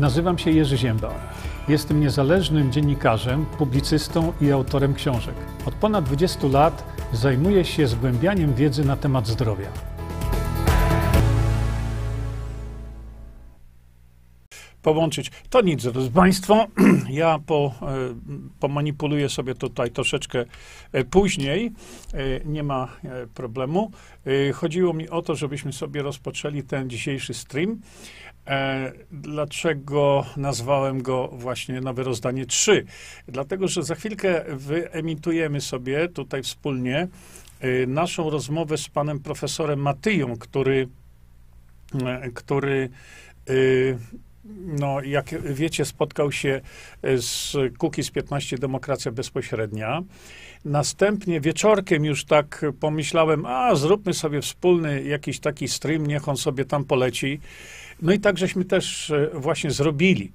Nazywam się Jerzy Ziemba. Jestem niezależnym dziennikarzem, publicystą i autorem książek. Od ponad 20 lat zajmuję się zgłębianiem wiedzy na temat zdrowia. Połączyć. To nic, drodzy Państwo. Ja po, e, pomanipuluję sobie tutaj troszeczkę e, później. E, Nie ma problemu. Chodziło mi o to, żebyśmy sobie rozpoczęli ten dzisiejszy stream. E, Dlaczego nazwałem go właśnie Nowe Rozdanie 3? Dlatego, że za chwilkę wyemitujemy sobie tutaj wspólnie e, naszą rozmowę z panem profesorem Matyją, który, e, który no, jak wiecie, spotkał się z Kukiz 15 Demokracja Bezpośrednia. Następnie wieczorkiem już tak pomyślałem, a zróbmy sobie wspólny jakiś taki stream, niech on sobie tam poleci. No i tak żeśmy też e, właśnie zrobili.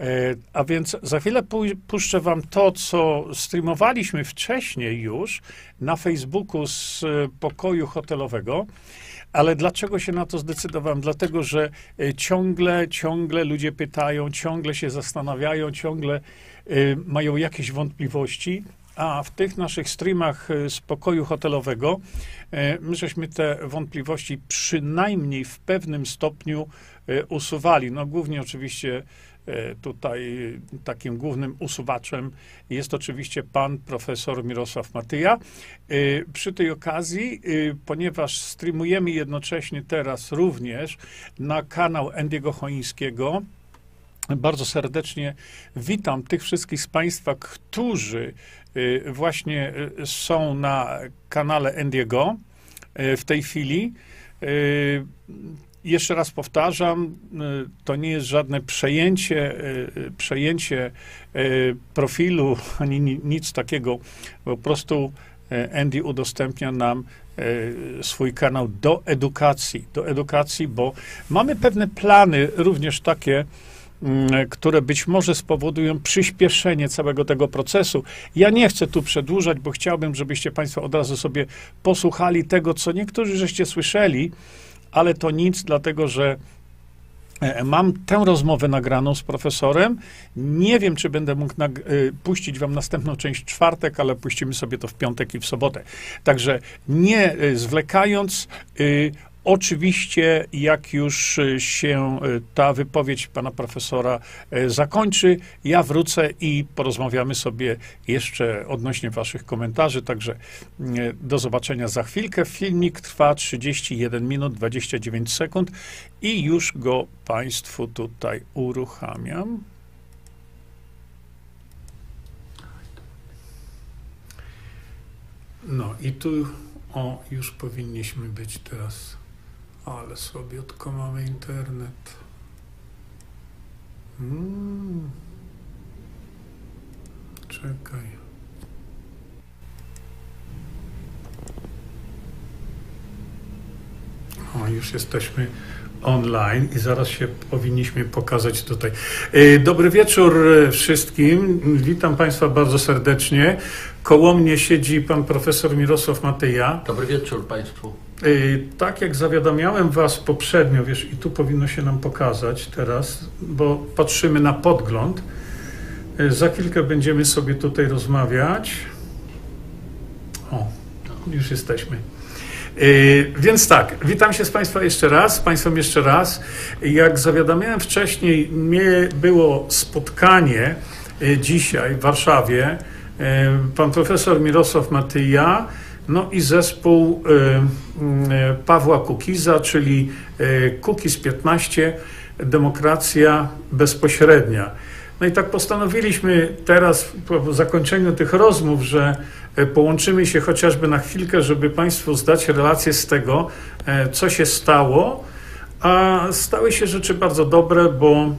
E, A więc za chwilę pu- puszczę wam to, co streamowaliśmy wcześniej już na Facebooku z e, pokoju hotelowego. Ale dlaczego się na to zdecydowałem? Dlatego, że ciągle, ciągle ludzie pytają, ciągle się zastanawiają, ciągle mają jakieś wątpliwości. A w tych naszych streamach z pokoju hotelowego my żeśmy te wątpliwości przynajmniej w pewnym stopniu usuwali. No głównie oczywiście e, tutaj takim głównym usuwaczem jest oczywiście pan profesor Mirosław Matyja. E, Przy tej okazji, e, ponieważ streamujemy jednocześnie teraz również na kanał Endiego Choińskiego, bardzo serdecznie witam tych wszystkich z Państwa, którzy właśnie są na kanale Endiego w tej chwili. Jeszcze raz powtarzam, y, to nie jest żadne przejęcie, y, y, przejęcie profilu ani ni- nic takiego. Po prostu Andy udostępnia nam swój kanał do edukacji, do edukacji, bo mamy pewne plany, również takie, mm, które być może spowodują przyspieszenie całego tego procesu. Ja nie chcę tu przedłużać, bo chciałbym, żebyście Państwo od razu sobie posłuchali tego, co niektórzy żeście słyszeli, ale to nic, dlatego że e, Mam tę rozmowę nagraną z profesorem. Nie wiem, czy będę mógł y, puścić wam następną część w czwartek, ale puścimy sobie to w piątek i w sobotę. Także nie y, zwlekając, oczywiście, jak już y, się y, ta wypowiedź pana profesora y, zakończy, ja wrócę i porozmawiamy sobie jeszcze odnośnie waszych komentarzy. Także y, do zobaczenia za chwilkę. Filmik trwa 31 minut 29 sekund i już go Państwu tutaj uruchamiam. No i tu, o, już powinniśmy być teraz. Ale słabiutko mamy internet. Mm. Czekaj. O, już jesteśmy online i zaraz się powinniśmy pokazać tutaj. E, Dobry wieczór e, wszystkim. Witam Państwa bardzo serdecznie. Koło mnie siedzi pan profesor Mirosław Matyja. Dobry wieczór Państwu. E, Tak jak zawiadamiałem Was poprzednio, wiesz, i tu powinno się nam pokazać teraz, bo patrzymy na podgląd. E, Za chwilkę będziemy sobie tutaj rozmawiać. O, już jesteśmy. Yy, Więc tak, witam się z Państwa jeszcze raz, z Państwem jeszcze raz. Jak zawiadamiałem wcześniej, mnie było spotkanie dzisiaj w Warszawie. Yy, Pan profesor Mirosław Matyja, no i zespół yy, yy, Pawła Kukiza, czyli Kukiz 15, Demokracja Bezpośrednia. No i tak postanowiliśmy teraz, po zakończeniu tych rozmów, że e, połączymy się chociażby na chwilkę, żeby Państwu zdać relację z tego, e, co się stało. A stały się rzeczy bardzo dobre, bo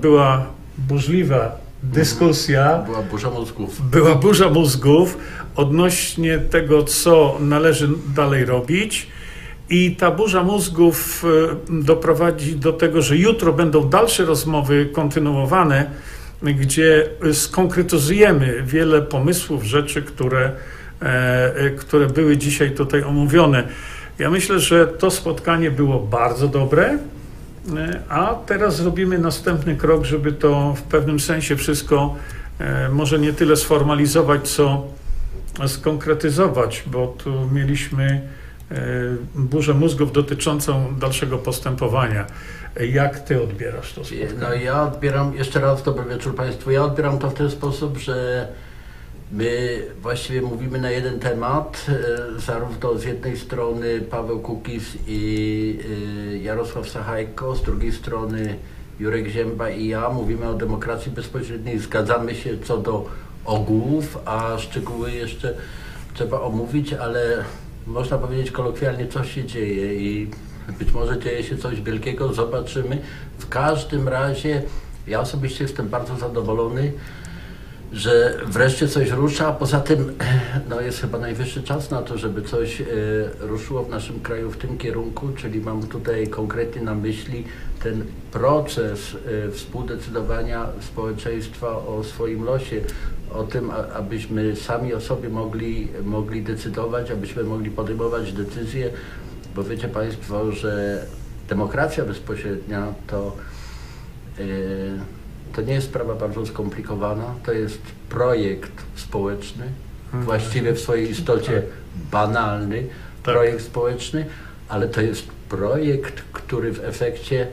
była burzliwa dyskusja. Była burza mózgów. Była burza mózgów odnośnie tego, co należy dalej robić. I ta burza mózgów e, doprowadzi do tego, że jutro będą dalsze rozmowy kontynuowane, gdzie skonkretyzujemy wiele pomysłów, rzeczy, które, e, e, które były dzisiaj tutaj omówione. Ja myślę, że to spotkanie było bardzo dobre. E, a teraz zrobimy następny krok, żeby to w pewnym sensie wszystko e, może nie tyle sformalizować, co skonkretyzować, bo tu mieliśmy e, burzę mózgów dotyczącą dalszego postępowania. Jak ty odbierasz to spotkanie? No ja odbieram, jeszcze raz dobry wieczór Państwu, ja odbieram to w ten sposób, że my właściwie mówimy na jeden temat, e, zarówno z jednej strony Paweł Kukiz i e, Jarosław Sachajko, z drugiej strony Jurek Zięba i ja mówimy o demokracji bezpośredniej, zgadzamy się co do ogółów, a szczegóły jeszcze trzeba omówić, ale można powiedzieć kolokwialnie, co się dzieje i być może dzieje się coś wielkiego, zobaczymy. W każdym razie ja osobiście jestem bardzo zadowolony, że wreszcie coś rusza, a poza tym no, jest chyba najwyższy czas na to, żeby coś e, ruszyło w naszym kraju w tym kierunku, czyli mam tutaj konkretnie na myśli ten proces e, współdecydowania społeczeństwa o swoim losie, o tym, abyśmy sami o sobie mogli, mogli decydować, abyśmy mogli podejmować decyzje, bo wiecie Państwo, że demokracja bezpośrednia to. e, to nie jest sprawa bardzo skomplikowana, to jest projekt społeczny, właściwie w swojej istocie banalny Tak. projekt społeczny, ale to jest projekt, który w efekcie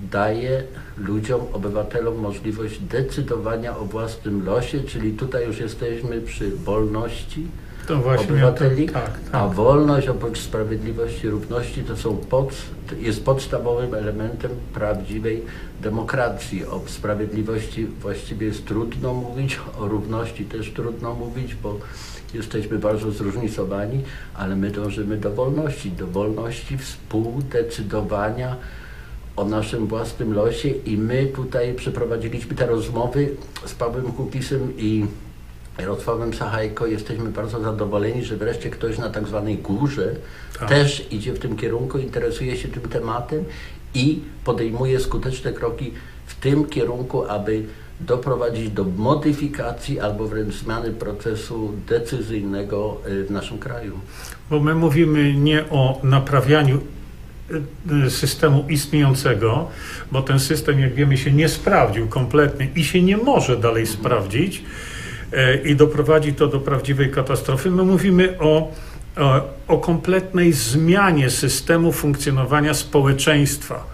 daje ludziom, obywatelom możliwość decydowania o własnym losie, czyli tutaj już jesteśmy przy wolności To właśnie obywateli, tak, a tak. wolność oprócz sprawiedliwości i równości to są pod, jest podstawowym elementem prawdziwej demokracji. O sprawiedliwości właściwie jest trudno mówić, o równości też trudno mówić, bo jesteśmy bardzo zróżnicowani, ale my dążymy do wolności, do wolności współdecydowania o naszym własnym losie i my tutaj przeprowadziliśmy te rozmowy z Pawłem Kukisem i Jarosławem Sachajko. Jesteśmy bardzo zadowoleni, że wreszcie ktoś na tak zwanej górze Tak. też idzie w tym kierunku, interesuje się tym tematem i podejmuje skuteczne kroki w tym kierunku, aby doprowadzić do modyfikacji albo wręcz zmiany procesu decyzyjnego y, w naszym kraju. Bo my mówimy nie o naprawianiu y, y, systemu istniejącego, bo ten system, jak wiemy, się nie sprawdził kompletnie i się nie może dalej sprawdzić e, i doprowadzi to do prawdziwej katastrofy. My mówimy o, o, o kompletnej zmianie systemu funkcjonowania społeczeństwa.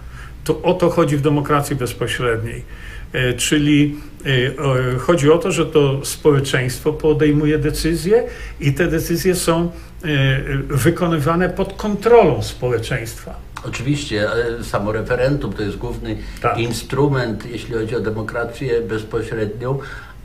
To o to chodzi w demokracji bezpośredniej. E, Czyli e, chodzi o to, że to społeczeństwo podejmuje decyzje i te decyzje są e, wykonywane pod kontrolą społeczeństwa. Oczywiście e, samo referendum to jest główny Tak. instrument, jeśli chodzi o demokrację bezpośrednią.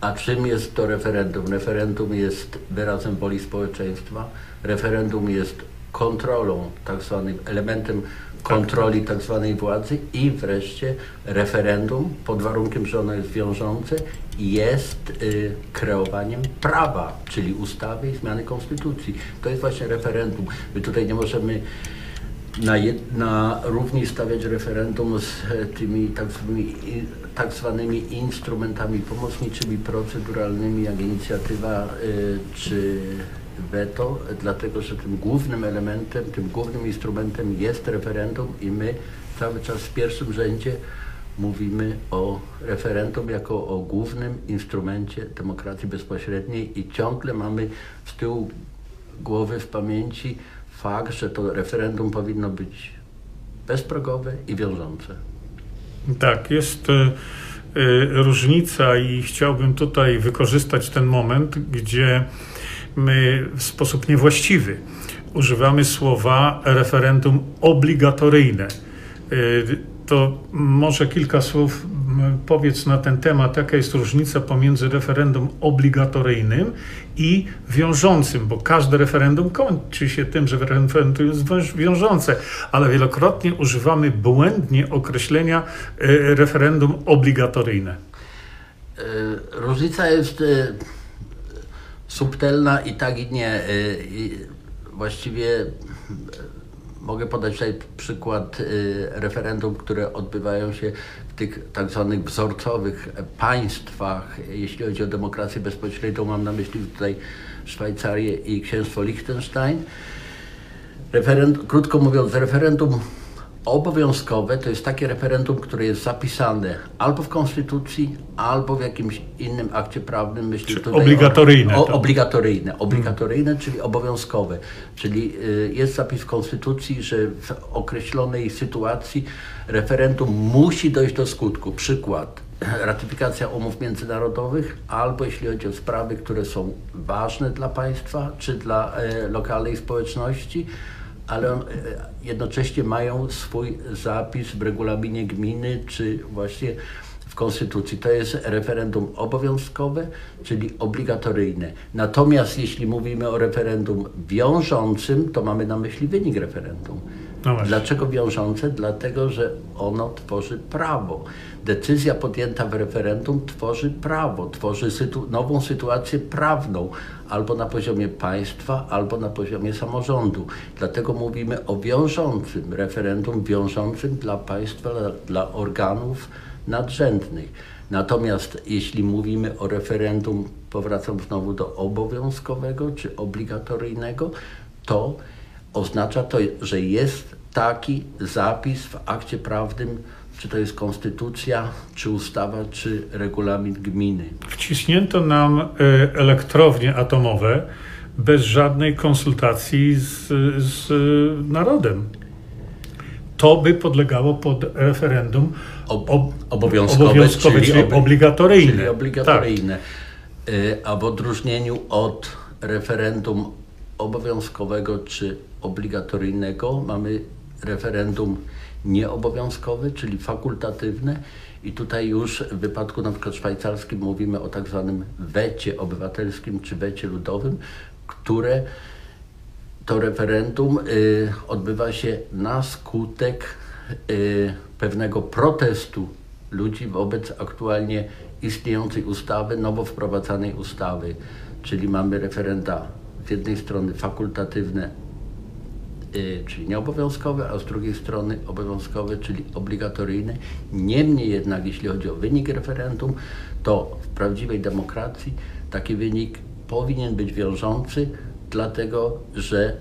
A czym jest to referendum? Referendum jest wyrazem woli społeczeństwa. Referendum jest kontrolą, tak zwanym elementem kontroli tak zwanej władzy i wreszcie referendum, pod warunkiem, że ono jest wiążące, jest y, kreowaniem prawa, czyli ustawy i zmiany konstytucji. To jest właśnie referendum. My tutaj nie możemy na, jed, na równi stawiać referendum z e, tymi tak zwanymi, tak zwanymi instrumentami pomocniczymi, proceduralnymi, jak inicjatywa y, czy weto, dlatego że tym głównym elementem, tym głównym instrumentem jest referendum i my cały czas w pierwszym rzędzie mówimy o referendum jako o głównym instrumencie demokracji bezpośredniej i ciągle mamy z tyłu głowy w pamięci fakt, że to referendum powinno być bezprogowe i wiążące. Tak, jest e, e, różnica i chciałbym tutaj wykorzystać ten moment, gdzie my w sposób niewłaściwy używamy słowa referendum obligatoryjne. E, To może kilka słów powiedz na ten temat, jaka jest różnica pomiędzy referendum obligatoryjnym i wiążącym, bo każde referendum kończy się tym, że referendum jest wiążące, ale wielokrotnie używamy błędnie określenia e, referendum obligatoryjne. E, Różnica jest e, subtelna i tak i nie. Właściwie mogę podać tutaj przykład referendum, które odbywają się tych tak zwanych wzorcowych państwach, jeśli chodzi o demokrację bezpośrednią. Mam na myśli tutaj Szwajcarię i księstwo Liechtenstein. Referendum, krótko mówiąc, referendum Obowiązkowe to jest takie referendum, które jest zapisane albo w Konstytucji, albo w jakimś innym akcie prawnym. Myślę Czy tutaj obligatoryjne O, o, to. obligatoryjne, obligatoryjne, czyli obowiązkowe. Czyli y, jest zapis w Konstytucji, że w określonej sytuacji referendum musi dojść do skutku. Przykład. Ratyfikacja umów międzynarodowych, albo jeśli chodzi o sprawy, które są ważne dla państwa czy dla e, lokalnej społeczności, ale e, jednocześnie mają swój zapis w regulaminie gminy czy właśnie w Konstytucji. To jest referendum obowiązkowe, czyli obligatoryjne. Natomiast jeśli mówimy o referendum wiążącym, to mamy na myśli wynik referendum. No. Dlaczego wiążące? Dlatego, że ono tworzy prawo. Decyzja podjęta w referendum tworzy prawo, tworzy sytu nową sytuację prawną albo na poziomie państwa, albo na poziomie samorządu. Dlatego mówimy o wiążącym referendum, wiążącym dla państwa, dla, dla organów nadrzędnych. Natomiast jeśli mówimy o referendum, powracam znowu do obowiązkowego czy obligatoryjnego, to oznacza to, że jest taki zapis w akcie prawnym, czy to jest konstytucja, czy ustawa, czy regulamin gminy. Wciśnięto nam e, elektrownie atomowe bez żadnej konsultacji z, z narodem. To by podlegało pod referendum Ob- ob- obowiązkowe, obowiązkowe czyli, obli- obligatoryjne. Czyli obligatoryjne. Y, A w odróżnieniu od referendum obowiązkowego czy obligatoryjnego mamy referendum nieobowiązkowe, czyli fakultatywne i tutaj już w wypadku na przykład szwajcarskim mówimy o tak zwanym wecie obywatelskim czy wecie ludowym, które to referendum y, odbywa się na skutek y, pewnego protestu ludzi wobec aktualnie istniejącej ustawy, nowo wprowadzanej ustawy. Czyli mamy referenda z jednej strony fakultatywne, y, czyli nieobowiązkowe, a z drugiej strony obowiązkowe, czyli obligatoryjne. Niemniej jednak, jeśli chodzi o wynik referendum, to w prawdziwej demokracji taki wynik powinien być wiążący, dlatego że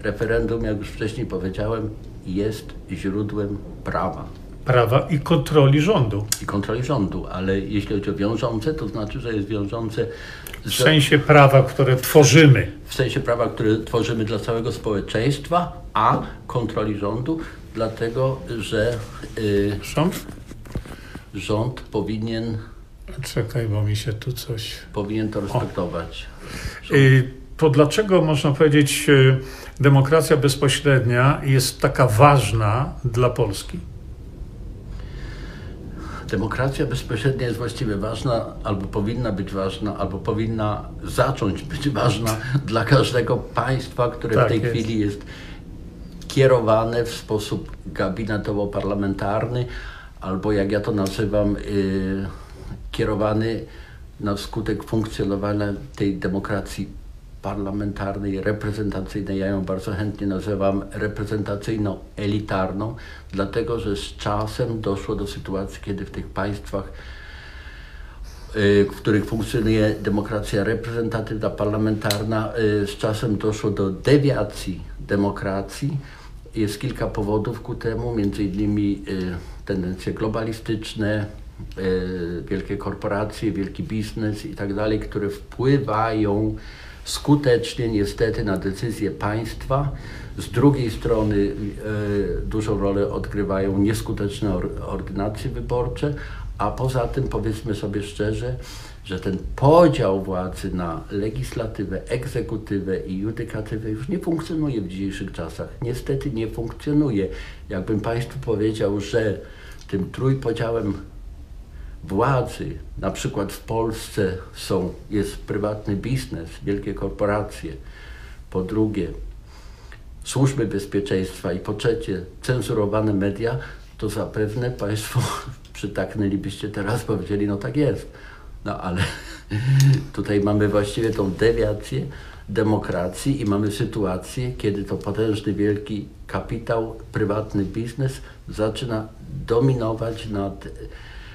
referendum, jak już wcześniej powiedziałem, jest źródłem prawa Prawa i kontroli rządu. i kontroli rządu, ale jeśli chodzi o wiążące, to znaczy, że jest wiążące W sensie prawa, które tworzymy. w sensie prawa, które tworzymy dla całego społeczeństwa, a kontroli rządu, dlatego że y, Rząd? rząd powinien, Czekaj, bo mi się tu coś... powinien to respektować. Y, To dlaczego można powiedzieć, y, demokracja bezpośrednia jest taka ważna dla Polski? Demokracja bezpośrednia jest właściwie ważna, albo powinna być ważna, albo powinna zacząć być ważna dla każdego państwa, które Tak w tej jest. chwili jest kierowane w sposób gabinetowo-parlamentarny, albo jak ja to nazywam, y, kierowany na skutek funkcjonowania tej demokracji parlamentarnej, reprezentacyjnej. Ja ją bardzo chętnie nazywam reprezentacyjno-elitarną, dlatego że z czasem doszło do sytuacji, kiedy w tych państwach y, w których funkcjonuje demokracja reprezentatywna, parlamentarna, y, z czasem doszło do dewiacji demokracji. Jest kilka powodów ku temu, między innymi y, tendencje globalistyczne, wielkie korporacje, wielki biznes i tak dalej, które wpływają skutecznie niestety na decyzje państwa. Z drugiej strony y, dużą rolę odgrywają nieskuteczne or- ordynacje wyborcze, a poza tym powiedzmy sobie szczerze, że ten podział władzy na legislatywę, egzekutywę i judykatywę już nie funkcjonuje w dzisiejszych czasach. Niestety nie funkcjonuje. Jakbym Państwu powiedział, że tym trójpodziałem władzy, na przykład w Polsce są, jest prywatny biznes, wielkie korporacje, po drugie służby bezpieczeństwa. I po trzecie cenzurowane media, to zapewne Państwo przytaknęlibyście teraz, powiedzieli, no tak jest. No ale tutaj mamy właściwie tą dewiację demokracji i mamy sytuację, kiedy to potężny, wielki kapitał, prywatny biznes zaczyna dominować nad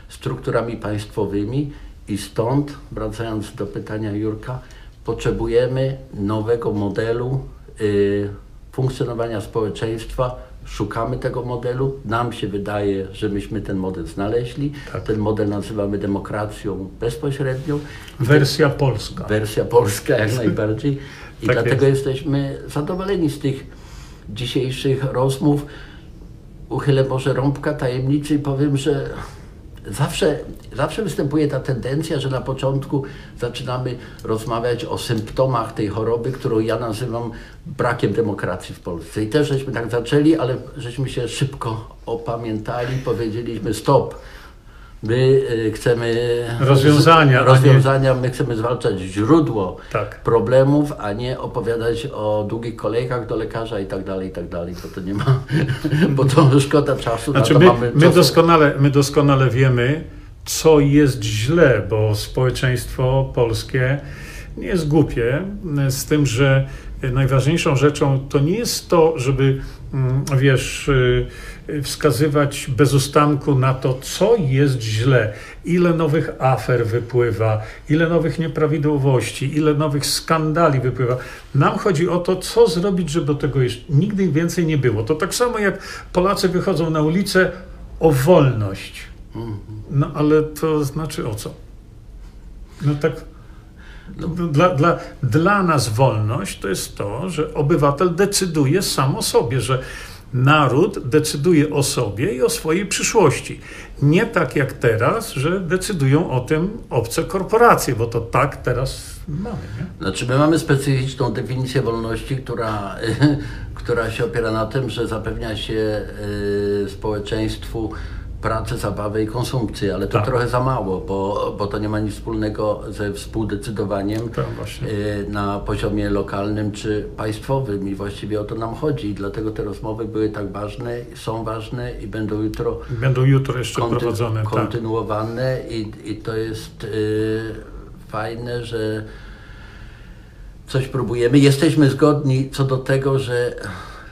strukturami państwowymi i stąd, wracając do pytania Jurka, potrzebujemy nowego modelu y, funkcjonowania społeczeństwa szukamy tego modelu. Nam się wydaje, że myśmy ten model znaleźli. Tak. Ten model nazywamy demokracją bezpośrednią. Wersja polska. Wersja polska jak najbardziej. I Tak dlatego jest. jesteśmy zadowoleni z tych dzisiejszych rozmów. Uchylę może rąbka tajemnicy i powiem, że zawsze, zawsze występuje ta tendencja, że na początku zaczynamy rozmawiać o symptomach tej choroby, którą ja nazywam brakiem demokracji w Polsce. I też żeśmy tak zaczęli, ale żeśmy się szybko opamiętali, powiedzieliśmy stop. My y, chcemy Rozwiązania, a nie- rozwiązania my chcemy zwalczać źródło Tak. problemów, a nie opowiadać o długich kolejkach do lekarza i tak dalej, i tak dalej, bo to nie ma, bo to szkoda czasu, Znaczy na my, to mamy my, doskonale, my doskonale wiemy, co jest źle, bo społeczeństwo polskie nie jest głupie, z tym, że najważniejszą rzeczą to nie jest to, żeby, mm, wiesz, y, wskazywać bez ustanku na to, co jest źle, ile nowych afer wypływa, ile nowych nieprawidłowości, ile nowych skandali wypływa. Nam chodzi o to, co zrobić, żeby tego jeszcze nigdy więcej nie było. To tak samo jak Polacy wychodzą na ulicę o wolność. No ale to znaczy o co? No tak. Dla, dla, dla nas wolność to jest to, że obywatel decyduje sam o sobie, że naród decyduje o sobie i o swojej przyszłości. Nie tak jak teraz, że decydują o tym obce korporacje, bo to tak teraz mamy. Nie? Znaczy my mamy specyficzną definicję wolności, która, która się opiera na tym, że zapewnia się y, społeczeństwu pracę, zabawę i konsumpcję, ale to Tak. trochę za mało, bo, bo to nie ma nic wspólnego ze współdecydowaniem Tak, właśnie. y, na poziomie lokalnym czy państwowym i właściwie o to nam chodzi i dlatego te rozmowy były tak ważne, są ważne i będą jutro Będą jutro jeszcze konty- prowadzone. Tak. kontynuowane i, i to jest y, fajne, że coś próbujemy. Jesteśmy zgodni co do tego, że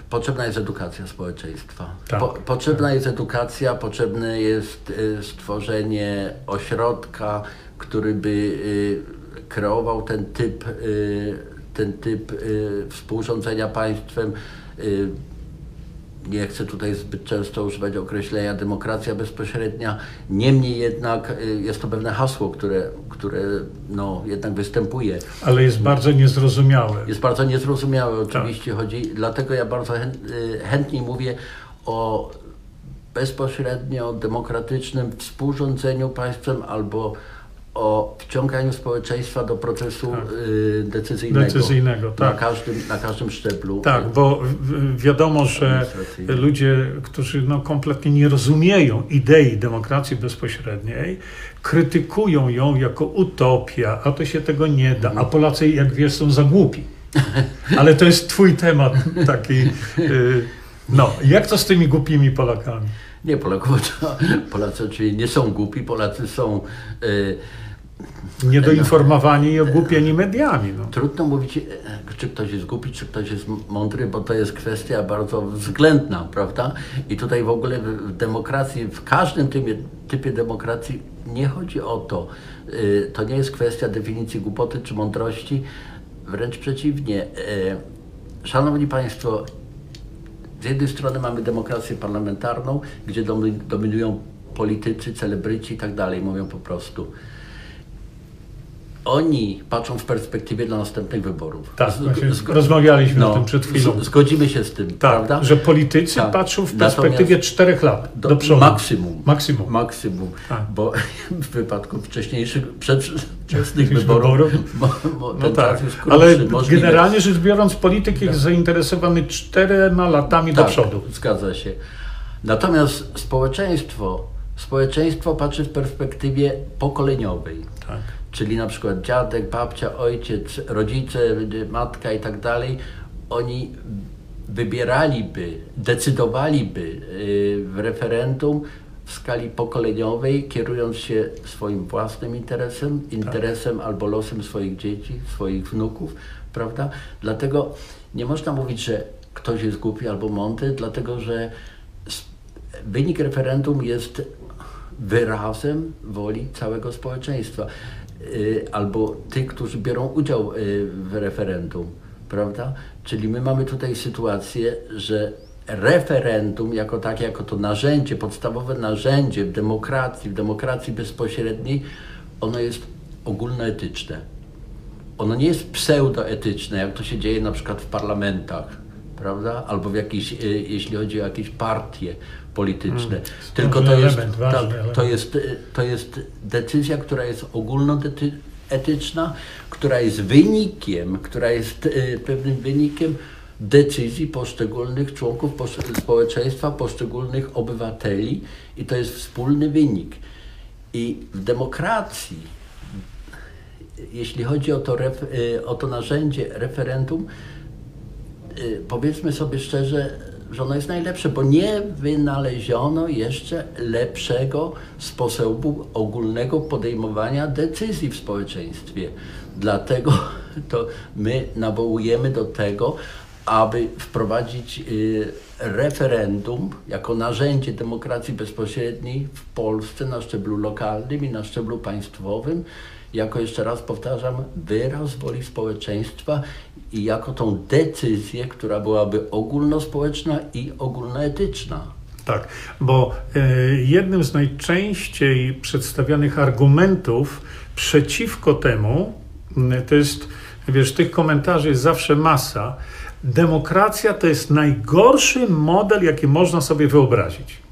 potrzebna jest edukacja społeczeństwa. Tak, Po, potrzebna jest edukacja, potrzebne jest y, stworzenie ośrodka, który by y, kreował ten typ, y, ten typ współrządzenia państwem. Nie chcę tutaj zbyt często używać określenia demokracja bezpośrednia. Niemniej jednak jest to pewne hasło, które, które no, jednak występuje. Ale jest bardzo niezrozumiałe. Jest bardzo niezrozumiałe oczywiście chodzi, dlatego ja bardzo y, chętniej mówię o bezpośrednio demokratycznym współrządzeniu państwem albo o wciąganiu społeczeństwa do procesu y, decyzyjnego. Decyzyjnego, Na tak. każdym, na każdym szczeblu. Tak, bo wiadomo, że ludzie, którzy no kompletnie nie rozumieją idei demokracji bezpośredniej, krytykują ją jako utopia, a to się tego nie da, a Polacy, jak wiesz, są za głupi. Ale to jest twój temat taki. y, No, jak to z tymi głupimi Polakami? Nie, Polaków, Polacy oczywiście nie są głupi, Polacy są... Y, Niedoinformowani i ogłupieni mediami. No. Trudno mówić, e, czy ktoś jest głupi, czy ktoś jest mądry, bo to jest kwestia bardzo względna, prawda? I tutaj w ogóle w demokracji, w każdym typie, typie demokracji nie chodzi o to. Y, To nie jest kwestia definicji głupoty czy mądrości, wręcz przeciwnie. E, Szanowni Państwo, z jednej strony mamy demokrację parlamentarną, gdzie domi- dominują politycy, celebryci i tak dalej, mówią po prostu. Oni patrzą w perspektywie dla następnych wyborów. Tak, Z- rozmawialiśmy o tym przed chwilą. Zgodzimy się z tym, Tak, prawda? że politycy Tak. patrzą w perspektywie czterech lat do, do, przodu. maksimum. Maksimum. Maksimum. Tak. Bo w wypadku wcześniejszych, przedwczesnych wyborów, bo, bo No tak, krótszy, ale możliwe. generalnie rzecz biorąc, polityk jest zainteresowany czterema latami do Tak, przodu. Zgadza się. Natomiast społeczeństwo, społeczeństwo patrzy w perspektywie pokoleniowej. Tak. Czyli na przykład dziadek, babcia, ojciec, rodzice, matka i tak dalej, oni wybieraliby, decydowaliby y, w referendum w skali pokoleniowej, kierując się swoim własnym interesem, interesem albo losem swoich dzieci, swoich wnuków, prawda? Dlatego nie można mówić, że ktoś jest głupi albo mądry, dlatego że wynik referendum jest wyrazem woli całego społeczeństwa albo tych, którzy biorą udział y, w referendum, prawda? Czyli my mamy tutaj sytuację, że referendum jako takie, jako to narzędzie, podstawowe narzędzie w demokracji, w demokracji bezpośredniej, ono jest ogólnoetyczne. Ono nie jest pseudoetyczne, jak to się dzieje na przykład w parlamentach, prawda? Albo w jakiś, e, jeśli chodzi o jakieś partie polityczne. Hmm. Tylko to jest, element, ważny element. to, jest, e, to jest decyzja, która jest ogólnoetyczna, która jest wynikiem, która jest e, pewnym wynikiem decyzji poszczególnych członków posz- społeczeństwa, poszczególnych obywateli i to jest wspólny wynik. I w demokracji, jeśli chodzi o to, y, o to narzędzie referendum, y, powiedzmy sobie szczerze, że ono jest najlepsze, bo nie wynaleziono jeszcze lepszego sposobu ogólnego podejmowania decyzji w społeczeństwie. Dlatego to my nawołujemy do tego, aby wprowadzić y, referendum jako narzędzie demokracji bezpośredniej w Polsce na szczeblu lokalnym i na szczeblu państwowym, jako jeszcze raz powtarzam, wyraz woli społeczeństwa i jako tą decyzję, która byłaby ogólnospołeczna i ogólnoetyczna. Tak, bo e, jednym z najczęściej przedstawianych argumentów przeciwko temu to jest, wiesz, tych komentarzy jest zawsze masa. Demokracja to jest najgorszy model, jaki można sobie wyobrazić.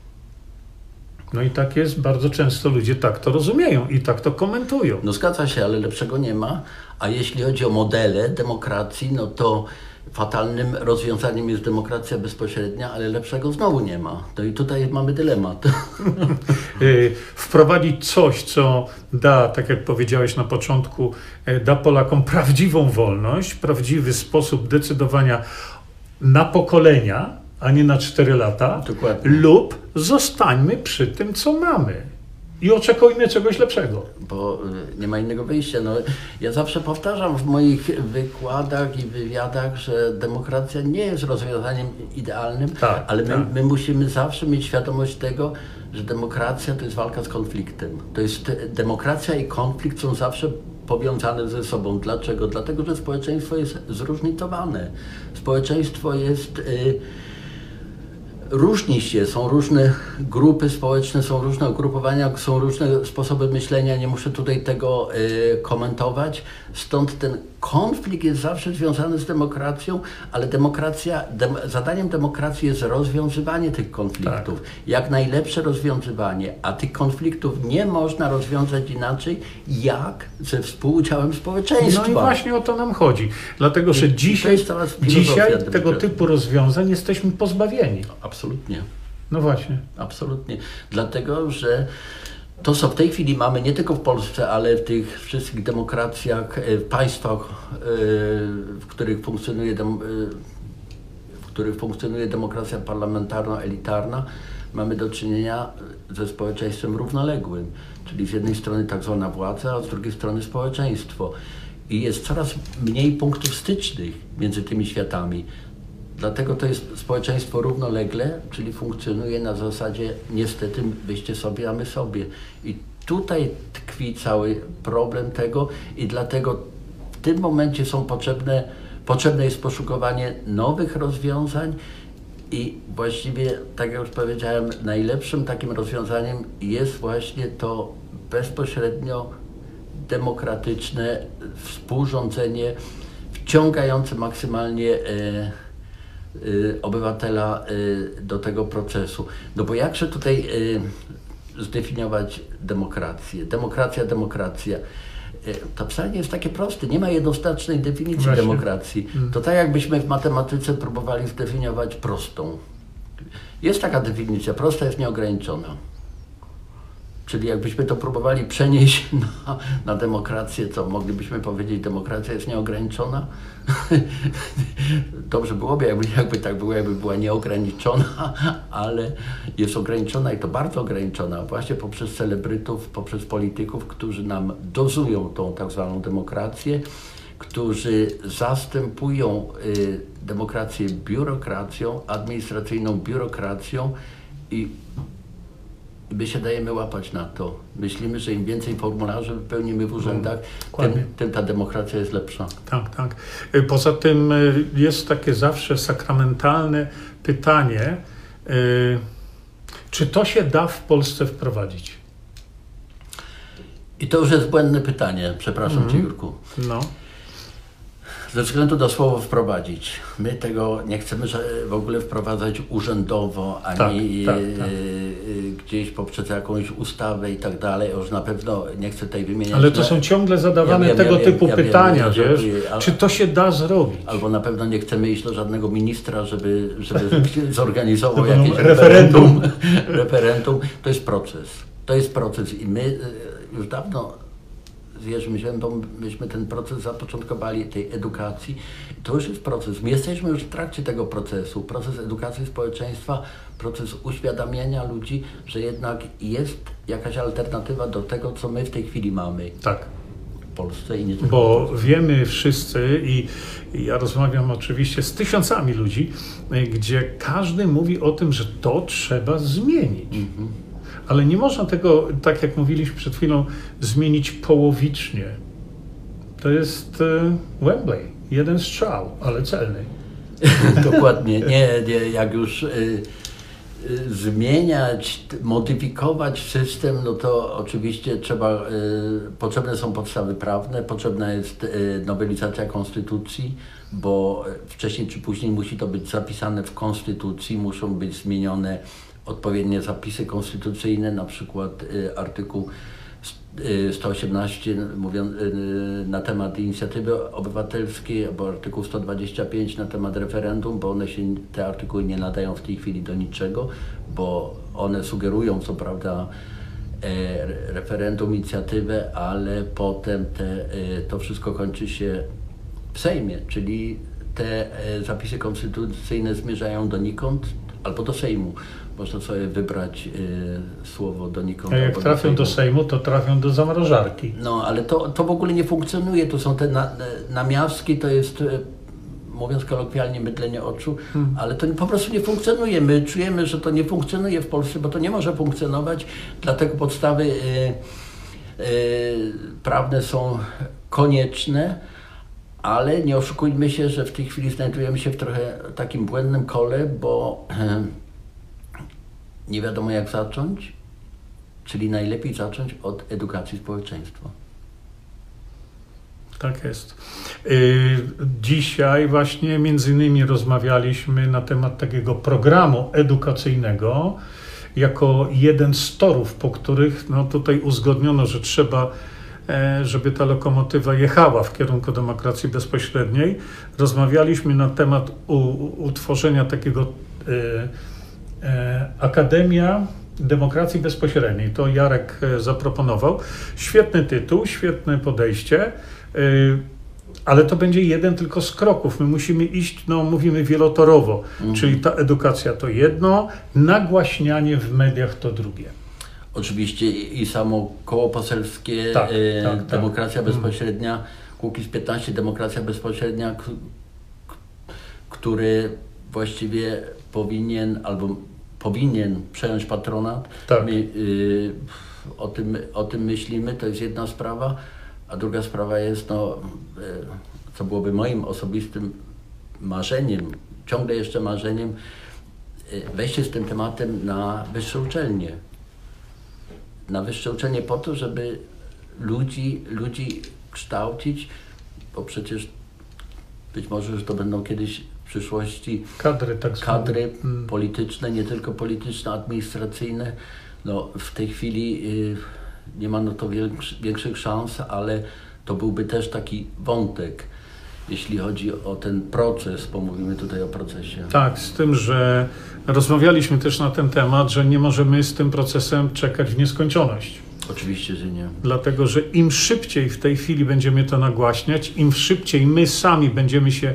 No i tak jest, bardzo często ludzie tak to rozumieją i tak to komentują. No zgadza się, ale lepszego nie ma. A jeśli chodzi o modele demokracji, no to fatalnym rozwiązaniem jest demokracja bezpośrednia, ale lepszego znowu nie ma. No i tutaj mamy dylemat. y, wprowadzić coś, co da, tak jak powiedziałeś na początku, e, da Polakom prawdziwą wolność, prawdziwy sposób decydowania na pokolenia, a nie na 4 lata, Dokładnie. lub zostańmy przy tym, co mamy i oczekujmy czegoś lepszego. bo y, nie ma innego wyjścia. No, ja zawsze powtarzam w moich wykładach i wywiadach, że demokracja nie jest rozwiązaniem idealnym, Tak, ale my, tak. my musimy zawsze mieć świadomość tego, że demokracja to jest walka z konfliktem. To jest demokracja i konflikt są zawsze powiązane ze sobą. Dlaczego? Dlatego, że społeczeństwo jest zróżnicowane. Społeczeństwo jest. Y, różni się, są różne grupy społeczne, są różne ugrupowania, są różne sposoby myślenia, nie muszę tutaj tego y, komentować. Stąd ten konflikt jest zawsze związany z demokracją, ale demokracja, dem, zadaniem demokracji jest rozwiązywanie tych konfliktów. Jak najlepsze rozwiązywanie, a tych konfliktów nie można rozwiązać inaczej, jak ze współudziałem społeczeństwa. No i właśnie o to nam chodzi. Dlatego, że I- dzisiaj, dzisiaj tego typu rozwiązań jesteśmy pozbawieni. Absolutnie. No właśnie. Absolutnie. Dlatego, że to, co w tej chwili mamy, nie tylko w Polsce, ale w tych wszystkich demokracjach, e, w państwach, e, w których funkcjonuje, e, w których funkcjonuje demokracja parlamentarno-elitarna, mamy do czynienia ze społeczeństwem równoległym. Czyli z jednej strony tak zwana władza, a z drugiej strony społeczeństwo. I jest coraz mniej punktów stycznych między tymi światami. Dlatego to jest społeczeństwo równolegle, czyli funkcjonuje na zasadzie niestety wyście sobie, a my sobie. I tutaj tkwi cały problem tego i dlatego w tym momencie są potrzebne, potrzebne jest poszukiwanie nowych rozwiązań i właściwie, tak jak już powiedziałem, najlepszym takim rozwiązaniem jest właśnie to bezpośrednio demokratyczne współrządzenie, wciągające maksymalnie e, obywatela y, do tego procesu. No bo jakże tutaj y, zdefiniować demokrację? Demokracja, demokracja. Y, To wcale nie jest takie proste. Nie ma jednoznacznej definicji Właśnie. demokracji. To tak jakbyśmy w matematyce próbowali zdefiniować prostą. Jest taka definicja, prosta jest nieograniczona. Czyli jakbyśmy to próbowali przenieść na, na demokrację, co moglibyśmy powiedzieć, demokracja jest nieograniczona? Dobrze byłoby, jakby, jakby tak było, jakby była nieograniczona, ale jest ograniczona i to bardzo ograniczona właśnie poprzez celebrytów, poprzez polityków, którzy nam dozują tą tak zwaną demokrację, którzy zastępują y, demokrację biurokracją, administracyjną biurokracją i my się dajemy łapać na to. Myślimy, że im więcej formularzy wypełnimy w urzędach, dokładnie. tym, tym ta demokracja jest lepsza. Tak, tak. Y, Poza tym y, jest takie zawsze sakramentalne pytanie, y, czy to się da w Polsce wprowadzić? I to już jest błędne pytanie, przepraszam Cię Jurku. No. Ze względu na słowo wprowadzić. My tego nie chcemy że w ogóle wprowadzać urzędowo, ani Tak, tak, e, tak. e, gdzieś poprzez jakąś ustawę i tak dalej. Już na pewno nie chcę tutaj wymieniać. Ale to są ciągle zadawane Ja wiem, tego ja wiem, typu ja wiem, pytania, wiesz? Czy to się da zrobić? Albo na pewno nie chcemy iść do żadnego ministra, żeby, żeby zorganizował jakieś referendum. referendum. referendum. To jest proces. To jest proces i my e, już dawno z Jerzym Ziębą myśmy ten proces zapoczątkowali, tej edukacji. To już jest proces. My jesteśmy już w trakcie tego procesu. Proces edukacji społeczeństwa, proces uświadamiania ludzi, że jednak jest jakaś alternatywa do tego, co my w tej chwili mamy Tak. w Polsce i nie tylko. Bo wiemy wszyscy i, ja rozmawiam oczywiście z tysiącami ludzi, gdzie każdy mówi o tym, że to trzeba zmienić. Ale nie można tego, tak jak mówiliśmy przed chwilą, zmienić połowicznie. To jest y, Wembley. Jeden strzał, ale celny. Dokładnie, nie, nie jak już y, y, zmieniać, modyfikować system, no to oczywiście trzeba, y, potrzebne są podstawy prawne, potrzebna jest nowelizacja konstytucji, bo wcześniej czy później musi to być zapisane w konstytucji, muszą być zmienione odpowiednie zapisy konstytucyjne, na przykład y, artykuł y, 118 mówią, y, na temat inicjatywy obywatelskiej, albo artykuł 125 na temat referendum, bo one się, te artykuły nie nadają w tej chwili do niczego, bo one sugerują co prawda e, re- referendum, inicjatywę, ale potem te, to wszystko kończy się w Sejmie, czyli te e, zapisy konstytucyjne zmierzają donikąd albo do Sejmu. Można sobie wybrać e, słowo donikąd. A jak trafią do Sejmu, to trafią do zamrażarki. no, ale to, to w ogóle nie funkcjonuje. To są te na, namiastki, to jest, e, mówiąc kolokwialnie, mydlenie oczu, ale to po prostu nie funkcjonuje. My czujemy, że to nie funkcjonuje w Polsce, bo to nie może funkcjonować, dlatego podstawy e, e, prawne są konieczne, ale nie oszukujmy się, że w tej chwili znajdujemy się w trochę takim błędnym kole, bo nie wiadomo jak zacząć, czyli najlepiej zacząć od edukacji społeczeństwa. Tak jest. Y, Dzisiaj właśnie między innymi rozmawialiśmy na temat takiego programu edukacyjnego jako jeden z torów, po których no tutaj uzgodniono, że trzeba, e, żeby ta lokomotywa jechała w kierunku demokracji bezpośredniej. Rozmawialiśmy na temat utworzenia takiego e, Akademia Demokracji Bezpośredniej. To Jarek e, zaproponował. Świetny tytuł, świetne podejście. Y, Ale to będzie jeden tylko z kroków. My musimy iść, no mówimy wielotorowo, czyli ta edukacja to jedno, nagłaśnianie w mediach to drugie. Oczywiście i samo koło poselskie Tak, e, tak, tak. Demokracja Mm. Bezpośrednia, Kukiz 15 Demokracja Bezpośrednia, który właściwie powinien albo powinien przejąć patronat. Tak. My y, o, tym, o tym myślimy, to jest jedna sprawa, a druga sprawa jest, no, y, co byłoby moim osobistym marzeniem, ciągle jeszcze marzeniem, y, wejście z tym tematem na wyższe uczelnie. Na wyższe uczelnie po to, żeby ludzi, ludzi kształcić, bo przecież być może, że to będą kiedyś przyszłości Kadry tak kadry Mm. polityczne, nie tylko polityczne, administracyjne. No, w tej chwili y, nie ma na to większy, większych szans, ale to byłby też taki wątek, jeśli chodzi o ten proces, bo mówimy tutaj o procesie. Tak, z tym, że rozmawialiśmy też na ten temat, że nie możemy z tym procesem czekać w nieskończoność. Oczywiście, że nie. Dlatego, że im szybciej w tej chwili będziemy to nagłaśniać, im szybciej my sami będziemy się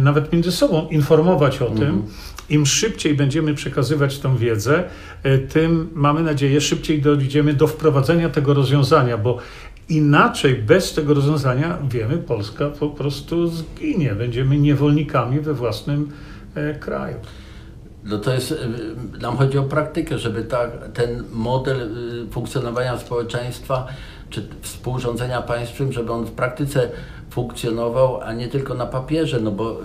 nawet między sobą informować o tym, im szybciej będziemy przekazywać tą wiedzę, e, tym mamy nadzieję szybciej dojdziemy do wprowadzenia tego rozwiązania, bo inaczej bez tego rozwiązania wiemy, Polska po prostu zginie. Będziemy niewolnikami we własnym e, kraju. No to jest, nam chodzi o praktykę, żeby ta, ten model funkcjonowania społeczeństwa czy współrządzenia państwem, żeby on w praktyce funkcjonował, a nie tylko na papierze, no bo y,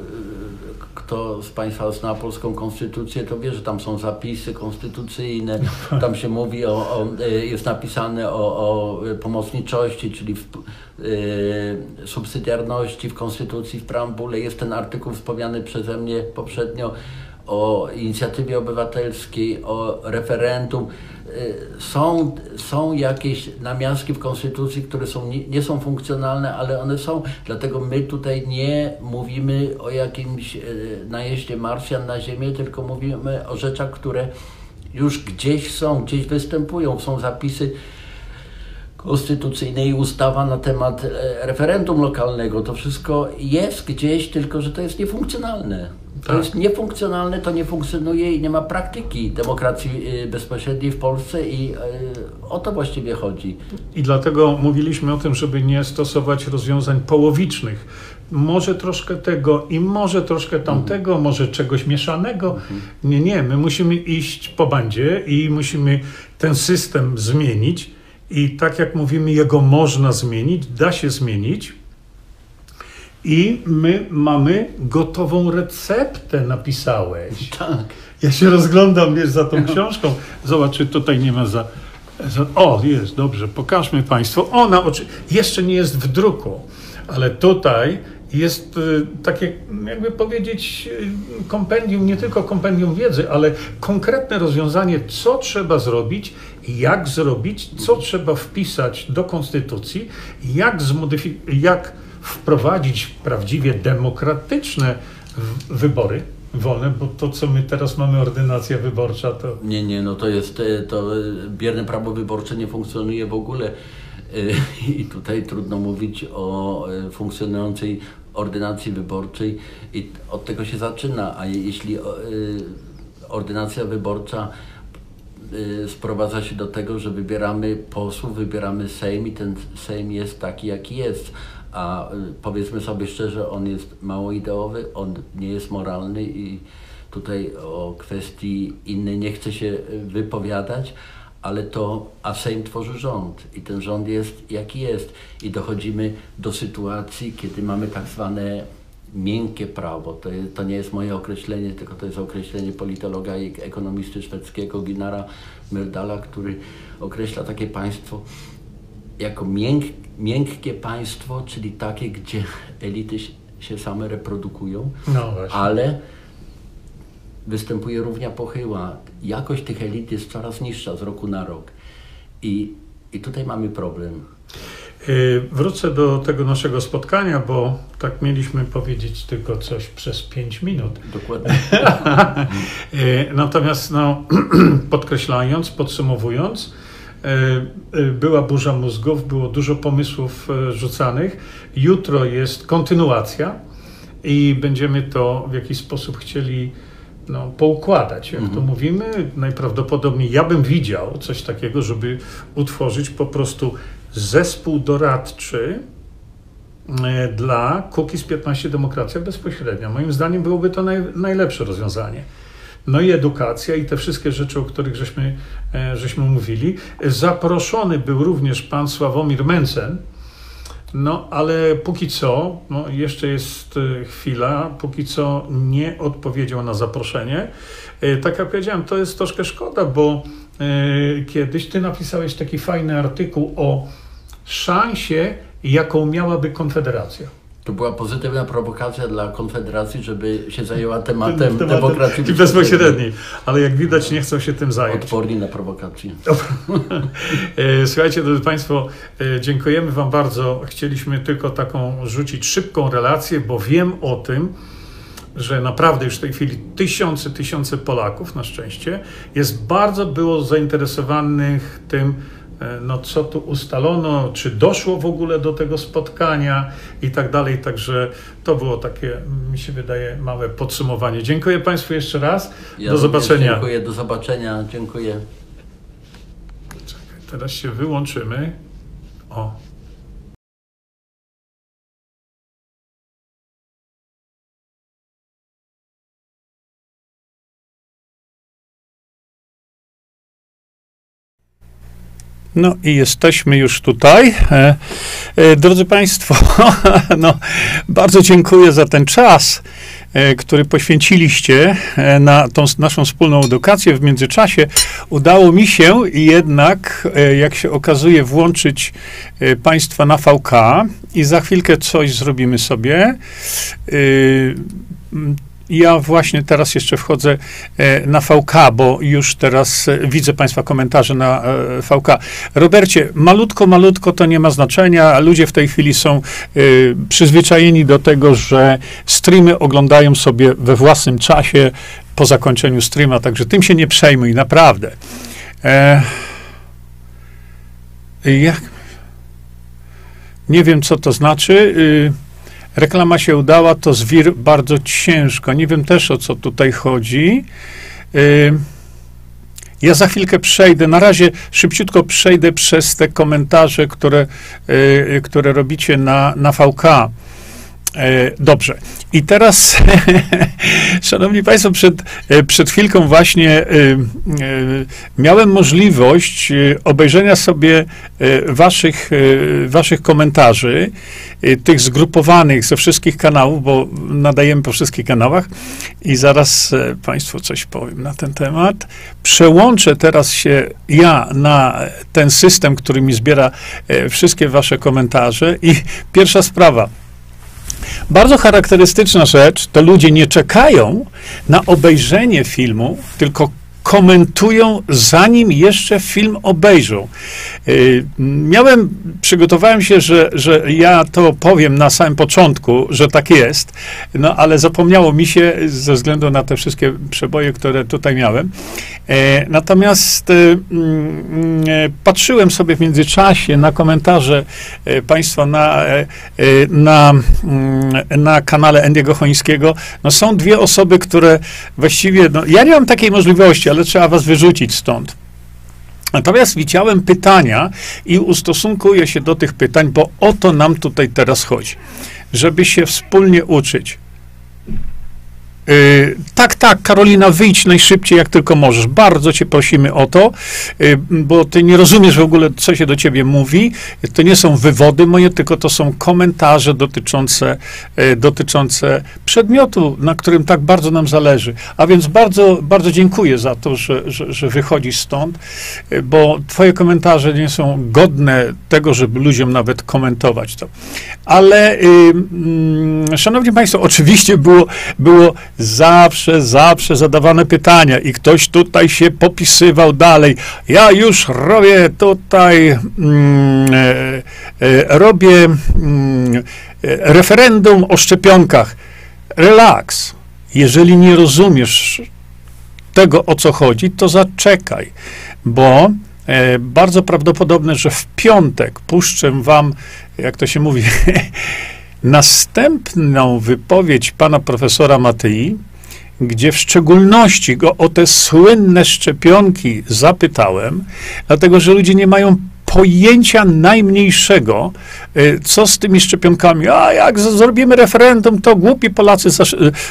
kto z Państwa zna polską konstytucję, to wie, że tam są zapisy konstytucyjne, tam się mówi o, o jest napisane o, o pomocniczości, czyli w, y, subsydiarności w konstytucji, w preambule. Jest ten artykuł wspomniany przeze mnie poprzednio o inicjatywie obywatelskiej, o referendum. Y, są, są jakieś namiastki w Konstytucji, które są, nie, są funkcjonalne, ale one są. Dlatego my tutaj nie mówimy o jakimś y, najeździe Marsjan na Ziemię, tylko mówimy o rzeczach, które już gdzieś są, gdzieś występują. Są zapisy konstytucyjne i ustawa na temat e, referendum lokalnego. To wszystko jest gdzieś, tylko że to jest niefunkcjonalne. To tak. jest niefunkcjonalne, to nie funkcjonuje i nie ma praktyki demokracji y, bezpośredniej w Polsce i y, o to właściwie chodzi. I dlatego mówiliśmy o tym, żeby nie stosować rozwiązań połowicznych. Może troszkę tego i może troszkę tamtego, mhm. może czegoś mieszanego. Mhm. Nie, nie, my musimy iść po bandzie i musimy ten system zmienić. I tak jak mówimy, jego można zmienić, da się zmienić, i my mamy gotową receptę, napisałeś. Tak. Ja się rozglądam, wiesz, za tą książką. Zobacz, czy tutaj nie ma za... za o, jest, dobrze, pokażmy Państwu. Ona oczy... jeszcze nie jest w druku, ale tutaj jest y, takie, jakby powiedzieć, y, kompendium, nie tylko kompendium wiedzy, ale konkretne rozwiązanie, co trzeba zrobić, jak zrobić, co trzeba wpisać do konstytucji, jak zmodyfikować, jak wprowadzić prawdziwie demokratyczne wybory wolne, bo to, co my teraz mamy, ordynacja wyborcza, to... Nie, nie, no to jest, e, to bierne prawo wyborcze nie funkcjonuje w ogóle. E, i tutaj trudno mówić o e, funkcjonującej ordynacji wyborczej. I od tego się zaczyna, a jeśli ordynacja wyborcza sprowadza się do tego, że wybieramy posłów, wybieramy Sejm i ten Sejm jest taki, jaki jest, a y, powiedzmy sobie szczerze, on jest mało ideowy, on nie jest moralny i tutaj o kwestii innej nie chcę się y, wypowiadać, ale to, a Sejm tworzy rząd i ten rząd jest jaki jest i dochodzimy do sytuacji, kiedy mamy tak zwane miękkie prawo. To, jest, to nie jest moje określenie, tylko to jest określenie politologa i ekonomisty szwedzkiego Ginara Myrdala, który określa takie państwo jako mięk, miękkie państwo, czyli takie, gdzie elity się same reprodukują, no ale występuje równia pochyła. Jakość tych elit jest coraz niższa z roku na rok. I, i tutaj mamy problem. Y, wrócę do tego naszego spotkania, bo tak mieliśmy powiedzieć tylko coś przez pięć minut. Dokładnie. Y, natomiast no, podkreślając, podsumowując, była burza mózgów, było dużo pomysłów e, rzucanych. Jutro jest kontynuacja i będziemy to w jakiś sposób chcieli no, poukładać, jak mhm. to mówimy. Najprawdopodobniej ja bym widział coś takiego, żeby utworzyć po prostu zespół doradczy dla Kukiz 15 Demokracja Bezpośrednia. Moim zdaniem byłoby to naj, najlepsze rozwiązanie no i edukacja i te wszystkie rzeczy, o których żeśmy, e, żeśmy mówili. Zaproszony był również pan Sławomir Mencen, no ale póki co, no, jeszcze jest e, chwila, póki co nie odpowiedział na zaproszenie. E, tak jak powiedziałem, to jest troszkę szkoda, bo kiedyś ty napisałeś taki fajny artykuł o szansie, jaką miałaby Konfederacja. To była pozytywna prowokacja dla Konfederacji, żeby się zajęła tematem, tematem demokracji bezpośredniej. Ale jak widać, nie chcą się tym zająć. Odporni na prowokacje. E, słuchajcie, drodzy Państwo, e, dziękujemy Wam bardzo. Chcieliśmy tylko taką rzucić szybką relację, bo wiem o tym, że naprawdę już w tej chwili tysiące, tysiące Polaków, na szczęście, jest bardzo było zainteresowanych tym, no co tu ustalono, czy doszło w ogóle do tego spotkania i tak dalej. Także to było takie, mi się wydaje, małe podsumowanie. Dziękuję Państwu jeszcze raz. Ja do zobaczenia. Dziękuję, do zobaczenia. Dziękuję. Czekaj, teraz się wyłączymy. O. No i jesteśmy już tutaj. E, e, drodzy Państwo, no, bardzo dziękuję za ten czas. e, który poświęciliście na tą naszą wspólną edukację. W międzyczasie udało mi się jednak, jak się okazuje, włączyć Państwa na VK i za chwilkę coś zrobimy sobie. Ja właśnie teraz jeszcze wchodzę e, na VK, bo już teraz e, widzę Państwa komentarze na e, VK. Robercie, malutko, malutko to nie ma znaczenia. Ludzie w tej chwili są przyzwyczajeni do tego, że streamy oglądają sobie we własnym czasie po zakończeniu streama, także tym się nie przejmuj, naprawdę. jak? Nie wiem, co to znaczy. Y, reklama się udała, to zwir bardzo ciężko. Nie wiem też o co tutaj chodzi. Y, ja za chwilkę przejdę, na razie szybciutko przejdę przez te komentarze, które, y, które robicie na, na VK. E, dobrze. I teraz, szanowni państwo, przed, e, przed chwilką właśnie e, miałem możliwość obejrzenia sobie waszych, waszych komentarzy, tych zgrupowanych ze wszystkich kanałów, bo nadajemy po wszystkich kanałach i zaraz państwu coś powiem na ten temat. Przełączę teraz się ja na ten system, który mi zbiera wszystkie wasze komentarze i pierwsza sprawa – bardzo charakterystyczna rzecz, to ludzie nie czekają na obejrzenie filmu, tylko komentują, zanim jeszcze film obejrzą. Y, miałem, przygotowałem się, że, że ja to powiem na samym początku, że tak jest, no ale zapomniało mi się ze względu na te wszystkie przeboje, które tutaj miałem. E, natomiast y, mm, e, patrzyłem sobie w międzyczasie na komentarze e, Państwa na, na, mm, na kanale Endiego Chońskiego. No są dwie osoby, które właściwie, no, ja nie mam takiej możliwości, ale trzeba was wyrzucić stąd. Natomiast widziałem pytania i ustosunkuję się do tych pytań, bo o to nam tutaj teraz chodzi. Żeby się wspólnie uczyć. Yy, tak, tak, Karolina, wyjdź najszybciej, jak tylko możesz. Bardzo cię prosimy o to, yy, bo ty nie rozumiesz w ogóle, co się do ciebie mówi. To nie są wywody moje, tylko to są komentarze dotyczące, yy, dotyczące przedmiotu, na którym tak bardzo nam zależy. A więc bardzo, bardzo dziękuję za to, że, że, że wychodzisz stąd, bo twoje komentarze nie są godne tego, żeby ludziom nawet komentować to. Ale, mm, szanowni państwo, oczywiście było, było zawsze, zawsze zadawane pytania i ktoś tutaj się popisywał dalej. Ja już robię tutaj, mm, e, e, robię mm, e, referendum o szczepionkach. Relaks. Jeżeli nie rozumiesz tego, o co chodzi, to zaczekaj, bo e, bardzo prawdopodobne, że w piątek puszczę wam, jak to się mówi, następną wypowiedź pana profesora Matyi, gdzie w szczególności go o te słynne szczepionki zapytałem, dlatego że ludzie nie mają pojęcia najmniejszego, y, co z tymi szczepionkami. A jak zrobimy referendum, to głupi Polacy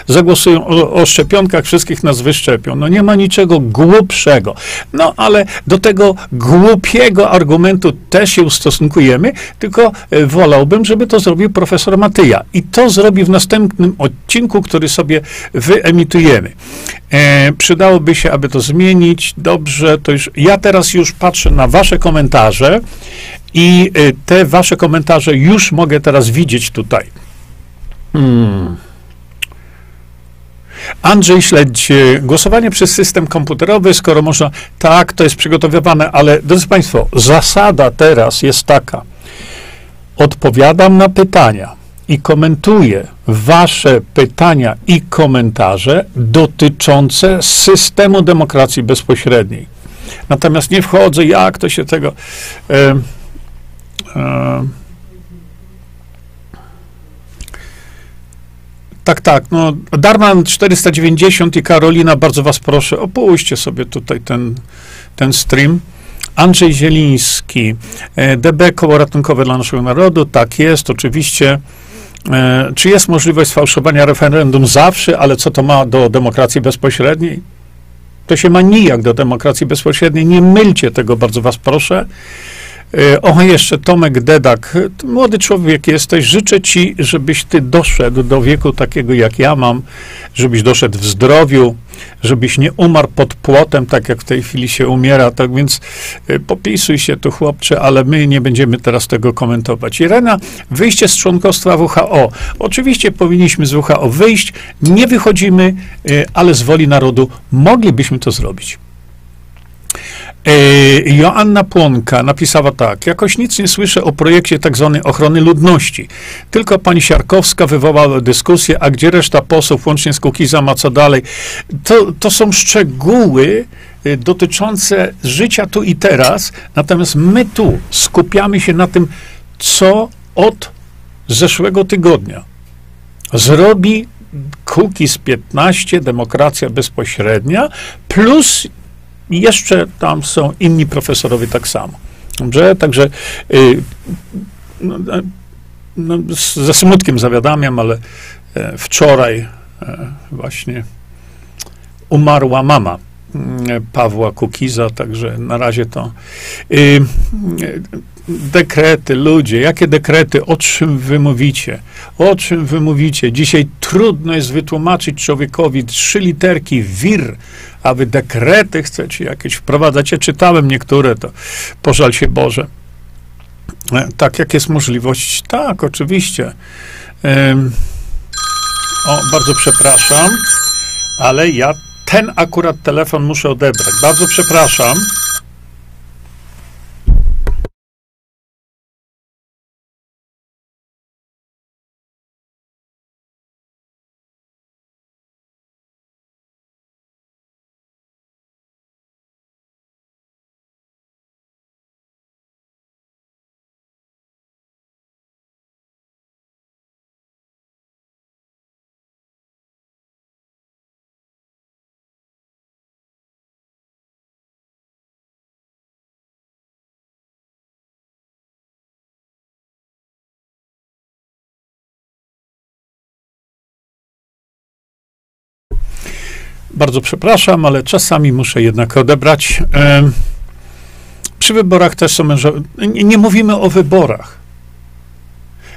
zagłosują o, o, szczepionkach, wszystkich nas wyszczepią. No nie ma niczego głupszego. No ale do tego głupiego argumentu też się ustosunkujemy, tylko y, wolałbym, żeby to zrobił profesor Matyja. I to zrobi w następnym odcinku, który sobie wyemitujemy. E, przydałoby się, aby to zmienić. Dobrze, to już ja teraz już patrzę na wasze komentarze i e, te wasze komentarze już mogę teraz widzieć tutaj. Hmm. Andrzej Śledź, głosowanie przez system komputerowy, skoro można, tak, to jest przygotowywane, ale drodzy Państwo, zasada teraz jest taka. Odpowiadam na pytania i komentuję Wasze pytania i komentarze dotyczące systemu demokracji bezpośredniej. Natomiast nie wchodzę, jak to się tego. E, e, tak, tak. No, Darman 490 i Karolina, bardzo Was proszę, opuśćcie sobie tutaj ten, ten stream. Andrzej Zieliński, e, DB Koło Ratunkowe dla Naszego Narodu, tak jest, oczywiście. E, czy jest możliwość sfałszowania referendum zawsze, ale co to ma do demokracji bezpośredniej? To się ma nijak do demokracji bezpośredniej. Nie mylcie tego, bardzo was proszę. E, O, jeszcze Tomek Dedak. Młody człowiek jesteś. Życzę ci, żebyś ty doszedł do wieku takiego, jak ja mam, żebyś doszedł w zdrowiu, żebyś nie umarł pod płotem, tak jak w tej chwili się umiera. Tak więc e, popisuj się tu, chłopcze, ale my nie będziemy teraz tego komentować. Irena, wyjście z członkostwa WHO. Oczywiście powinniśmy z WHO wyjść. Nie wychodzimy, e, ale z woli narodu moglibyśmy to zrobić. E, Joanna Płonka napisała tak. Jakoś nic nie słyszę o projekcie tak zwanej ochrony ludności. Tylko pani Siarkowska wywołała dyskusję, a gdzie reszta posłów, łącznie z Kukiza, ma co dalej. To, to są szczegóły e, dotyczące życia tu i teraz, natomiast my tu skupiamy się na tym, co od zeszłego tygodnia zrobi Kukiz 15, demokracja bezpośrednia, plus i jeszcze tam są inni profesorowie tak samo. Dobrze? Także y, no, no, z- ze smutkiem zawiadamiam, ale e, wczoraj e, właśnie umarła mama mm, Pawła Kukiza, także na razie to y, dekrety, ludzie, jakie dekrety, o czym wy mówicie? O czym wy mówicie? Dzisiaj trudno jest wytłumaczyć człowiekowi trzy literki wir, a wy dekrety chcecie jakieś wprowadzać. Ja czytałem niektóre, to pożal się Boże. E, Tak, jak jest możliwość? Tak, oczywiście. Em, o, bardzo przepraszam, ale ja ten akurat telefon muszę odebrać. Bardzo przepraszam. Bardzo przepraszam, ale czasami muszę jednak odebrać. Em, Przy wyborach też są mężowie. Nie, nie mówimy o wyborach.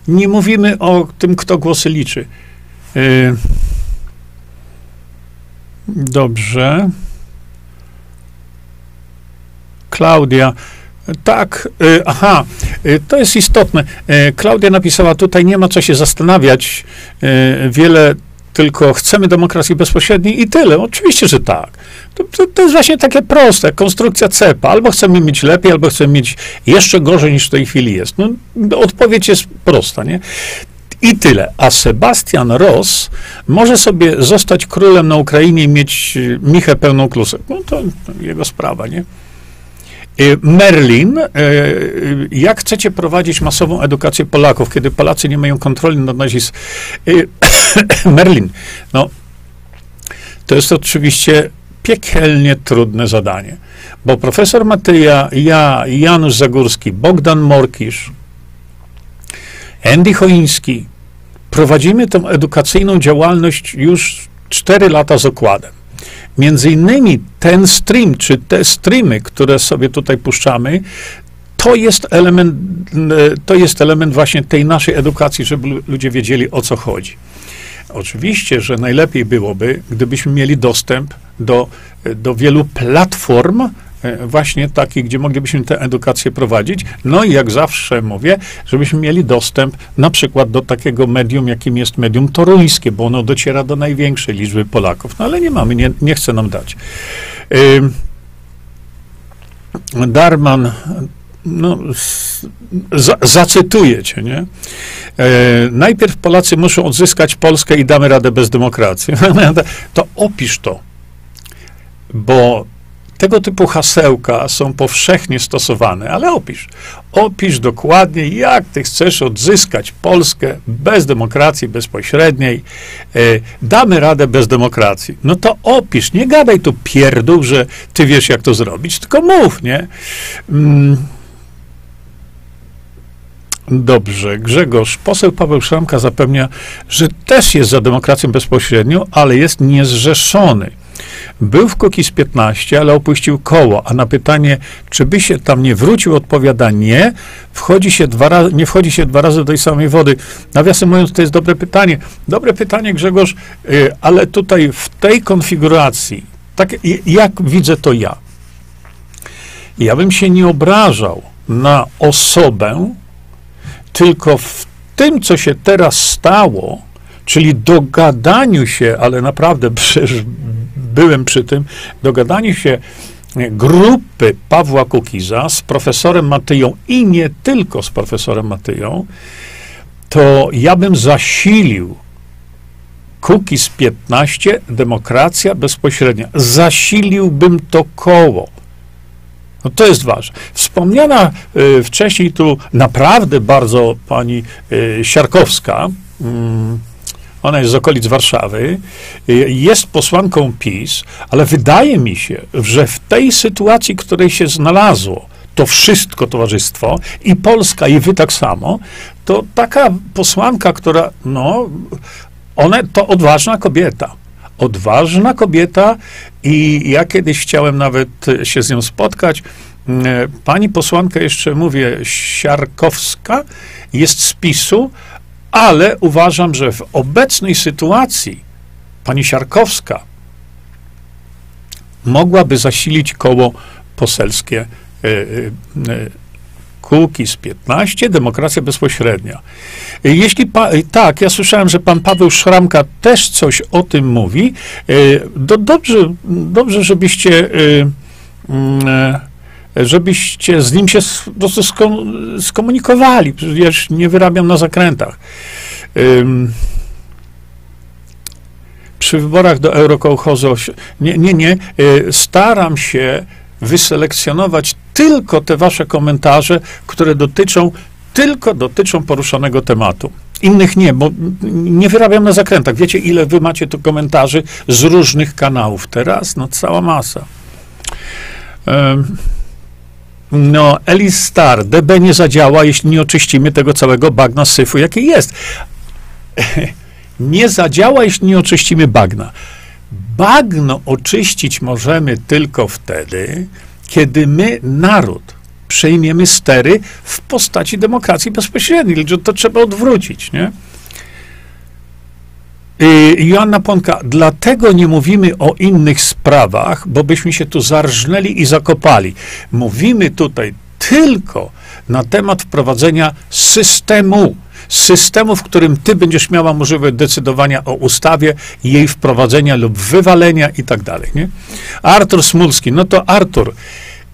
Nie mówimy o tym, kto głosy liczy. E, Dobrze. Klaudia. Tak, e, aha, e, to jest istotne. E, Klaudia napisała, tutaj nie ma co się zastanawiać. E, Wiele tylko chcemy demokracji bezpośredniej i tyle. Oczywiście, że tak. To, to, jest właśnie takie proste, konstrukcja cepa. Albo chcemy mieć lepiej, albo chcemy mieć jeszcze gorzej niż w tej chwili jest. No, odpowiedź jest prosta, nie? I tyle. A Sebastian Ross może sobie zostać królem na Ukrainie i mieć y, michę pełną klusek. No to jego sprawa, nie? Y, Merlin, y, y, jak chcecie prowadzić masową edukację Polaków, kiedy Polacy nie mają kontroli nad nazizmem? Merlin, no, to jest oczywiście piekielnie trudne zadanie, bo profesor Matyja, ja, Janusz Zagórski, Bogdan Morkisz, Andy Choiński, prowadzimy tą edukacyjną działalność już 4 lata z okładem. Między innymi ten stream, czy te streamy, które sobie tutaj puszczamy, to jest element, e, to jest element właśnie tej naszej edukacji, żeby lu- ludzie wiedzieli o co chodzi. Oczywiście, że najlepiej byłoby, gdybyśmy mieli dostęp do, do wielu platform, e, właśnie takich, gdzie moglibyśmy tę edukację prowadzić. No i jak zawsze mówię, żebyśmy mieli dostęp na przykład do takiego medium, jakim jest medium toruńskie, bo ono dociera do największej liczby Polaków. No ale nie mamy, nie, nie chce nam dać. Darman, no, zacytuję cię, nie? E, najpierw Polacy muszą odzyskać Polskę i damy radę bez demokracji. to opisz to, bo tego typu hasełka są powszechnie stosowane, ale opisz. Opisz dokładnie, jak ty chcesz odzyskać Polskę bez demokracji bezpośredniej. E, damy radę bez demokracji. No to opisz, nie gadaj tu pierdół, że ty wiesz, jak to zrobić, tylko mów, nie? Mm. Dobrze, Grzegorz. Poseł Paweł Szramka zapewnia, że też jest za demokracją bezpośrednią, ale jest niezrzeszony. Był w Kukiz 15, ale opuścił koło, a na pytanie, czy by się tam nie wrócił, odpowiada nie. Wchodzi się dwa razy, nie wchodzi się dwa razy do tej samej wody. Nawiasem mówiąc, to jest dobre pytanie. Dobre pytanie, Grzegorz, y, ale tutaj w tej konfiguracji, tak jak widzę to ja, ja bym się nie obrażał na osobę, tylko w tym, co się teraz stało, czyli dogadaniu się, ale naprawdę przecież byłem przy tym, dogadaniu się grupy Pawła Kukiza z profesorem Matyją i nie tylko z profesorem Matyją, to ja bym zasilił Kukiz 15, demokracja bezpośrednia. Zasiliłbym to koło. No to jest ważne. Wspomniana y, wcześniej tu naprawdę bardzo pani y, Siarkowska, y, ona jest z okolic Warszawy, y, jest posłanką PiS, ale wydaje mi się, że w tej sytuacji, której się znalazło, to wszystko towarzystwo i Polska, i wy tak samo, to taka posłanka, która, no, ona to odważna kobieta odważna kobieta i ja kiedyś chciałem nawet się z nią spotkać. Mm, pani posłanka, jeszcze mówię, Siarkowska, jest z PiSu, ale uważam, że w obecnej sytuacji pani Siarkowska mogłaby zasilić koło poselskie e, e, e, z 15, demokracja bezpośrednia. Jeśli pa, tak, ja słyszałem, że pan Paweł Szramka też coś o tym mówi, do, dobrze, dobrze, żebyście żebyście z nim się skomunikowali. Przecież nie wyrabiam na zakrętach. Przy wyborach do Eurokołchozu, nie, nie, nie, y, staram się wyselekcjonować tylko te wasze komentarze, które dotyczą, tylko dotyczą poruszonego tematu. Innych nie, bo nie wyrabiam na zakrętach. Wiecie, ile wy macie tu komentarzy z różnych kanałów teraz? No, cała masa. Um, no, Elis Star, DB nie zadziała, jeśli nie oczyścimy tego całego bagna syfu, jaki jest. nie zadziała, jeśli nie oczyścimy bagna. Bagno oczyścić możemy tylko wtedy, kiedy my, naród, przejmiemy stery w postaci demokracji bezpośredniej. To trzeba odwrócić, nie? Y, Joanna Ponka, dlatego nie mówimy o innych sprawach, bo byśmy się tu zarżnęli i zakopali. Mówimy tutaj tylko na temat wprowadzenia systemu. Systemu, w którym ty będziesz miała możliwość decydowania o ustawie, jej wprowadzenia lub wywalenia i tak dalej. Nie? Artur Smulski, no to Artur,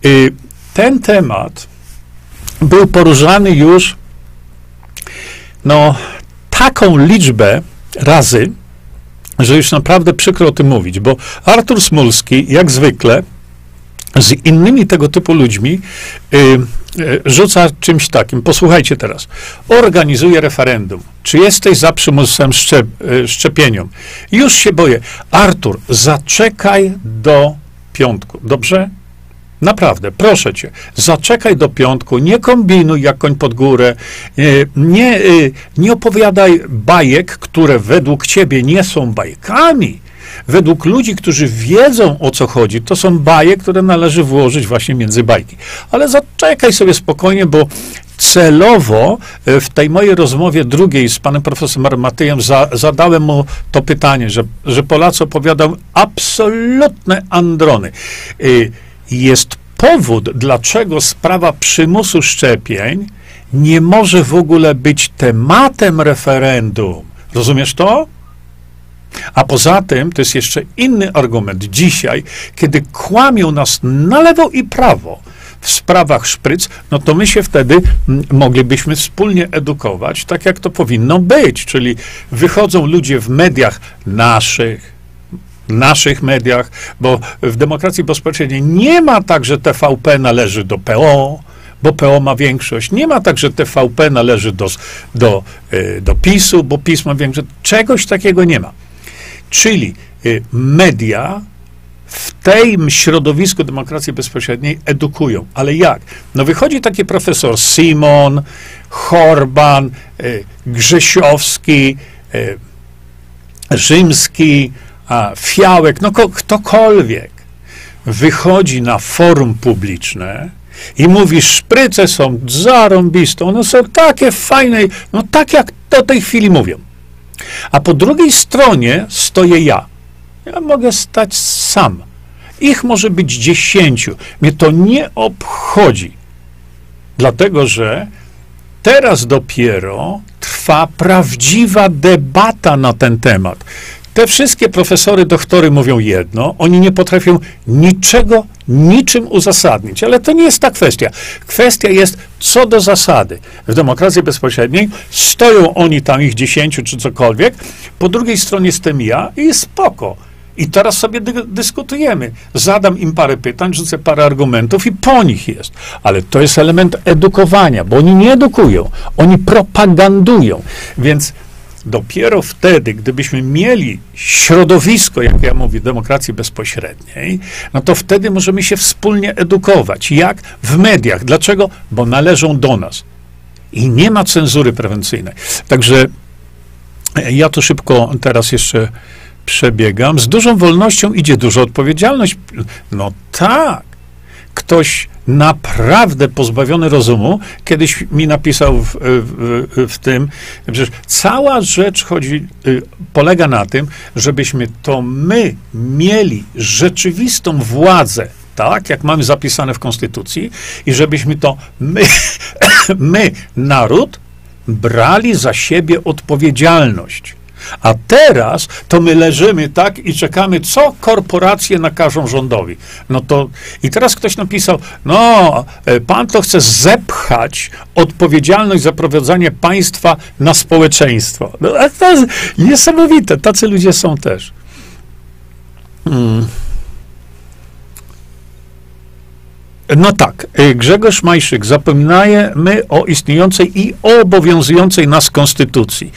y, ten temat był poruszany już no, taką liczbę razy, że już naprawdę przykro o tym mówić, bo Artur Smulski, jak zwykle, z innymi tego typu ludźmi y, y, rzuca czymś takim. Posłuchajcie teraz. Organizuje referendum. Czy jesteś za przymusem szczep, y, szczepieniom? Już się boję. Artur, zaczekaj do piątku. Dobrze? Naprawdę, proszę cię, zaczekaj do piątku, nie kombinuj jak koń pod górę, e, nie, e, nie opowiadaj bajek, które według ciebie nie są bajkami. Według ludzi, którzy wiedzą o co chodzi, to są baje, które należy włożyć właśnie między bajki. Ale zaczekaj sobie spokojnie, bo celowo e, w tej mojej rozmowie drugiej z panem profesorem Matyjem za, zadałem mu to pytanie, że, że Polacy opowiadają absolutne androny jest powód, dlaczego sprawa przymusu szczepień nie może w ogóle być tematem referendum. Rozumiesz to? A poza tym, to jest jeszcze inny argument dzisiaj, kiedy kłamią nas na lewo i prawo w sprawach szpryc, no to my się wtedy moglibyśmy wspólnie edukować, tak jak to powinno być. Czyli wychodzą ludzie w mediach naszych, naszych mediach, bo w demokracji bezpośredniej nie ma tak, że TVP należy do PO, bo PO ma większość. Nie ma tak, że TVP należy do, do, e, do PiSu, bo PiS ma większość. Czegoś takiego nie ma. Czyli e, media w tym środowisku demokracji bezpośredniej edukują. Ale jak? No wychodzi taki profesor Simon, Horban, e, Grzesiowski, Rzymski, a Fiałek, no ko- ktokolwiek wychodzi na forum publiczne i mówi, szpryce są zarąbiste, one są takie fajne, no tak jak do tej chwili mówią. A po drugiej stronie stoję ja. Ja mogę stać sam. Ich może być dziesięciu. Mnie to nie obchodzi. Dlatego, że teraz dopiero trwa prawdziwa debata na ten temat. Te wszystkie profesory, doktory mówią jedno, oni nie potrafią niczego, niczym uzasadnić, ale to nie jest ta kwestia. Kwestia jest co do zasady. W demokracji bezpośredniej stoją oni tam, ich dziesięciu czy cokolwiek, po drugiej stronie jestem ja i jest spoko. I teraz sobie dy dyskutujemy. Zadam im parę pytań, rzucę parę argumentów i po nich jest. Ale to jest element edukowania, bo oni nie edukują, oni propagandują. Więc dopiero wtedy, gdybyśmy mieli środowisko, jak ja mówię, demokracji bezpośredniej, no to wtedy możemy się wspólnie edukować. Jak? W mediach. Dlaczego? Bo należą do nas. I nie ma cenzury prewencyjnej. Także ja to szybko teraz jeszcze przebiegam. Z dużą wolnością idzie duża odpowiedzialność. No tak. Ktoś naprawdę pozbawiony rozumu kiedyś mi napisał w, w, w tym, że cała rzecz chodzi, y, polega na tym, żebyśmy to my mieli rzeczywistą władzę, tak, jak mamy zapisane w Konstytucji, i żebyśmy to my, my naród, brali za siebie odpowiedzialność. A teraz to my leżymy tak i czekamy, co korporacje nakażą rządowi. No to i teraz ktoś napisał, no, e, pan to chce zepchać odpowiedzialność za prowadzenie państwa na społeczeństwo. No, to jest niesamowite, tacy ludzie są też. Hmm. No tak, y, Grzegorz Majszyk, zapominajmy o istniejącej i obowiązującej nas konstytucji.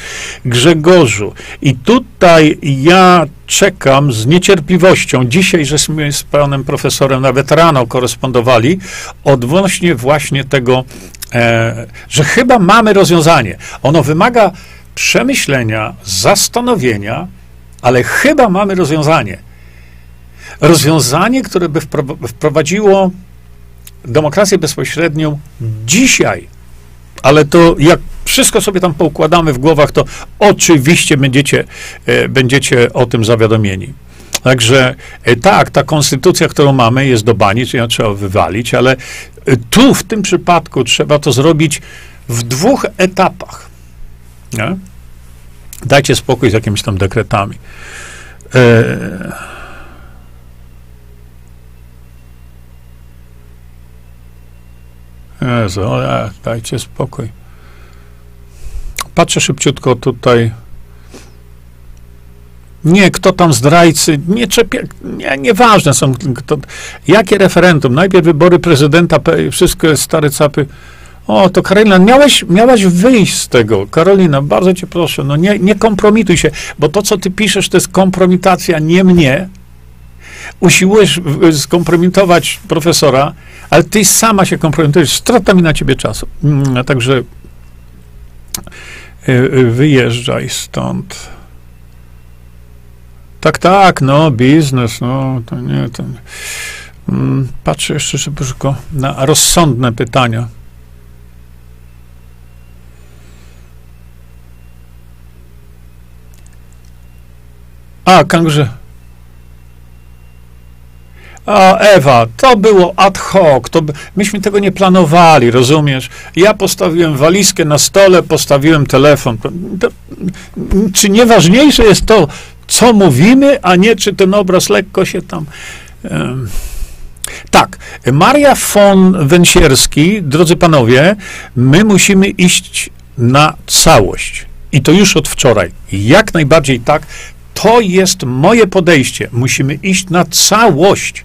Grzegorzu, i tutaj ja czekam z niecierpliwością. Dzisiaj, żeśmy z panem profesorem nawet rano korespondowali odnośnie właśnie tego, e, że chyba mamy rozwiązanie. Ono wymaga przemyślenia, zastanowienia, ale chyba mamy rozwiązanie. Rozwiązanie, które by wprowadziło demokrację bezpośrednią dzisiaj, ale to jak wszystko sobie tam poukładamy w głowach, to oczywiście będziecie, e, będziecie o tym zawiadomieni. Także e, tak, ta konstytucja, którą mamy, jest do bani, czy ją trzeba wywalić, ale e, tu w tym przypadku trzeba to zrobić w dwóch etapach. Nie? Dajcie spokój z jakimiś tam dekretami. E Jezu, ale dajcie spokój. Patrzę szybciutko tutaj. Nie, kto tam zdrajcy, nie czepie, nie, nieważne są, kto, jakie referendum, najpierw wybory prezydenta, wszystko jest stare capy. O, to Karolina, miałeś, miałaś wyjść z tego. Karolina, bardzo cię proszę, no nie, nie kompromituj się, bo to, co ty piszesz, to jest kompromitacja nie mnie. Usiłujesz skompromitować profesora, ale ty sama się kompromitujesz, strata mi na ciebie czasu. Mm, także y, y, wyjeżdżaj stąd. Tak, tak, no, biznes, no, to nie, to nie. Mm, patrzę jeszcze szybko na rozsądne pytania. A, kangurze. O, Ewa, to było ad hoc, to, myśmy tego nie planowali, rozumiesz? Ja postawiłem walizkę na stole, postawiłem telefon. Czy nieważniejsze jest to, co mówimy, a nie czy ten obraz lekko się tam... Um. Tak, Maria von Węsierski, drodzy panowie, my musimy iść na całość. I to już od wczoraj. Jak najbardziej tak. To jest moje podejście. Musimy iść na całość.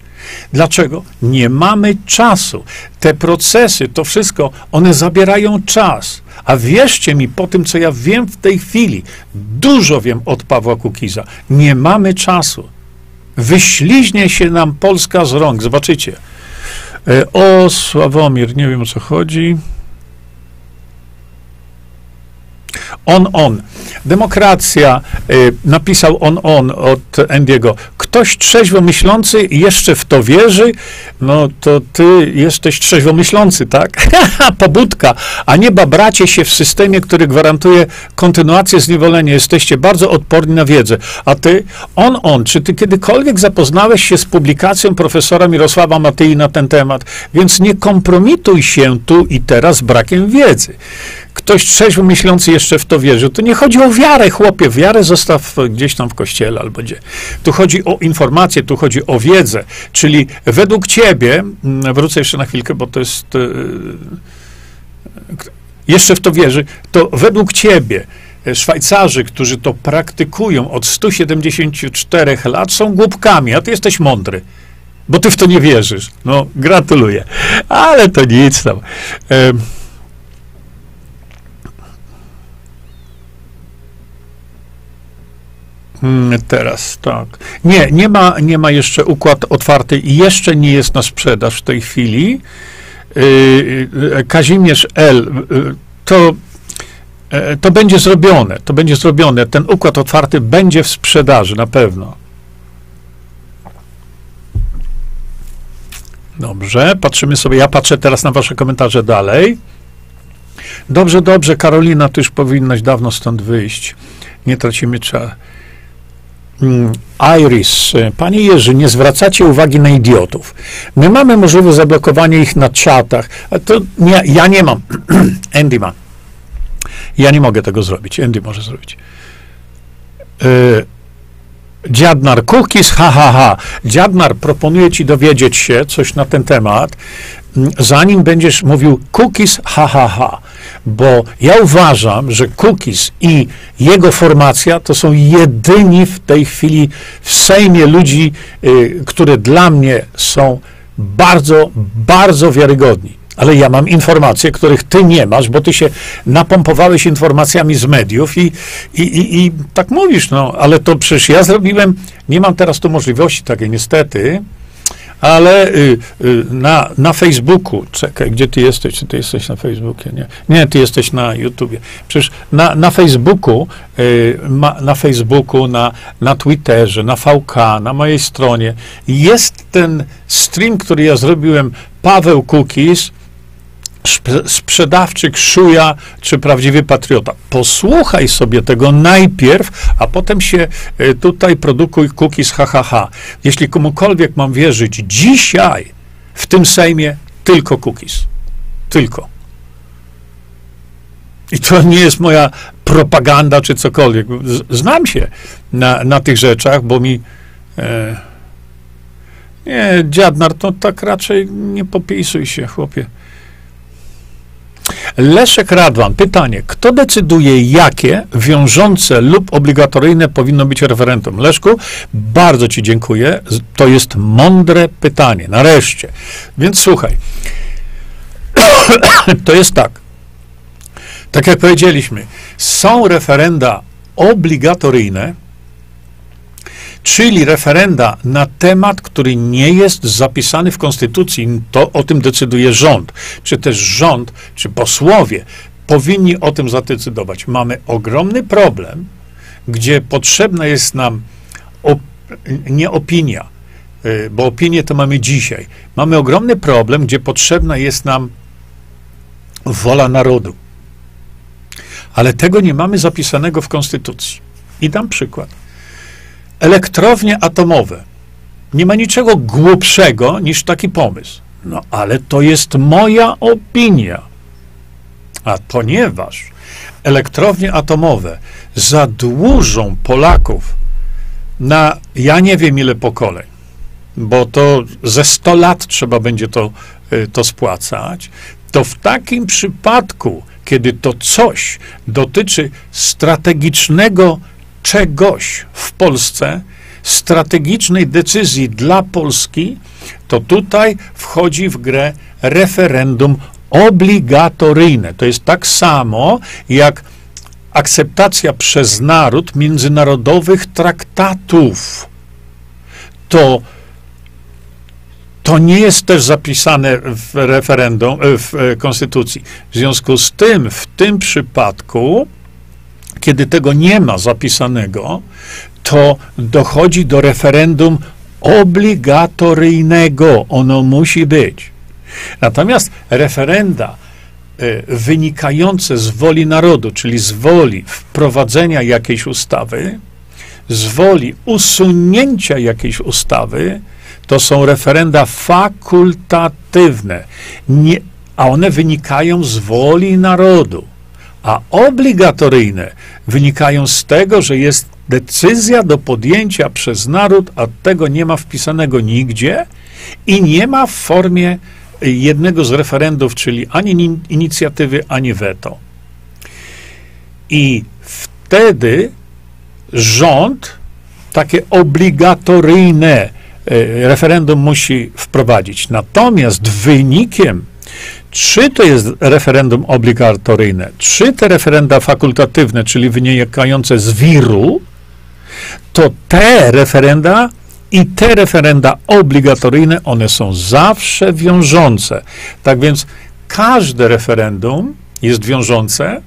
Dlaczego? Nie mamy czasu. Te procesy, to wszystko, one zabierają czas. A wierzcie mi, po tym, co ja wiem w tej chwili, dużo wiem od Pawła Kukiza, nie mamy czasu. Wyśliźnie się nam Polska z rąk. Zobaczycie. E, o, Sławomir, nie wiem o co chodzi. On, on. Demokracja, y, napisał on, on od Andiego. Ktoś trzeźwo myślący jeszcze w to wierzy, no to ty jesteś trzeźwo myślący, tak? Pobudka, a nie babracie się w systemie, który gwarantuje kontynuację zniewolenia. Jesteście bardzo odporni na wiedzę. A ty, on, on, czy ty kiedykolwiek zapoznałeś się z publikacją profesora Mirosława Matyi na ten temat? Więc nie kompromituj się tu i teraz brakiem wiedzy ktoś trzeźwo myślący jeszcze w to wierzy. Tu nie chodzi o wiarę, chłopie. Wiarę zostaw gdzieś tam w kościele albo gdzie. Tu chodzi o informację, tu chodzi o wiedzę. Czyli według ciebie, mm, wrócę jeszcze na chwilkę, bo to jest. Yy, jeszcze w to wierzy, to według ciebie e, Szwajcarzy, którzy to praktykują od 174 lat, są głupkami, a ty jesteś mądry, bo ty w to nie wierzysz. No, gratuluję. Ale to nic tam. Yy. Hmm, teraz, tak. Nie, nie ma, nie ma jeszcze układ otwarty i jeszcze nie jest na sprzedaż w tej chwili. Yy, Kazimierz L. Yy, to, yy, to będzie zrobione, to będzie zrobione. Ten układ otwarty będzie w sprzedaży, na pewno. Dobrze, patrzymy sobie. Ja patrzę teraz na wasze komentarze dalej. Dobrze, dobrze, Karolina, ty już powinnaś dawno stąd wyjść. Nie tracimy czasu. Mm, Iris, panie Jerzy, nie zwracacie uwagi na idiotów. My mamy możliwość zablokowania ich na czatach. To nie, ja nie mam. Andy ma. Ja nie mogę tego zrobić. Andy może zrobić. Yy, Dziadnar, cookies, ha, ha, ha. Dziadnar proponuje ci dowiedzieć się coś na ten temat, mm, zanim będziesz mówił cookies, ha, ha, ha bo ja uważam, że Cookies i jego formacja to są jedyni w tej chwili w Sejmie ludzi, y, które dla mnie są bardzo, bardzo wiarygodni. Ale ja mam informacje, których ty nie masz, bo ty się napompowałeś informacjami z mediów i, i, i, i tak mówisz, no, ale to przecież ja zrobiłem, nie mam teraz tu możliwości takiej niestety, ale y, y, na, na Facebooku, czekaj, gdzie ty jesteś? Czy ty jesteś na Facebookie? Nie, nie ty jesteś na YouTubie. Przecież na, na Facebooku, y, ma, na Facebooku, na, na Twitterze, na VK, na mojej stronie jest ten stream, który ja zrobiłem, Paweł Kukis, sprzedawczyk, szuja czy prawdziwy patriota. Posłuchaj sobie tego najpierw, a potem się e, tutaj produkuj cookies ha. Jeśli komukolwiek mam wierzyć dzisiaj w tym Sejmie, tylko cookies. Tylko. I to nie jest moja propaganda czy cokolwiek. Znam się na, na tych rzeczach, bo mi. E, nie, dziadnar, to tak raczej nie popisuj się, chłopie. Leszek Radwan, pytanie, kto decyduje, jakie wiążące lub obligatoryjne powinno być referendum? Leszku, bardzo Ci dziękuję. To jest mądre pytanie, nareszcie. Więc słuchaj, to jest tak. Tak jak powiedzieliśmy, są referenda obligatoryjne, czyli referenda na temat, który nie jest zapisany w Konstytucji. To o tym decyduje rząd, czy też rząd, czy posłowie powinni o tym zadecydować. Mamy ogromny problem, gdzie potrzebna jest nam op nie opinia, y, bo opinię to mamy dzisiaj. Mamy ogromny problem, gdzie potrzebna jest nam wola narodu. Ale tego nie mamy zapisanego w Konstytucji. I dam przykład elektrownie atomowe. Nie ma niczego głupszego niż taki pomysł. No ale to jest moja opinia. A ponieważ elektrownie atomowe zadłużą Polaków na ja nie wiem ile pokoleń, bo to ze 100 lat trzeba będzie to, y, to spłacać, to w takim przypadku, kiedy to coś dotyczy strategicznego czegoś w Polsce, strategicznej decyzji dla Polski, to tutaj wchodzi w grę referendum obligatoryjne. To jest tak samo jak akceptacja przez naród międzynarodowych traktatów. To to nie jest też zapisane w referendum, w konstytucji. W związku z tym, w tym przypadku kiedy tego nie ma zapisanego, to dochodzi do referendum obligatoryjnego. Ono musi być. Natomiast referenda y, wynikające z woli narodu, czyli z woli wprowadzenia jakiejś ustawy, z woli usunięcia jakiejś ustawy, to są referenda fakultatywne, nie, a one wynikają z woli narodu. A obligatoryjne wynikają z tego, że jest decyzja do podjęcia przez naród, a tego nie ma wpisanego nigdzie i nie ma w formie jednego z referendów, czyli ani inicjatywy, ani weto. I wtedy rząd takie obligatoryjne e, referendum musi wprowadzić. Natomiast wynikiem, czy to jest referendum obligatoryjne, czy te referenda fakultatywne, czyli wynikające z wiru, to te referenda i te referenda obligatoryjne, one są zawsze wiążące. Tak więc każde referendum jest wiążące,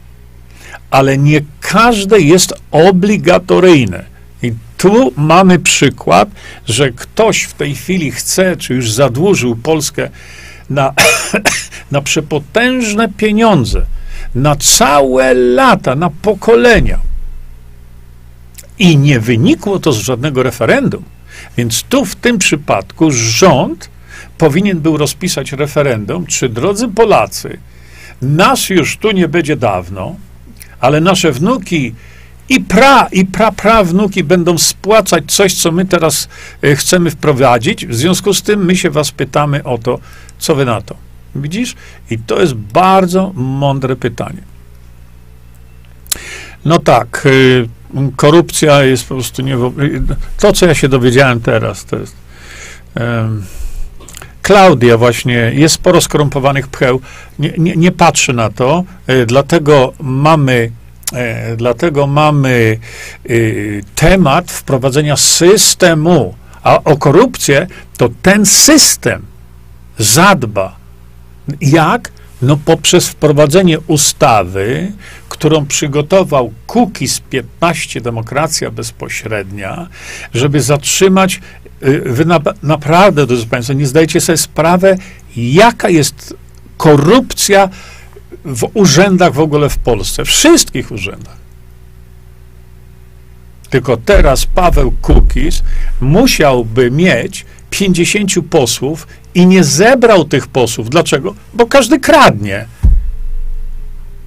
ale nie każde jest obligatoryjne. I tu mamy przykład, że ktoś w tej chwili chce, czy już zadłużył Polskę na, na przepotężne pieniądze, na całe lata, na pokolenia. I nie wynikło to z żadnego referendum. Więc tu w tym przypadku rząd powinien był rozpisać referendum, czy drodzy Polacy, nas już tu nie będzie dawno, ale nasze wnuki i pra, i pra, pra wnuki będą spłacać coś, co my teraz e, chcemy wprowadzić. W związku z tym my się was pytamy o to, co wy na to. Widzisz? I to jest bardzo mądre pytanie. No tak, y, korupcja jest po prostu nie. To, co ja się dowiedziałem teraz, to jest. Um, Klaudia właśnie, jest sporo skorumpowanych pcheł, nie, nie, nie patrzy na to, y, dlatego mamy y, dlatego mamy temat wprowadzenia systemu, a o korupcję to ten system zadba. Jak? No poprzez wprowadzenie ustawy, którą przygotował Kukiz 15 Demokracja Bezpośrednia, żeby zatrzymać, y, wy na, naprawdę, drodzy Państwo, nie zdajecie sobie sprawę, jaka jest korupcja w urzędach w ogóle w Polsce, wszystkich urzędach. Tylko teraz Paweł Kukiz musiałby mieć 50 posłów i nie zebrał tych posłów. Dlaczego? Bo każdy kradnie.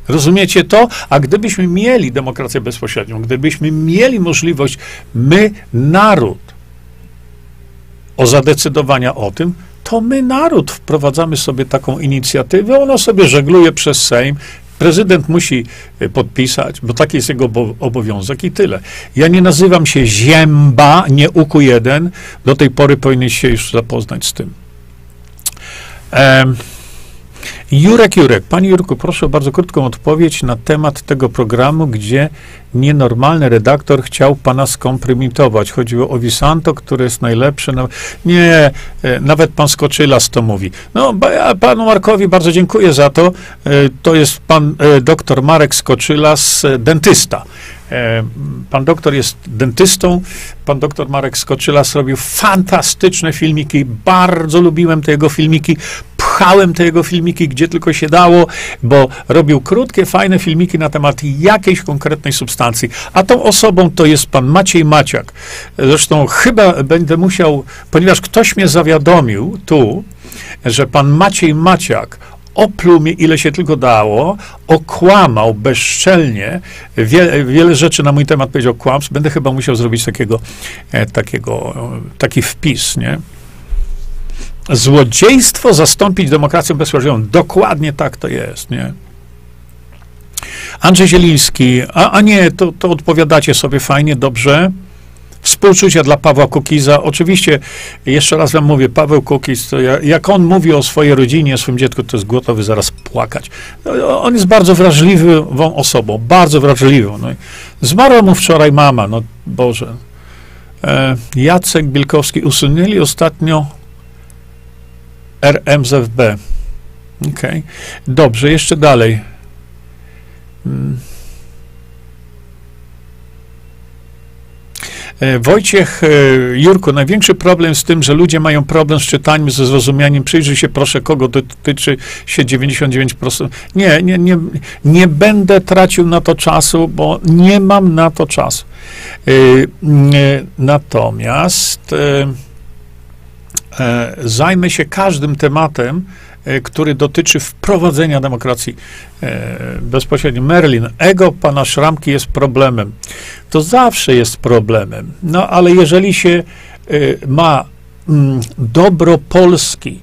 Rozumiecie to? A gdybyśmy mieli demokrację bezpośrednią, gdybyśmy mieli możliwość, my, naród, o zadecydowania o tym, to my, naród, wprowadzamy sobie taką inicjatywę, ona sobie żegluje przez Sejm, prezydent musi e, podpisać, bo taki jest jego obowiązek i tyle. Ja nie nazywam się Zięba, nie UQ1, do tej pory powinien się już zapoznać z tym. Jurek, Jurek, Panie Jurku, proszę o bardzo krótką odpowiedź na temat tego programu, gdzie nienormalny redaktor chciał Pana skompromitować. Chodziło o Visanto, które jest najlepsze. Nie, e, nawet Pan Skoczylas to mówi. No, Panu Markowi bardzo dziękuję za to. E, to jest Pan e, doktor Marek Skoczylas, dentysta. Pan doktor jest dentystą. Pan doktor Marek Skoczylas robił fantastyczne filmiki. Bardzo lubiłem te jego filmiki pchałem te jego filmiki, gdzie tylko się dało, bo robił krótkie, fajne filmiki na temat jakiejś konkretnej substancji. A tą osobą to jest pan Maciej Maciak. Zresztą chyba będę musiał, ponieważ ktoś mnie zawiadomił tu, że pan Maciej Maciak opluł mnie ile się tylko dało, okłamał bezczelnie, wiele, wiele rzeczy na mój temat powiedział kłamstw, będę chyba musiał zrobić takiego, e, takiego, taki wpis, nie? złodziejstwo zastąpić demokracją bezpośrednią. Dokładnie tak to jest, nie? Andrzej Zieliński, a, a nie, to, to odpowiadacie sobie fajnie, dobrze. Współczucia dla Pawła Kukiza. Oczywiście, jeszcze raz wam mówię, Paweł Kukiz, to ja, jak on mówi o swojej rodzinie, o swoim dziecku, to jest gotowy zaraz płakać. On jest bardzo wrażliwą osobą, bardzo wrażliwą. No zmarła mu wczoraj mama, no Boże. E, Jacek Bielkowski, usunęli ostatnio RMZFB. OK. Dobrze, jeszcze dalej. Hmm. Wojciech, e, Jurku, największy problem z tym, że ludzie mają problem z czytaniem, ze zrozumieniem. Przyjrzyj się proszę, kogo dotyczy się 99%. Nie, nie, nie, nie będę tracił na to czasu, bo nie mam na to czasu. E, e, Natomiast e, e, zajmę się każdym tematem, e, który dotyczy wprowadzenia demokracji e, bezpośrednio. Merlin, ego pana Szramki jest problemem. To zawsze jest problemem. No ale jeżeli się y, ma mm, dobro Polski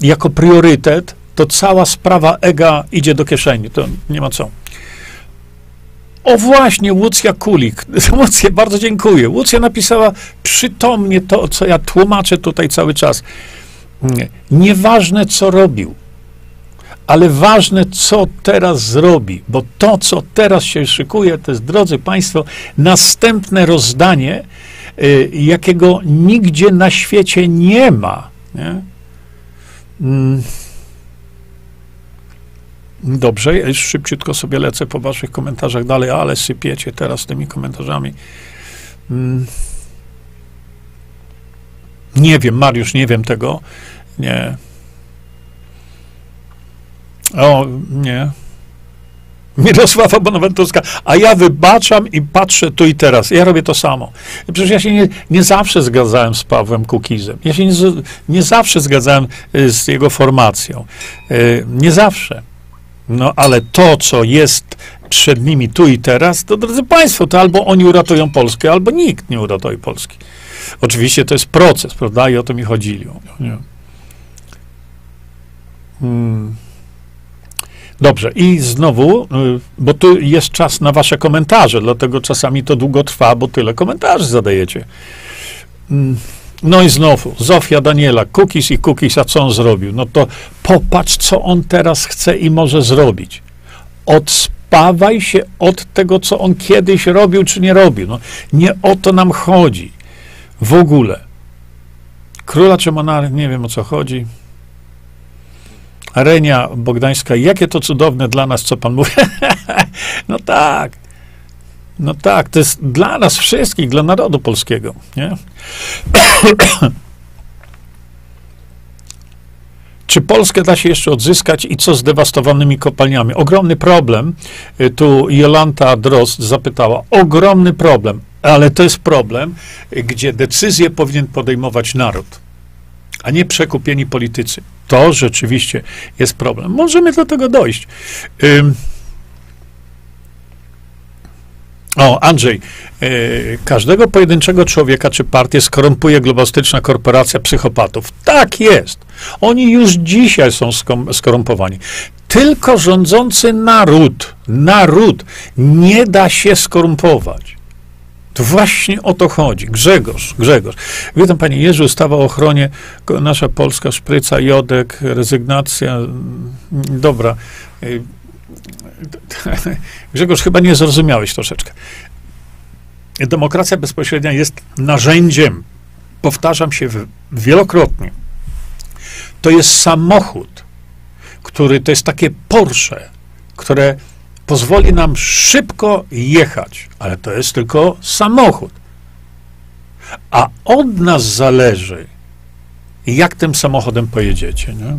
jako priorytet, to cała sprawa ega idzie do kieszeni. To nie ma co. O właśnie, Łucja Kulik. Łucja, bardzo dziękuję. Łucja napisała przytomnie to, co ja tłumaczę tutaj cały czas. Nie- Nieważne, co robił, ale ważne, co teraz zrobi, bo to, co teraz się szykuje, to jest, drodzy Państwo, następne rozdanie, y, jakiego nigdzie na świecie nie ma. Nie? Mm. Dobrze, już szybciutko sobie lecę po waszych komentarzach dalej, ale sypiecie teraz tymi komentarzami. Nie wiem, Mariusz, nie wiem tego. Nie. O, nie. Mirosława Bonawentowska, a ja wybaczam i patrzę tu i teraz. Ja robię to samo. Przecież ja się nie, nie zawsze zgadzałem z Pawłem Kukizem. Ja się nie, nie zawsze zgadzałem y, z jego formacją. Y, Nie zawsze. No ale to, co jest przed nimi tu i teraz, to drodzy Państwo, to albo oni uratują Polskę, albo nikt nie uratuje Polski. Oczywiście to jest proces, prawda? I o to mi chodzili. Nie. Hmm. Dobrze, i znowu, y, bo tu jest czas na wasze komentarze, dlatego czasami to długo trwa, bo tyle komentarzy zadajecie. Mm, No i znowu, Zofia Daniela, cookies i cookies, a co on zrobił? No to popatrz, co on teraz chce i może zrobić. Odspawaj się od tego, co on kiedyś robił, czy nie robił. No, nie o to nam chodzi. W ogóle. Króla czy nie wiem o co chodzi. Arenia Bogdańska, jakie to cudowne dla nas, co pan mówi. no tak. No tak, to jest dla nas wszystkich, dla narodu polskiego, nie? Czy Polskę da się jeszcze odzyskać i co z dewastowanymi kopalniami? Ogromny problem. Y, Tu Jolanta Drozd zapytała. Ogromny problem, ale to jest problem, gdzie decyzję powinien podejmować naród, a nie przekupieni politycy. To rzeczywiście jest problem. Możemy do tego dojść. Ym, o, Andrzej, e, każdego pojedynczego człowieka czy partię skorumpuje globalistyczna korporacja psychopatów. Tak jest. Oni już dzisiaj są skom- skorumpowani. Tylko rządzący naród, naród nie da się skorumpować. To właśnie o to chodzi. Grzegorz, Grzegorz. Witam Panie Jerzy, ustawa o ochronie, nasza polska szpryca, jodek, rezygnacja. mm, Dobra. Y, Grzegorz, chyba nie zrozumiałeś troszeczkę. Demokracja bezpośrednia jest narzędziem, powtarzam się wielokrotnie. To jest samochód, który to jest takie Porsche, które pozwoli nam szybko jechać, ale to jest tylko samochód. A od nas zależy, jak tym samochodem pojedziecie. Nie?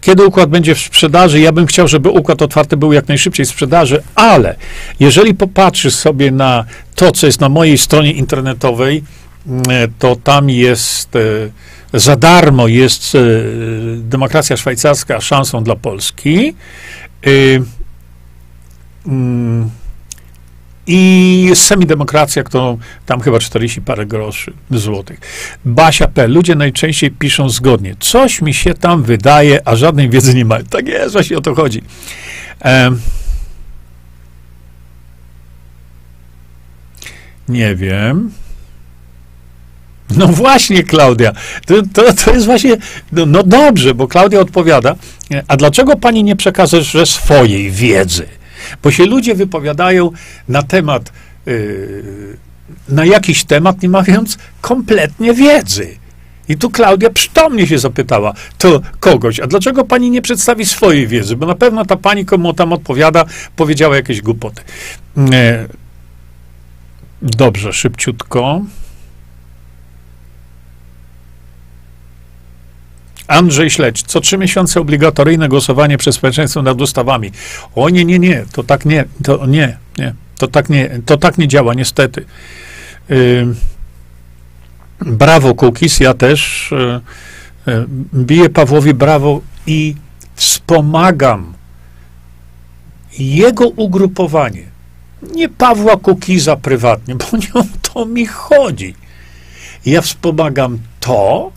Kiedy układ będzie w sprzedaży? Ja bym chciał, żeby układ otwarty był jak najszybciej w sprzedaży, ale jeżeli popatrzysz sobie na to, co jest na mojej stronie internetowej, mm, to tam jest e, za darmo jest e, demokracja szwajcarska szansą dla Polski. I semidemokracja, którą tam chyba 40 parę groszy złotych. Basia P. Ludzie najczęściej piszą zgodnie. Coś mi się tam wydaje, a żadnej wiedzy nie mają. Tak jest, właśnie o to chodzi. Nie wiem. No właśnie, Klaudia. To, to, to jest właśnie. No, no dobrze, bo Klaudia odpowiada. A dlaczego pani nie przekażesz swojej wiedzy? Bo się ludzie wypowiadają na temat, yy, na jakiś temat, nie mając kompletnie wiedzy. I tu Klaudia przytomnie się zapytała to kogoś, a dlaczego pani nie przedstawi swojej wiedzy? Bo na pewno ta pani, komu tam odpowiada, powiedziała jakieś głupoty. Nie. Dobrze, szybciutko. Andrzej Śledź, co trzy miesiące obligatoryjne głosowanie przez społeczeństwo nad ustawami. O nie, nie, nie, to tak nie, to nie, nie, to tak nie, to tak nie działa, niestety. Yy, brawo, Kukis, ja też yy, yy, biję Pawłowi brawo i wspomagam jego ugrupowanie. Nie Pawła Kukiza prywatnie, bo nie o to mi chodzi. Ja wspomagam to,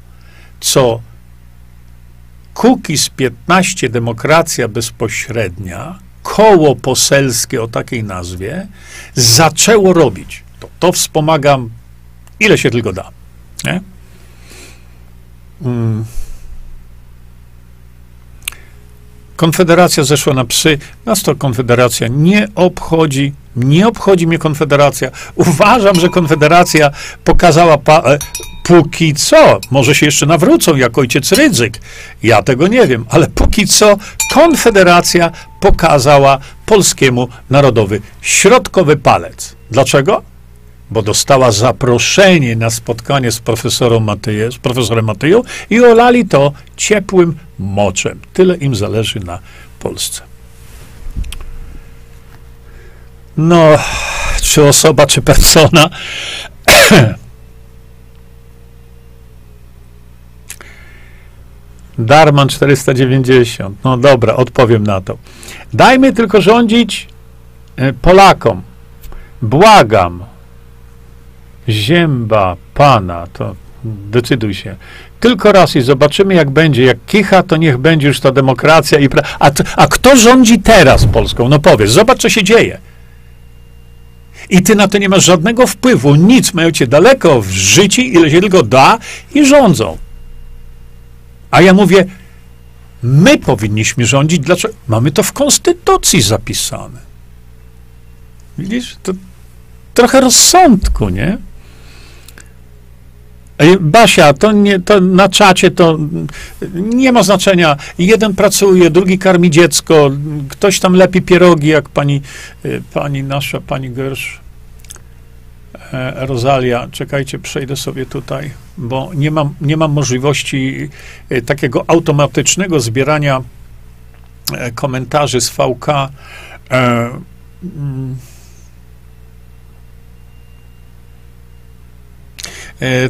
co Kukiz 15 Demokracja Bezpośrednia, koło poselskie o takiej nazwie, zaczęło robić. To, to wspomagam, ile się tylko da. Nie? Mm. Konfederacja zeszła na psy. Nas to Konfederacja nie obchodzi. Nie obchodzi mnie Konfederacja. Uważam, że Konfederacja pokazała pa, e, póki co, może się jeszcze nawrócą jak ojciec Rydzyk. Ja tego nie wiem, ale póki co Konfederacja pokazała polskiemu narodowi środkowy palec. Dlaczego? Bo dostała zaproszenie na spotkanie z Matyjem, z profesorem Matyją i olali to ciepłym moczem. Tyle im zależy na Polsce. No, czy osoba, czy persona. Darman 490. No dobra, odpowiem na to. Dajmy tylko rządzić e, Polakom. Błagam. Zięba Pana, to decyduj się. Tylko raz i zobaczymy, jak będzie. Jak kicha, to niech będzie już ta demokracja i. Pra- a, a kto rządzi teraz Polską? No powiedz, zobacz, co się dzieje. I ty na to nie masz żadnego wpływu, nic, mają cię daleko w życiu, ile się tylko da i rządzą. A ja mówię, my powinniśmy rządzić, dlaczego? Mamy to w konstytucji zapisane. Widzisz? To trochę rozsądku, nie? Basia, to, nie, to na czacie to nie ma znaczenia. Jeden pracuje, drugi karmi dziecko, ktoś tam lepi pierogi, jak pani, y, pani nasza, pani Gersz. E, Rosalia, czekajcie, przejdę sobie tutaj, bo nie mam, nie mam możliwości e, takiego automatycznego zbierania e, komentarzy z VK. Mm.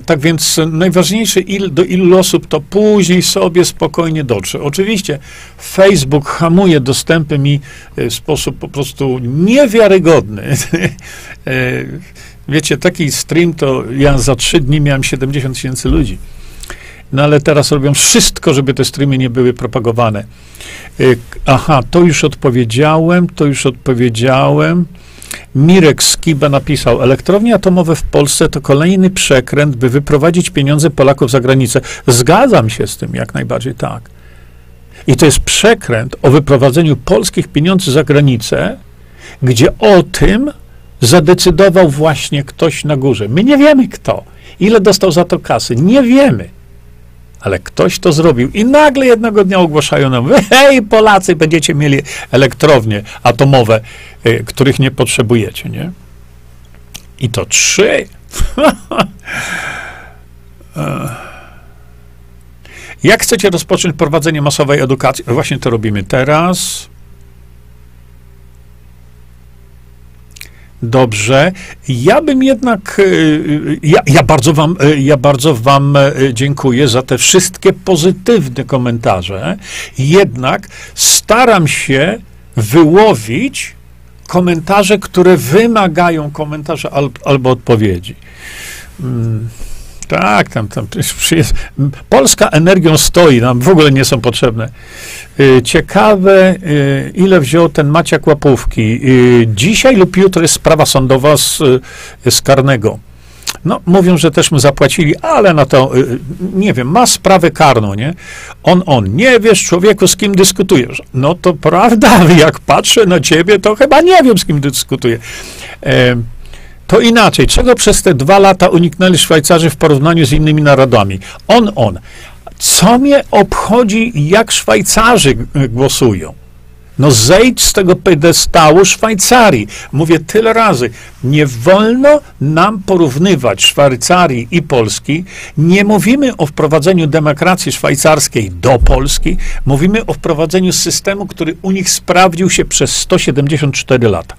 Tak więc najważniejsze, il, do ilu osób to później sobie spokojnie dotrze. Oczywiście Facebook hamuje dostępy mi w sposób po prostu niewiarygodny. Wiecie, taki stream to ja za trzy dni miałem 70 tysięcy ludzi. No ale teraz robią wszystko, żeby te streamy nie były propagowane. Y, aha, to już odpowiedziałem, to już odpowiedziałem. Mirek Skiba napisał, elektrownie atomowe w Polsce to kolejny przekręt, by wyprowadzić pieniądze Polaków za granicę. Zgadzam się z tym, jak najbardziej tak. I to jest przekręt o wyprowadzeniu polskich pieniędzy za granicę, gdzie o tym zadecydował właśnie ktoś na górze. My nie wiemy kto. Ile dostał za to kasy? Nie wiemy. Ale ktoś to zrobił i nagle jednego dnia ogłaszają nam, hej Polacy, będziecie mieli elektrownie atomowe, y, których nie potrzebujecie, nie? I to trzy. Jak chcecie rozpocząć prowadzenie masowej edukacji? Właśnie to robimy teraz. Dobrze. Ja bym jednak, e, ja, ja, bardzo wam, e, ja bardzo wam e, dziękuję za te wszystkie pozytywne komentarze. Jednak staram się wyłowić komentarze, które wymagają komentarza albo odpowiedzi. Tak, tam, tam jest, Polska energią stoi, nam w ogóle nie są potrzebne. Y, ciekawe, y, ile wziął ten Maciak Łapówki. Y, dzisiaj lub jutro jest sprawa sądowa z, z karnego. No, mówią, że też mu zapłacili, ale na to, nie wiem, ma sprawę karną, nie? On, on, nie wiesz, człowieku, z kim dyskutujesz. No to prawda, jak patrzę na ciebie, to chyba nie wiem, z kim dyskutuję. E, to inaczej. Czego przez te dwa lata uniknęli Szwajcarzy w porównaniu z innymi narodami? On, on. Co mnie obchodzi, jak Szwajcarzy głosują? No zejdź z tego pedestału Szwajcarii. Mówię tyle razy. Nie wolno nam porównywać Szwajcarii i Polski. Nie mówimy o wprowadzeniu demokracji szwajcarskiej do Polski. Mówimy o wprowadzeniu systemu, który u nich sprawdził się przez 174 lata.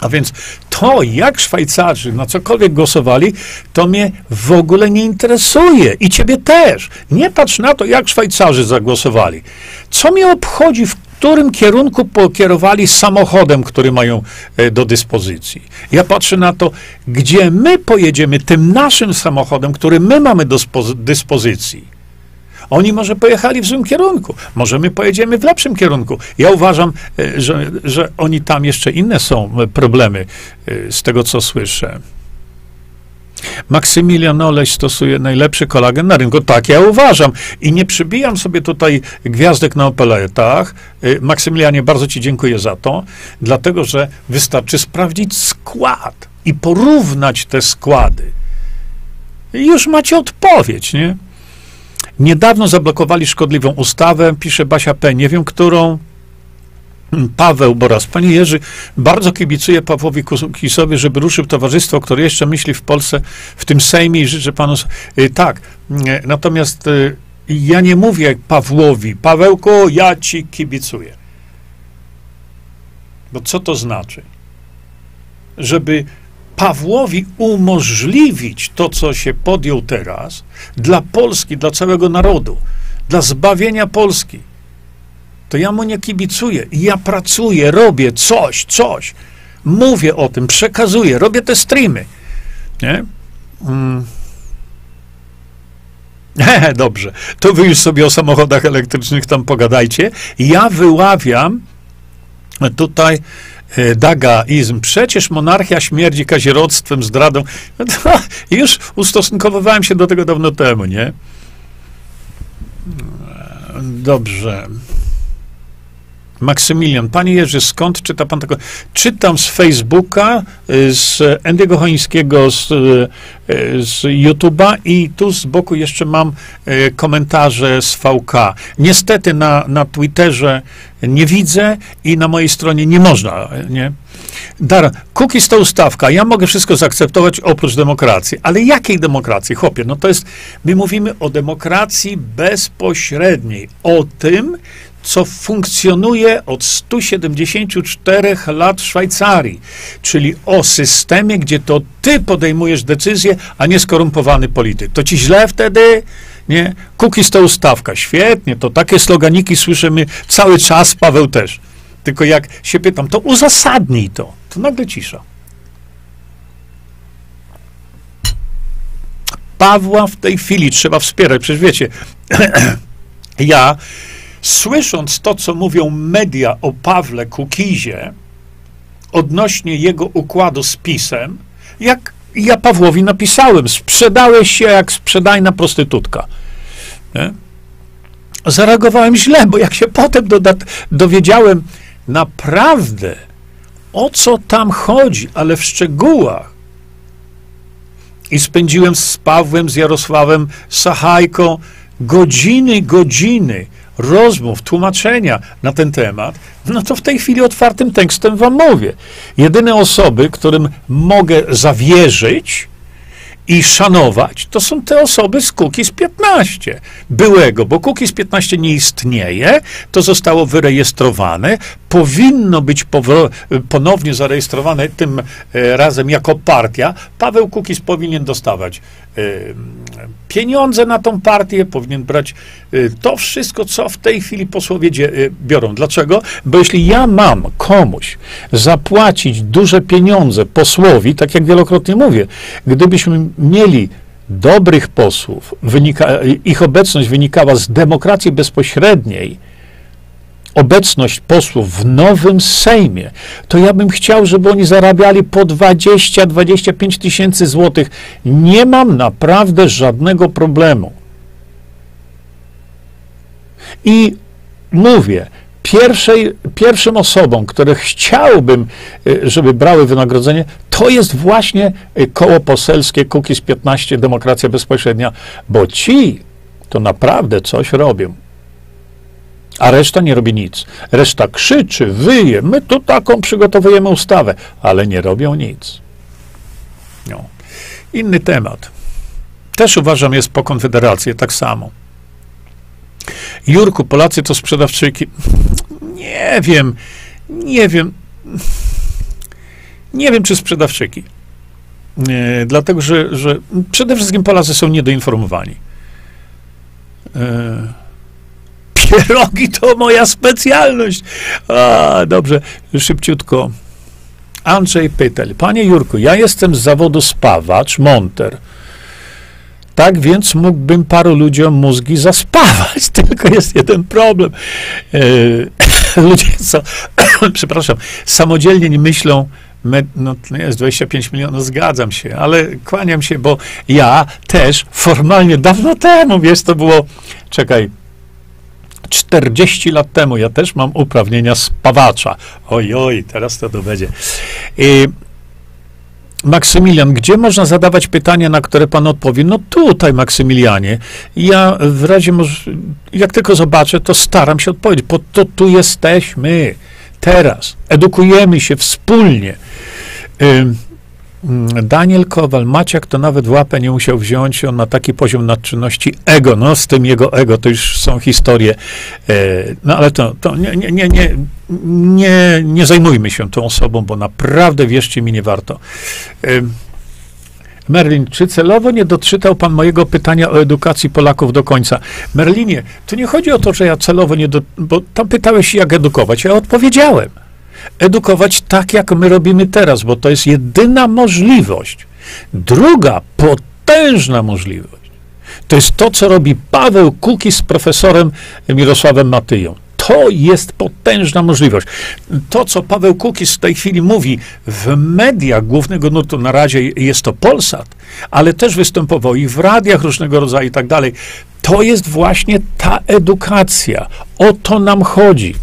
A więc to, jak Szwajcarzy na cokolwiek głosowali, to mnie w ogóle nie interesuje. I ciebie też. Nie patrz na to, jak Szwajcarzy zagłosowali. Co mnie obchodzi, w którym kierunku pokierowali samochodem, który mają e, do dyspozycji. Ja patrzę na to, gdzie my pojedziemy tym naszym samochodem, który my mamy do dyspozycji. Oni może pojechali w złym kierunku, może my pojedziemy w lepszym kierunku. Ja uważam, e, że, że oni tam jeszcze inne są e, problemy, e, z tego co słyszę. Maksymilian Oleś stosuje najlepszy kolagen na rynku. Tak, ja uważam. I nie przybijam sobie tutaj gwiazdek na opeletach. Maksymilianie, bardzo Ci dziękuję za to, dlatego że wystarczy sprawdzić skład i porównać te składy. I już macie odpowiedź, nie? Niedawno zablokowali szkodliwą ustawę, pisze Basia P. Nie wiem, którą. Paweł Boras. Panie Jerzy, bardzo kibicuję Pawłowi Kisowi, żeby ruszył towarzystwo, które jeszcze myśli w Polsce, w tym Sejmie i życzę panu... Y, tak, y, natomiast y, ja nie mówię Pawłowi, Pawełku, ja ci kibicuję. Bo co to znaczy? Żeby Pawłowi umożliwić to, co się podjął teraz dla Polski, dla całego narodu, dla zbawienia Polski, to ja mu nie kibicuję. Ja pracuję, robię coś, coś. Mówię o tym, przekazuję, robię te streamy. Nie? Mm. Dobrze, to wy już sobie o samochodach elektrycznych tam pogadajcie. Ja wyławiam tutaj dagaizm. Przecież monarchia śmierdzi kazirodztwem, zdradą. No już ustosunkowywałem się do tego dawno temu, nie? Dobrze. Maksymilian, panie Jerzy, skąd czyta pan tego? Czytam z Facebooka, y, z Andy'ego Chońskiego, z, y, z YouTube'a i tu z boku jeszcze mam y, komentarze z VK. Niestety na, na Twitterze nie widzę i na mojej stronie nie można, nie? Dar, cookies to ustawka. Ja mogę wszystko zaakceptować oprócz demokracji. Ale jakiej demokracji? Chłopie, no to jest, my mówimy o demokracji bezpośredniej. O tym, co funkcjonuje od 174 lat w Szwajcarii, czyli o systemie, gdzie to ty podejmujesz decyzje, a nie skorumpowany polityk. To ci źle wtedy? Nie? Cookies to ustawka. Świetnie, to takie sloganiki słyszymy cały czas, Paweł też. Tylko jak się pytam, to uzasadnij to. To nagle cisza. Pawła w tej chwili trzeba wspierać. Przecież wiecie, ja słysząc to, co mówią media o Pawle Kukizie odnośnie jego układu z pisem, jak ja Pawłowi napisałem, sprzedałeś się jak sprzedajna prostytutka. Nie? Zareagowałem źle, bo jak się potem dowiedziałem naprawdę, o co tam chodzi, ale w szczegółach, i spędziłem z Pawłem, z Jarosławem Sachajką godziny, godziny rozmów, tłumaczenia na ten temat, no to w tej chwili otwartym tekstem wam mówię. Jedyne osoby, którym mogę zawierzyć, i szanować, to są te osoby z Kukiz 15, byłego, bo Kukiz 15 nie istnieje, to zostało wyrejestrowane, powinno być ponownie zarejestrowane tym e, razem jako partia. Paweł Kukiz powinien dostawać e, pieniądze na tą partię, powinien brać e, to wszystko, co w tej chwili posłowie biorą. Dlaczego? Bo jeśli ja mam komuś zapłacić duże pieniądze posłowi, tak jak wielokrotnie mówię, gdybyśmy mieli dobrych posłów, wynika, ich obecność wynikała z demokracji bezpośredniej, obecność posłów w nowym Sejmie, to ja bym chciał, żeby oni zarabiali po 20-25 tysięcy złotych. Nie mam naprawdę żadnego problemu. I mówię, pierwszej, pierwszym osobom, które chciałbym, y, żeby brały wynagrodzenie, to jest właśnie y, koło poselskie Kukiz 15, Demokracja Bezpośrednia, bo ci to naprawdę coś robią. A reszta nie robi nic. Reszta krzyczy, wyje. My tu taką przygotowujemy ustawę, ale nie robią nic. No. Inny temat. Też uważam, jest po Konfederacji tak samo. Jurku, Polacy to sprzedawczyki. Nie wiem, nie wiem. Nie wiem, czy sprzedawczyki. Dlatego, że, że przede wszystkim Polacy są niedoinformowani. E, pierogi to moja specjalność. A, dobrze, szybciutko. Andrzej Pytel. Panie Jurku, ja jestem z zawodu spawacz, monter. Tak więc mógłbym paru ludziom mózgi zaspawać, tylko jest jeden problem. E, ludzie, co, przepraszam, samodzielnie nie myślą, me, no jest 25 milionów, zgadzam się, ale kłaniam się, bo ja też formalnie dawno temu, wiesz, to było, czekaj, 40 lat temu, ja też mam uprawnienia spawacza. Oj, oj, teraz to będzie. I Maksymilian, gdzie można zadawać pytania, na które pan odpowie? No tutaj, Maksymilianie. Ja w razie, jak tylko zobaczę, to staram się odpowiedzieć, bo to tu jesteśmy teraz. Edukujemy się wspólnie. Daniel Kowal, Maciak to nawet w łapę nie musiał wziąć, on ma taki poziom nadczynności ego, no z tym jego ego to już są historie, e, no ale to, to nie, nie, nie, nie, nie, nie zajmujmy się tą osobą, bo naprawdę, wierzcie mi, nie warto. Merlin, czy celowo nie doczytał pan mojego pytania o edukacji Polaków do końca? Merlinie, tu nie chodzi o to, że ja celowo nie do... bo tam pytałeś jak edukować. Ja odpowiedziałem. Edukować tak, jak my robimy teraz, bo to jest jedyna możliwość. Druga, potężna możliwość, to jest to, co robi Paweł Kuki z profesorem Mirosławem Matyją to jest potężna możliwość. To, co Paweł Kukis w tej chwili mówi w mediach głównego nurtu, na razie jest to Polsat, ale też występował i w radiach różnego rodzaju i tak dalej. To jest właśnie ta edukacja. O to nam chodzi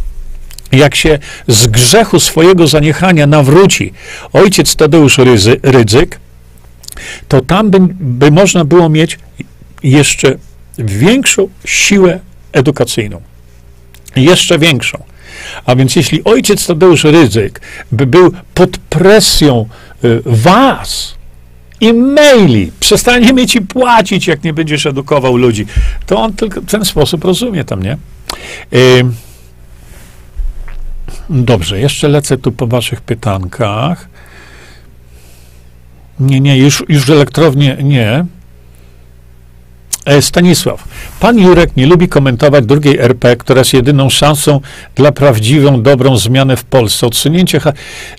jak się z grzechu swojego zaniechania nawróci ojciec Tadeusz Ryzy, Rydzyk, to tam by, by można było mieć jeszcze większą siłę edukacyjną jeszcze większą. A więc jeśli ojciec Tadeusz Rydzyk by był pod presją y, was i maili, przestanie ci płacić, jak nie będziesz edukował ludzi, to on tylko w ten sposób rozumie tam, nie? Y, dobrze, jeszcze lecę tu po waszych pytankach. Nie, nie, już, już elektrownie nie. E, Stanisław, pan Jurek nie lubi komentować drugiej RP, która jest jedyną szansą dla prawdziwą, dobrą zmianę w Polsce. Odsunięcie.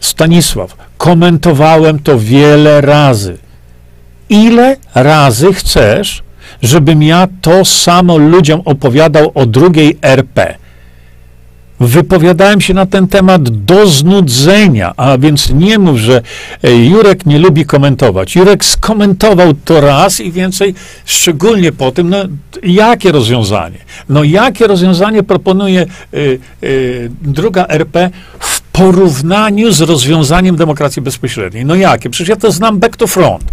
Stanisław, komentowałem to wiele razy. Ile razy chcesz, żebym ja to samo ludziom opowiadał o drugiej RP? Wypowiadałem się na ten temat do znudzenia, a więc nie mów, że e, Jurek nie lubi komentować. Jurek skomentował to raz i więcej, szczególnie po tym, no, jakie rozwiązanie? No, jakie rozwiązanie proponuje y, y, druga RP w porównaniu z rozwiązaniem demokracji bezpośredniej? No jakie? Przecież ja to znam back to front.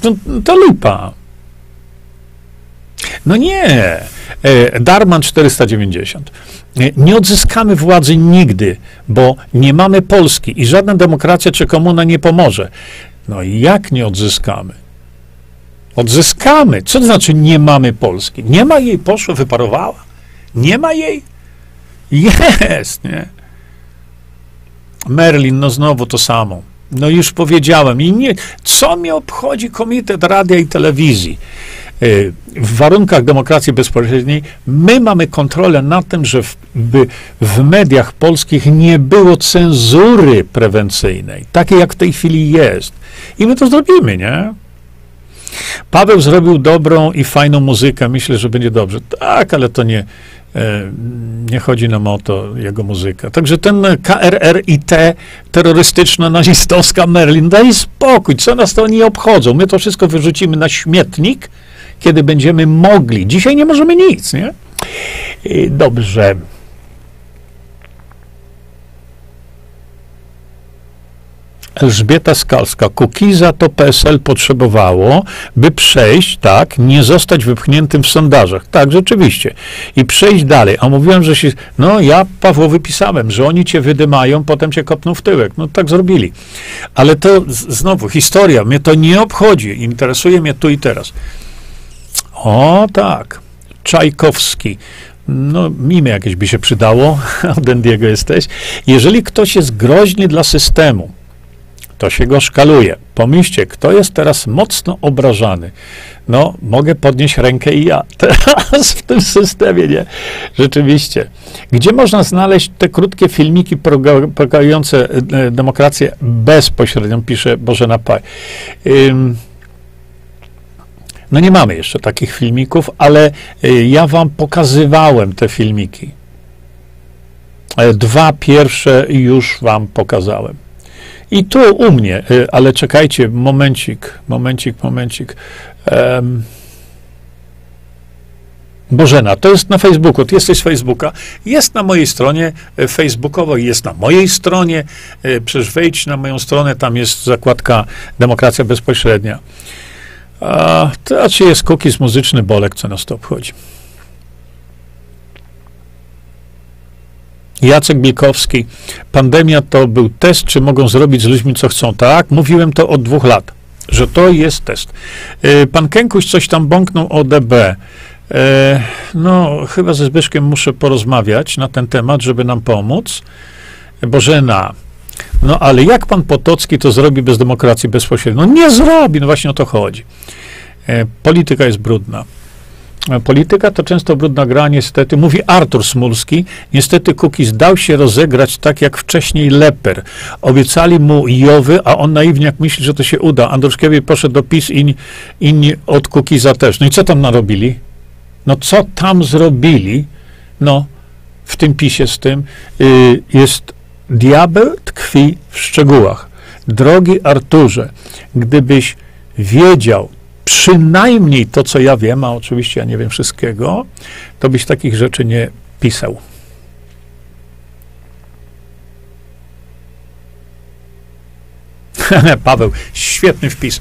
To, to lipa. No nie. E, Darman 490. E, nie odzyskamy władzy nigdy, bo nie mamy Polski i żadna demokracja czy komuna nie pomoże. No i jak nie odzyskamy? Odzyskamy. Co to znaczy nie mamy Polski? Nie ma jej, poszła, wyparowała. Nie ma jej? Jest, nie? Merlin, no znowu to samo. No już powiedziałem. I nie, co mi obchodzi Komitet Radia i Telewizji? Y, w warunkach demokracji bezpośredniej my mamy kontrolę nad tym, że w, w mediach polskich nie było cenzury prewencyjnej, takiej jak w tej chwili jest. I my to zrobimy, nie? Paweł zrobił dobrą i fajną muzykę. Myślę, że będzie dobrze. Tak, ale to nie, e, nie chodzi nam o to, jego muzyka. Także ten KRRIT, terrorystyczno-nazistowska Merlin, daj spokój, co nas to nie obchodzą. My to wszystko wyrzucimy na śmietnik, kiedy będziemy mogli. Dzisiaj nie możemy nic, nie? Dobrze. Elżbieta Skalska. Kukiza to PSL potrzebowało, by przejść, tak, nie zostać wypchniętym w sondażach. Tak, rzeczywiście. I przejść dalej. A mówiłem, że się, no ja Pawłowi pisałem, że oni cię wydymają, potem cię kopną w tyłek. No tak zrobili. Ale to znowu, historia, mnie to nie obchodzi. Interesuje mnie tu i teraz. O tak. Czajkowski. No, mimy jakieś by się przydało, od Endiego jesteś. Jeżeli ktoś jest groźny dla systemu, to się go szkaluje. Pomyślcie, kto jest teraz mocno obrażany. No, mogę podnieść rękę i ja teraz w tym systemie, nie? Rzeczywiście. Gdzie można znaleźć te krótkie filmiki propagujące e, demokrację bezpośrednio, pisze Bożena Paj. Ym, no nie mamy jeszcze takich filmików, ale y, ja wam pokazywałem te filmiki. E, dwa pierwsze już wam pokazałem. I tu u mnie, y, ale czekajcie, momencik, momencik, momencik. Um, Bożena, to jest na Facebooku, ty jesteś z Facebooka, jest na mojej stronie facebookowej, jest na mojej stronie, przecież wejdź na moją stronę, tam jest zakładka Demokracja Bezpośrednia. A, to raczej jest cookies muzyczny bolek, co nas to obchodzi. Jacek Bielkowski. Pandemia to był test, czy mogą zrobić z ludźmi, co chcą. Tak, mówiłem to od dwóch lat, że to jest test. Y, pan Kękuś coś tam bąknął o DB. Y, no, chyba ze Zbyszkiem muszę porozmawiać na ten temat, żeby nam pomóc. Bożena, no ale jak pan Potocki to zrobi bez demokracji bezpośrednio? No nie zrobi, no właśnie o to chodzi. E, polityka jest brudna. E, polityka to często brudna gra, niestety, mówi Artur Smulski. Niestety Kukiz dał się rozegrać tak jak wcześniej Leper. Obiecali mu Jowy, a on naiwnie jak myśli, że to się uda. Andruszkiewicz poszedł do PiS, inni, inni od Kukiza też. No i co tam narobili? No co tam zrobili? No, w tym PiSie z tym y, jest Diabeł tkwi w szczegółach. Drogi Arturze, gdybyś wiedział przynajmniej to, co ja wiem, a oczywiście ja nie wiem wszystkiego, to byś takich rzeczy nie pisał. Paweł, świetny wpis.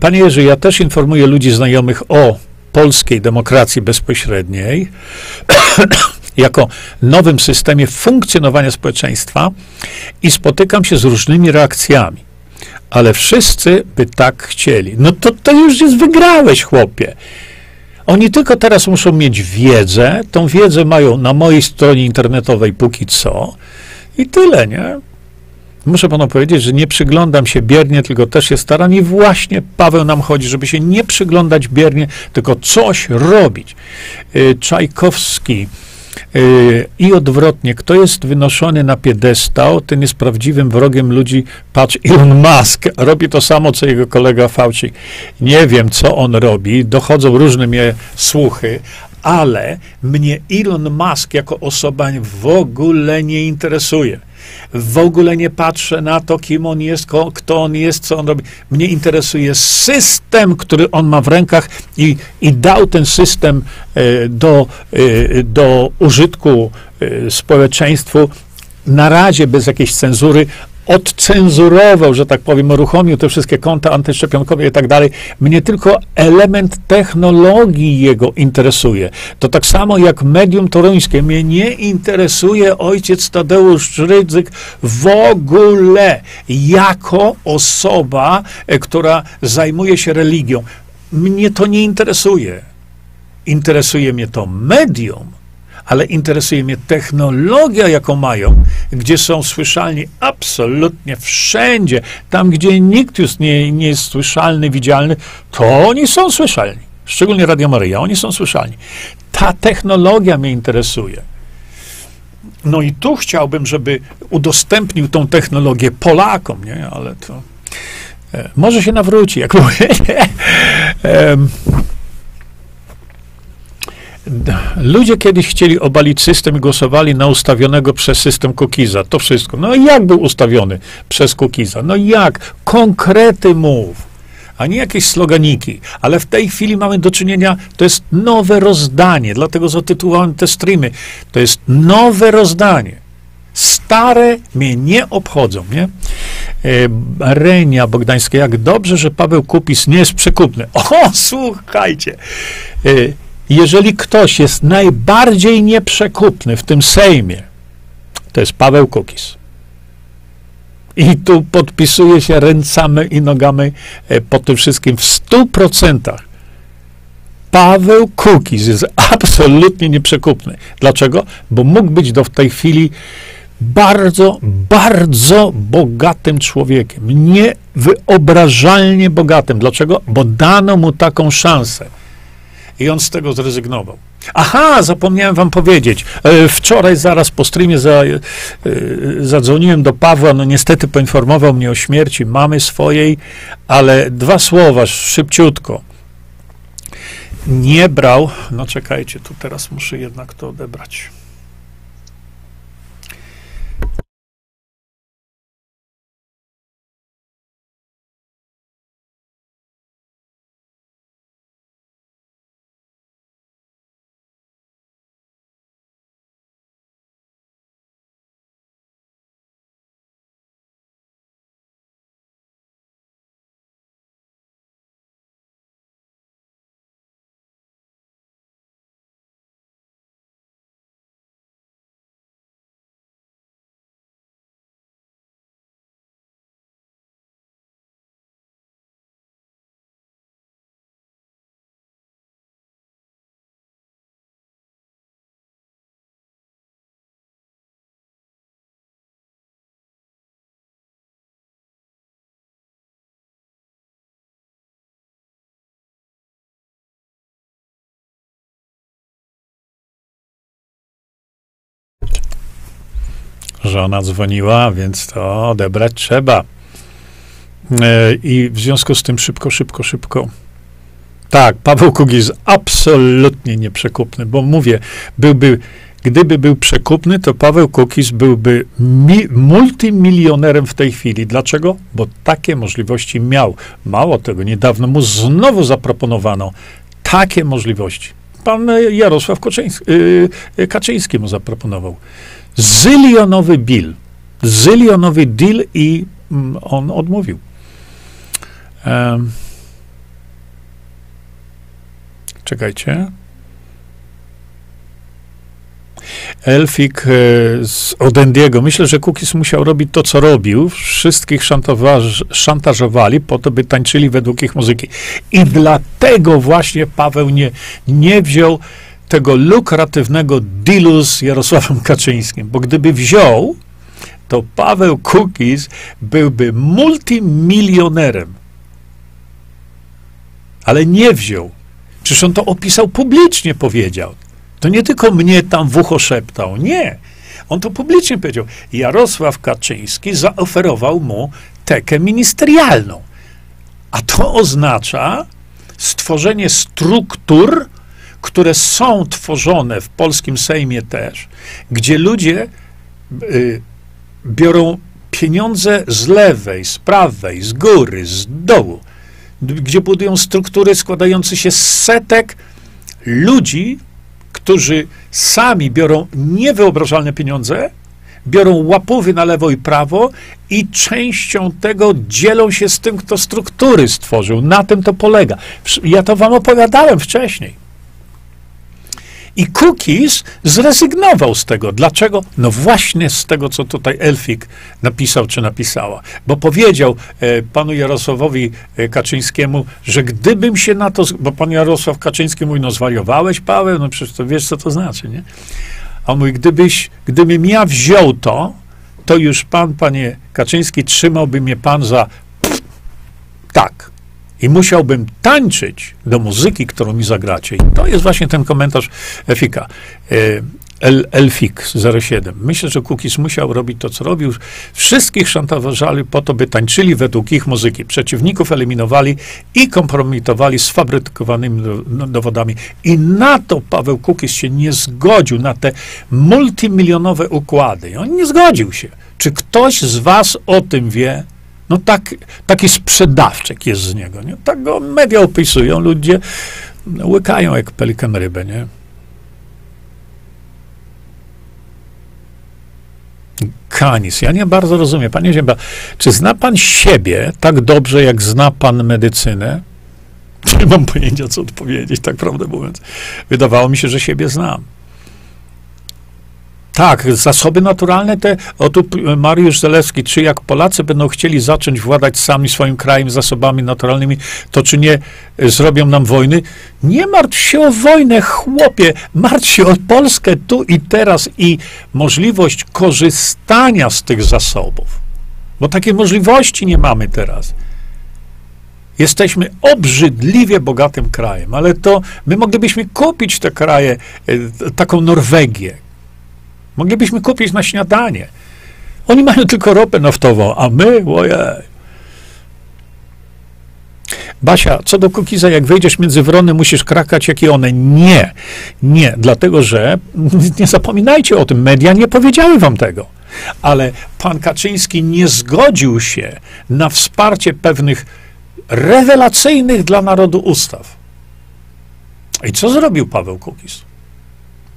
Panie Jerzy, ja też informuję ludzi znajomych o polskiej demokracji bezpośredniej jako nowym systemie funkcjonowania społeczeństwa i spotykam się z różnymi reakcjami. Ale wszyscy by tak chcieli. No to, to już jest wygrałeś, chłopie. Oni tylko teraz muszą mieć wiedzę. Tą wiedzę mają na mojej stronie internetowej póki co. I tyle, nie? Muszę panu powiedzieć, że nie przyglądam się biernie, tylko też się staram i właśnie Paweł nam chodzi, żeby się nie przyglądać biernie, tylko coś robić. Y, Czajkowski I odwrotnie, kto jest wynoszony na piedestał, ten jest prawdziwym wrogiem ludzi. Patrz, Elon Musk robi to samo, co jego kolega Fauci. Nie wiem, co on robi, dochodzą różne mnie słuchy, ale mnie Elon Musk jako osoba w ogóle nie interesuje. W ogóle nie patrzę na to, kim on jest, kto on jest, co on robi. Mnie interesuje system, który on ma w rękach i, i dał ten system e, do, e, do użytku e, społeczeństwu na razie bez jakiejś cenzury, odcenzurował, że tak powiem, uruchomił te wszystkie konta antyszczepionkowe i tak dalej. Mnie tylko element technologii jego interesuje. To tak samo jak medium toruńskie. Mnie nie interesuje ojciec Tadeusz Rydzyk w ogóle jako osoba, e, która zajmuje się religią. Mnie to nie interesuje. Interesuje mnie to medium ale interesuje mnie technologia, jaką mają, gdzie są słyszalni absolutnie wszędzie. Tam, gdzie nikt już nie, nie jest słyszalny, widzialny, to oni są słyszalni. Szczególnie Radio Maryja, oni są słyszalni. Ta technologia mnie interesuje. No i tu chciałbym, żeby udostępnił tą technologię Polakom, nie? Ale to e, może się nawróci, jak mówię. Ludzie kiedyś chcieli obalić system i głosowali na ustawionego przez system Kukiza. To wszystko. No i jak był ustawiony przez Kukiza? No jak? Konkrety mów a nie jakieś sloganiki. Ale w tej chwili mamy do czynienia, to jest nowe rozdanie, dlatego zatytułowałem te streamy. To jest nowe rozdanie. Stare mnie nie obchodzą, nie? Renia Bogdańska, jak dobrze, że Paweł Kupis nie jest przekupny. O, słuchajcie. Jeżeli ktoś jest najbardziej nieprzekupny w tym Sejmie, to jest Paweł Kukis. I tu podpisuje się ręcami i nogami e, po tym wszystkim w stu procentach. Paweł Kukis jest absolutnie nieprzekupny. Dlaczego? Bo mógł być do tej chwili bardzo, bardzo bogatym człowiekiem. Niewyobrażalnie bogatym. Dlaczego? Bo dano mu taką szansę. I on z tego zrezygnował. Aha, zapomniałem wam powiedzieć. E, wczoraj zaraz po streamie za, e, zadzwoniłem do Pawła, no niestety poinformował mnie o śmierci mamy swojej, ale dwa słowa, szybciutko. Nie brał, no czekajcie, tu teraz muszę jednak to odebrać. Żona dzwoniła, więc to odebrać trzeba. E, I w związku z tym szybko, szybko, szybko. Tak, Paweł Kugiz jest absolutnie nieprzekupny, bo mówię, byłby, gdyby był przekupny, to Paweł Kukiz byłby mi, multimilionerem w tej chwili. Dlaczego? Bo takie możliwości miał. Mało tego, niedawno mu znowu zaproponowano takie możliwości. Pan Jarosław Kaczyński, yy, Kaczyński mu zaproponował zylionowy bill, zylionowy deal i mm, on odmówił. Czekajcie. Elfik e, z Odendiego. Myślę, że Kukis musiał robić to, co robił. Wszystkich szantażowali po to, by tańczyli według ich muzyki. I dlatego właśnie Paweł nie, nie wziął tego lukratywnego dealu z Jarosławem Kaczyńskim, bo gdyby wziął, to Paweł Kukiz byłby multimilionerem. Ale nie wziął. Przecież on to opisał publicznie, powiedział. To nie tylko mnie tam w ucho szeptał. Nie. On to publicznie powiedział. Jarosław Kaczyński zaoferował mu tekę ministerialną. A to oznacza stworzenie struktur, które są tworzone w polskim Sejmie też, gdzie ludzie y, biorą pieniądze z lewej, z prawej, z góry, z dołu, gdzie budują struktury składające się z setek ludzi, którzy sami biorą niewyobrażalne pieniądze, biorą łapówy na lewo i prawo i częścią tego dzielą się z tym, kto struktury stworzył. Na tym to polega. Ja to wam opowiadałem wcześniej. I Cookies zrezygnował z tego. Dlaczego? No właśnie z tego, co tutaj Elfik napisał czy napisała. Bo powiedział e, panu Jarosławowi e, Kaczyńskiemu, że gdybym się na to... Bo pan Jarosław Kaczyński mówi, no zwariowałeś, Paweł? No przecież to wiesz, co to znaczy, nie? A on mówi, gdybyś, gdybym ja wziął to, to już pan, panie Kaczyński, trzymałby mnie pan za... tak i musiałbym tańczyć do muzyki, którą mi zagracie. I to jest właśnie ten komentarz Efika. E, El, Elfik 07. Myślę, że Cookies musiał robić to, co robił. Wszystkich szantażowali po to, by tańczyli według ich muzyki. Przeciwników eliminowali i kompromitowali sfabrykowanymi no, dowodami. I na to Paweł Cookies się nie zgodził, na te multimilionowe układy. I on nie zgodził się. Czy ktoś z was o tym wie? No tak, taki sprzedawczek jest z niego, nie? Tak go media opisują, ludzie łykają jak pelikan rybę, nie? Kanis. Ja nie bardzo rozumiem. Panie Ziemba, czy zna pan siebie tak dobrze, jak zna pan medycynę? Nie mam pojęcia, co odpowiedzieć, tak prawdę mówiąc. Wydawało mi się, że siebie znam. Tak, zasoby naturalne te, o tu Mariusz Zalewski, czy jak Polacy będą chcieli zacząć władać sami swoim krajem zasobami naturalnymi, to czy nie y, zrobią nam wojny? Nie martw się o wojnę, chłopie, martw się o Polskę tu i teraz i możliwość korzystania z tych zasobów. Bo takiej możliwości nie mamy teraz. Jesteśmy obrzydliwie bogatym krajem, ale to my moglibyśmy kupić te kraje, y, taką Norwegię, Moglibyśmy kupić na śniadanie. Oni mają tylko ropę naftową, a my, ojej. Basia, co do Kukiza, jak wejdziesz między wrony, musisz krakać jak i one. Nie, nie, dlatego że nie zapominajcie o tym, media nie powiedziały wam tego. Ale pan Kaczyński nie zgodził się na wsparcie pewnych rewelacyjnych dla narodu ustaw. I co zrobił Paweł Kukiz?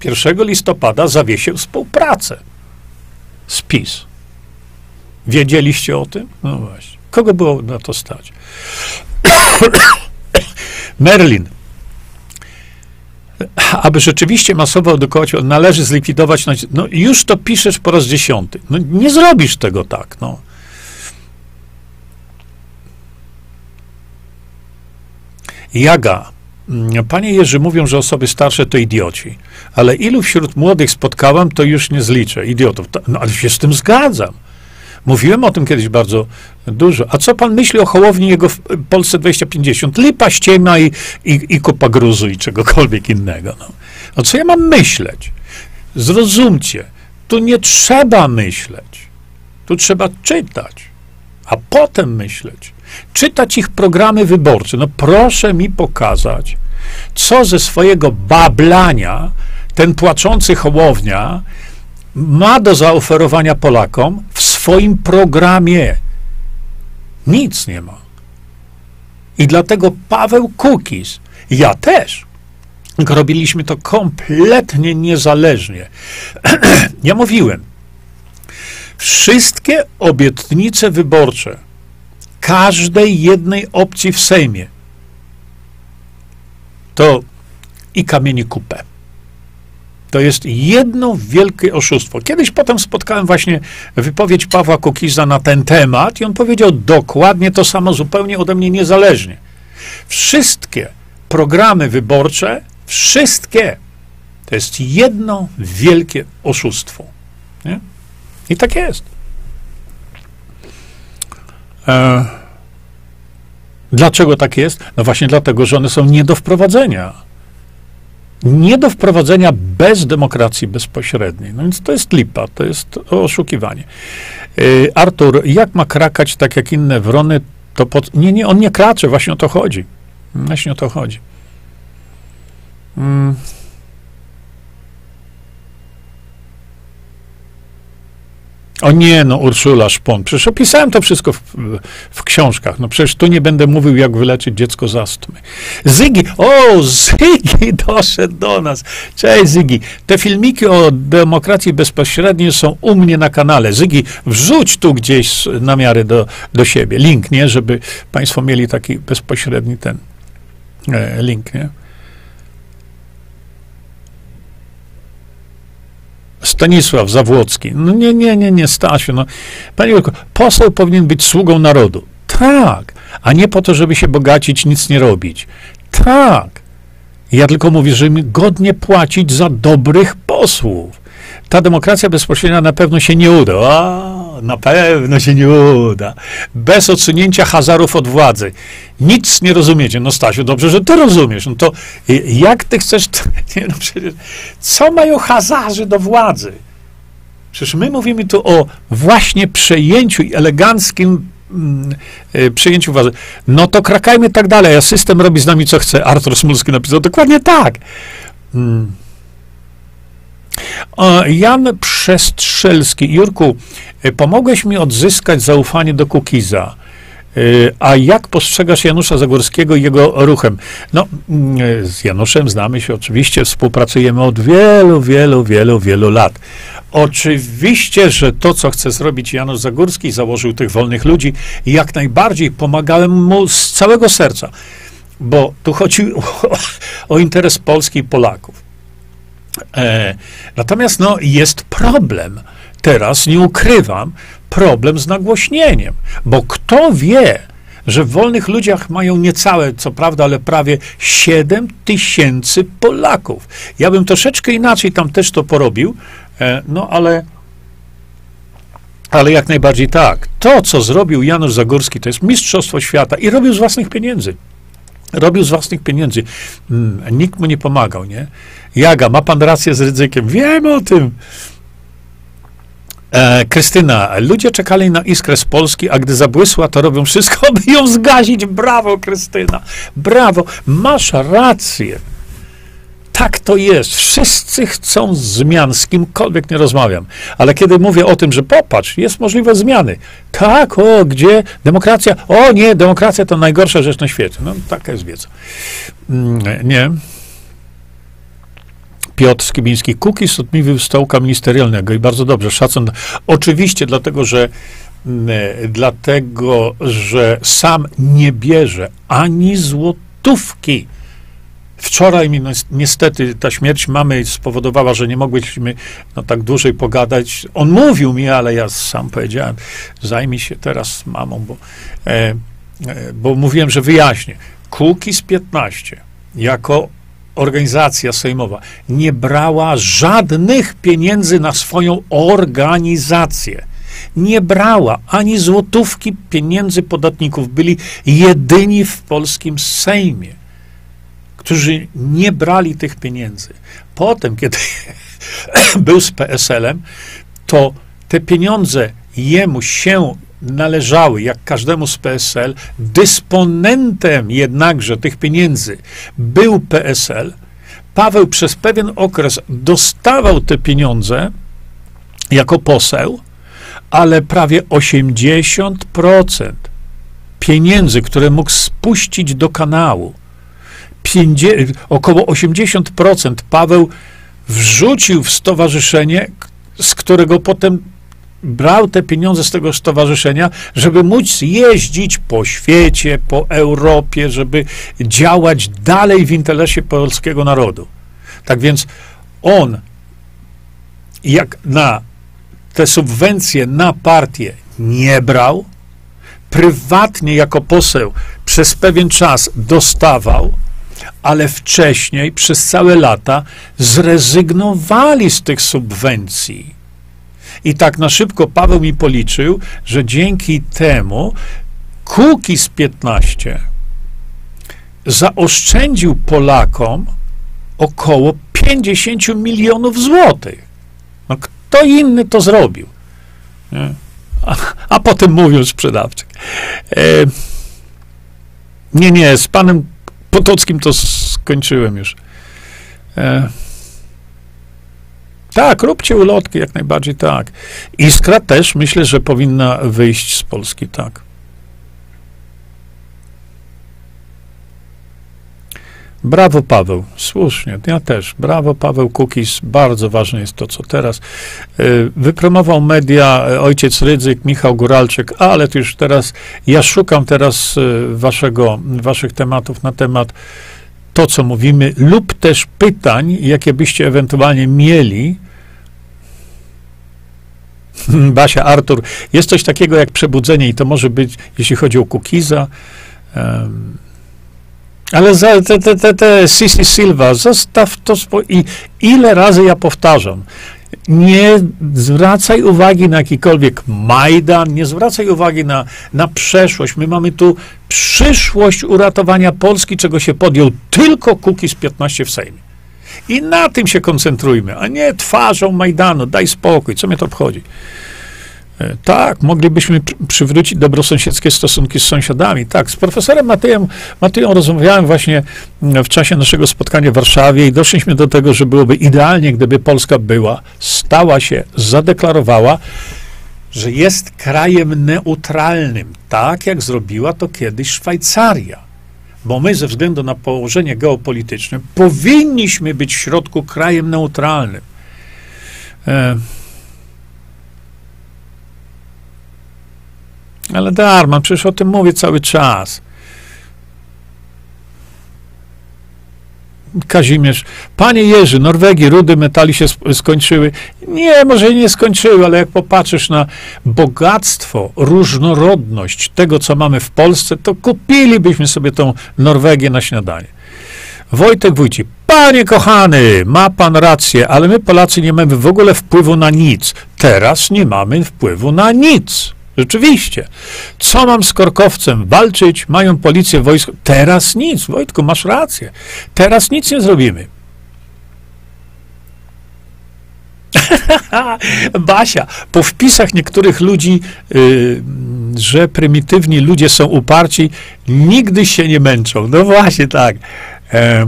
1 listopada zawiesił współpracę z PiS. Wiedzieliście o tym? No właśnie. Kogo było na to stać? Merlin. Aby rzeczywiście masowo edukować, należy zlikwidować. No już to piszesz po raz dziesiąty. No nie zrobisz tego tak. No. Jaga. Panie Jerzy, mówią, że osoby starsze to idioci, ale ilu wśród młodych spotkałam, to już nie zliczę. Idiotów. No, ale się z tym zgadzam. Mówiłem o tym kiedyś bardzo dużo. A co pan myśli o Hołowni jego w Polsce 2050? Lipa, ściema i, i, i kupa gruzu i czegokolwiek innego. No. no co ja mam myśleć? Zrozumcie, tu nie trzeba myśleć. Tu trzeba czytać, a potem myśleć czytać ich programy wyborcze. No proszę mi pokazać, co ze swojego bablania ten płaczący hołownia ma do zaoferowania Polakom w swoim programie. Nic nie ma. I dlatego Paweł Kukiz, ja też, robiliśmy to kompletnie niezależnie. ja mówiłem, wszystkie obietnice wyborcze, każdej jednej opcji w Sejmie. To i kamieni kupę. To jest jedno wielkie oszustwo. Kiedyś potem spotkałem właśnie wypowiedź Pawła Kukiza na ten temat i on powiedział dokładnie to samo, zupełnie ode mnie niezależnie. Wszystkie programy wyborcze, wszystkie, to jest jedno wielkie oszustwo. Nie? I tak jest. E, dlaczego tak jest? No właśnie dlatego, że one są nie do wprowadzenia. Nie do wprowadzenia bez demokracji bezpośredniej. No więc to jest lipa, to jest oszukiwanie. E, Artur, jak ma krakać tak jak inne wrony, to pod... Nie, nie, on nie kracze, właśnie o to chodzi. Właśnie o to chodzi. Hmm. O nie, no Urszula Szpon. Przecież opisałem to wszystko w, w, książkach. No przecież tu nie będę mówił, jak wyleczyć dziecko z astmy. Zygi, o, Zygi doszedł do nas. Cześć Zygi. Te filmiki o demokracji bezpośredniej są u mnie na kanale. Zygi, wrzuć tu gdzieś na miarę do, do siebie link, nie? Żeby państwo mieli taki bezpośredni ten e, link, nie? Stanisław Zawłocki. No nie, nie, nie, nie, Stasiu. No. Panie Jurku, poseł powinien być sługą narodu. Tak. A nie po to, żeby się bogacić, nic nie robić. Tak. Ja tylko mówię, że godnie płacić za dobrych posłów. Ta demokracja bezpośrednia na pewno się nie uda. A, na pewno się nie uda. Bez odsunięcia Hazarów od władzy. Nic nie rozumiecie. No Stasiu, dobrze, że ty rozumiesz. No to jak ty chcesz... Nie, no przecież, co mają Hazarzy do władzy? Przecież my mówimy tu o właśnie przejęciu i eleganckim mm, y, przejęciu władzy. No to krakajmy tak dalej, a system robi z nami co chce. Artur Smulski napisał dokładnie tak. Jan Przestrzelski. Jurku, y, pomogłeś mi odzyskać zaufanie do Kukiza. Y, a jak postrzegasz Janusza Zagórskiego i jego ruchem? No, mm, z Januszem znamy się oczywiście, współpracujemy od wielu, wielu, wielu, wielu lat. Oczywiście, że to, co chce zrobić Janusz Zagórski, założył tych wolnych ludzi i jak najbardziej pomagałem mu z całego serca, bo tu chodzi o, o interes Polski i Polaków. E, natomiast no, jest problem. Teraz nie ukrywam, problem z nagłośnieniem, bo kto wie, że w wolnych ludziach mają niecałe, co prawda, ale prawie 7 tysięcy Polaków. Ja bym troszeczkę inaczej tam też to porobił, e, no ale, ale jak najbardziej tak. To, co zrobił Janusz Zagórski, to jest mistrzostwo świata i robił z własnych pieniędzy. Robił z własnych pieniędzy. Mm, nikt mu nie pomagał, nie? Jaga, ma pan rację z ryzykiem. Wiem o tym. E, Krystyna, ludzie czekali na iskrę z Polski, a gdy zabłysła, to robią wszystko, by ją zgazić. Brawo, Krystyna. Brawo. Masz rację. Tak to jest. Wszyscy chcą zmian, z kimkolwiek nie rozmawiam. Ale kiedy mówię o tym, że popatrz, jest możliwość zmiany. Tak, o, gdzie? Demokracja? O nie, demokracja to najgorsza rzecz na świecie. No, taka jest wiedza. Mm, Nie. Piotr Skibiński, Kukiz odmówił stołka ministerialnego i bardzo dobrze, szacun. Oczywiście dlatego, że mm, dlatego, że sam nie bierze ani złotówki. Wczoraj mi nies- niestety ta śmierć mamy spowodowała, że nie mogliśmy no, tak dłużej pogadać. On mówił mi, ale ja sam powiedziałem, zajmij się teraz mamą, bo, e, e, bo mówiłem, że wyjaśnię. Kukiz 15 jako organizacja sejmowa nie brała żadnych pieniędzy na swoją organizację. Nie brała ani złotówki pieniędzy podatników. Byli jedyni w polskim Sejmie, którzy nie brali tych pieniędzy. Potem, kiedy był z PSL-em, to te pieniądze jemu się należały, jak każdemu z PSL. Dysponentem jednakże tych pieniędzy był PSL. Paweł przez pewien okres dostawał te pieniądze jako poseł, ale prawie 80% pieniędzy, które mógł spuścić do kanału, pięćdzie- około 80% Paweł wrzucił w stowarzyszenie, z którego potem brał te pieniądze z tego stowarzyszenia, żeby móc jeździć po świecie, po Europie, żeby działać dalej w interesie polskiego narodu. Tak więc on, jak na te subwencje na partię nie brał, prywatnie jako poseł przez pewien czas dostawał, ale wcześniej przez całe lata zrezygnowali z tych subwencji. I tak na szybko Paweł mi policzył, że dzięki temu Kukiz 15 zaoszczędził Polakom około 50 milionów złotych. No kto inny to zrobił? A, a potem mówił sprzedawczyk. E, nie, nie, z panem Potockim to skończyłem już. E, tak, róbcie ulotki, jak najbardziej tak. Iskra też myślę, że powinna wyjść z Polski, tak. Brawo Paweł, słusznie, ja też. Brawo Paweł Kukiz, bardzo ważne jest to, co teraz. Y, Wypromował media y, ojciec Rydzyk, Michał Góralczyk, ale to już teraz, ja szukam teraz y, waszego, waszych tematów na temat to, co mówimy, lub też pytań, jakie byście ewentualnie mieli. Basia, Artur, jest coś takiego jak przebudzenie i to może być, jeśli chodzi o Kukiza, em, ale za te, te, te, te Sisi Silva, zostaw to spo... i ile razy ja powtarzam, nie zwracaj uwagi na jakikolwiek Majdan, nie zwracaj uwagi na, na przeszłość. My mamy tu przyszłość uratowania Polski, czego się podjął tylko Kukiz 15 w Sejmie. I na tym się koncentrujmy, a nie twarzą Majdanu. Daj spokój, co mnie to obchodzi. Tak, moglibyśmy pr- przywrócić dobrosąsiedzkie stosunki z sąsiadami. Tak, z profesorem Matejem, Mateją rozmawiałem właśnie mm, w czasie naszego spotkania w Warszawie i doszliśmy do tego, że byłoby idealnie, gdyby Polska była, stała się, zadeklarowała, że jest krajem neutralnym, tak jak zrobiła to kiedyś Szwajcaria. Bo my ze względu na położenie geopolityczne powinniśmy być w środku krajem neutralnym. E, Ale Darman, przecież o tym mówię cały czas. Kazimierz, panie Jerzy, Norwegii rudy metali się skończyły. Nie, może nie skończyły, ale jak popatrzysz na bogactwo, różnorodność tego, co mamy w Polsce, to kupilibyśmy sobie tą Norwegię na śniadanie. Wojtek Wójci, panie kochany, ma pan rację, ale my Polacy nie mamy w ogóle wpływu na nic. Teraz nie mamy wpływu na nic. Rzeczywiście. Co mam z korkowcem? Walczyć? Mają policję, wojsko. Teraz nic. Wojtku, masz rację. Teraz nic nie zrobimy. Basia, po wpisach niektórych ludzi, yy, że prymitywni ludzie są uparci, nigdy się nie męczą. No właśnie tak. E,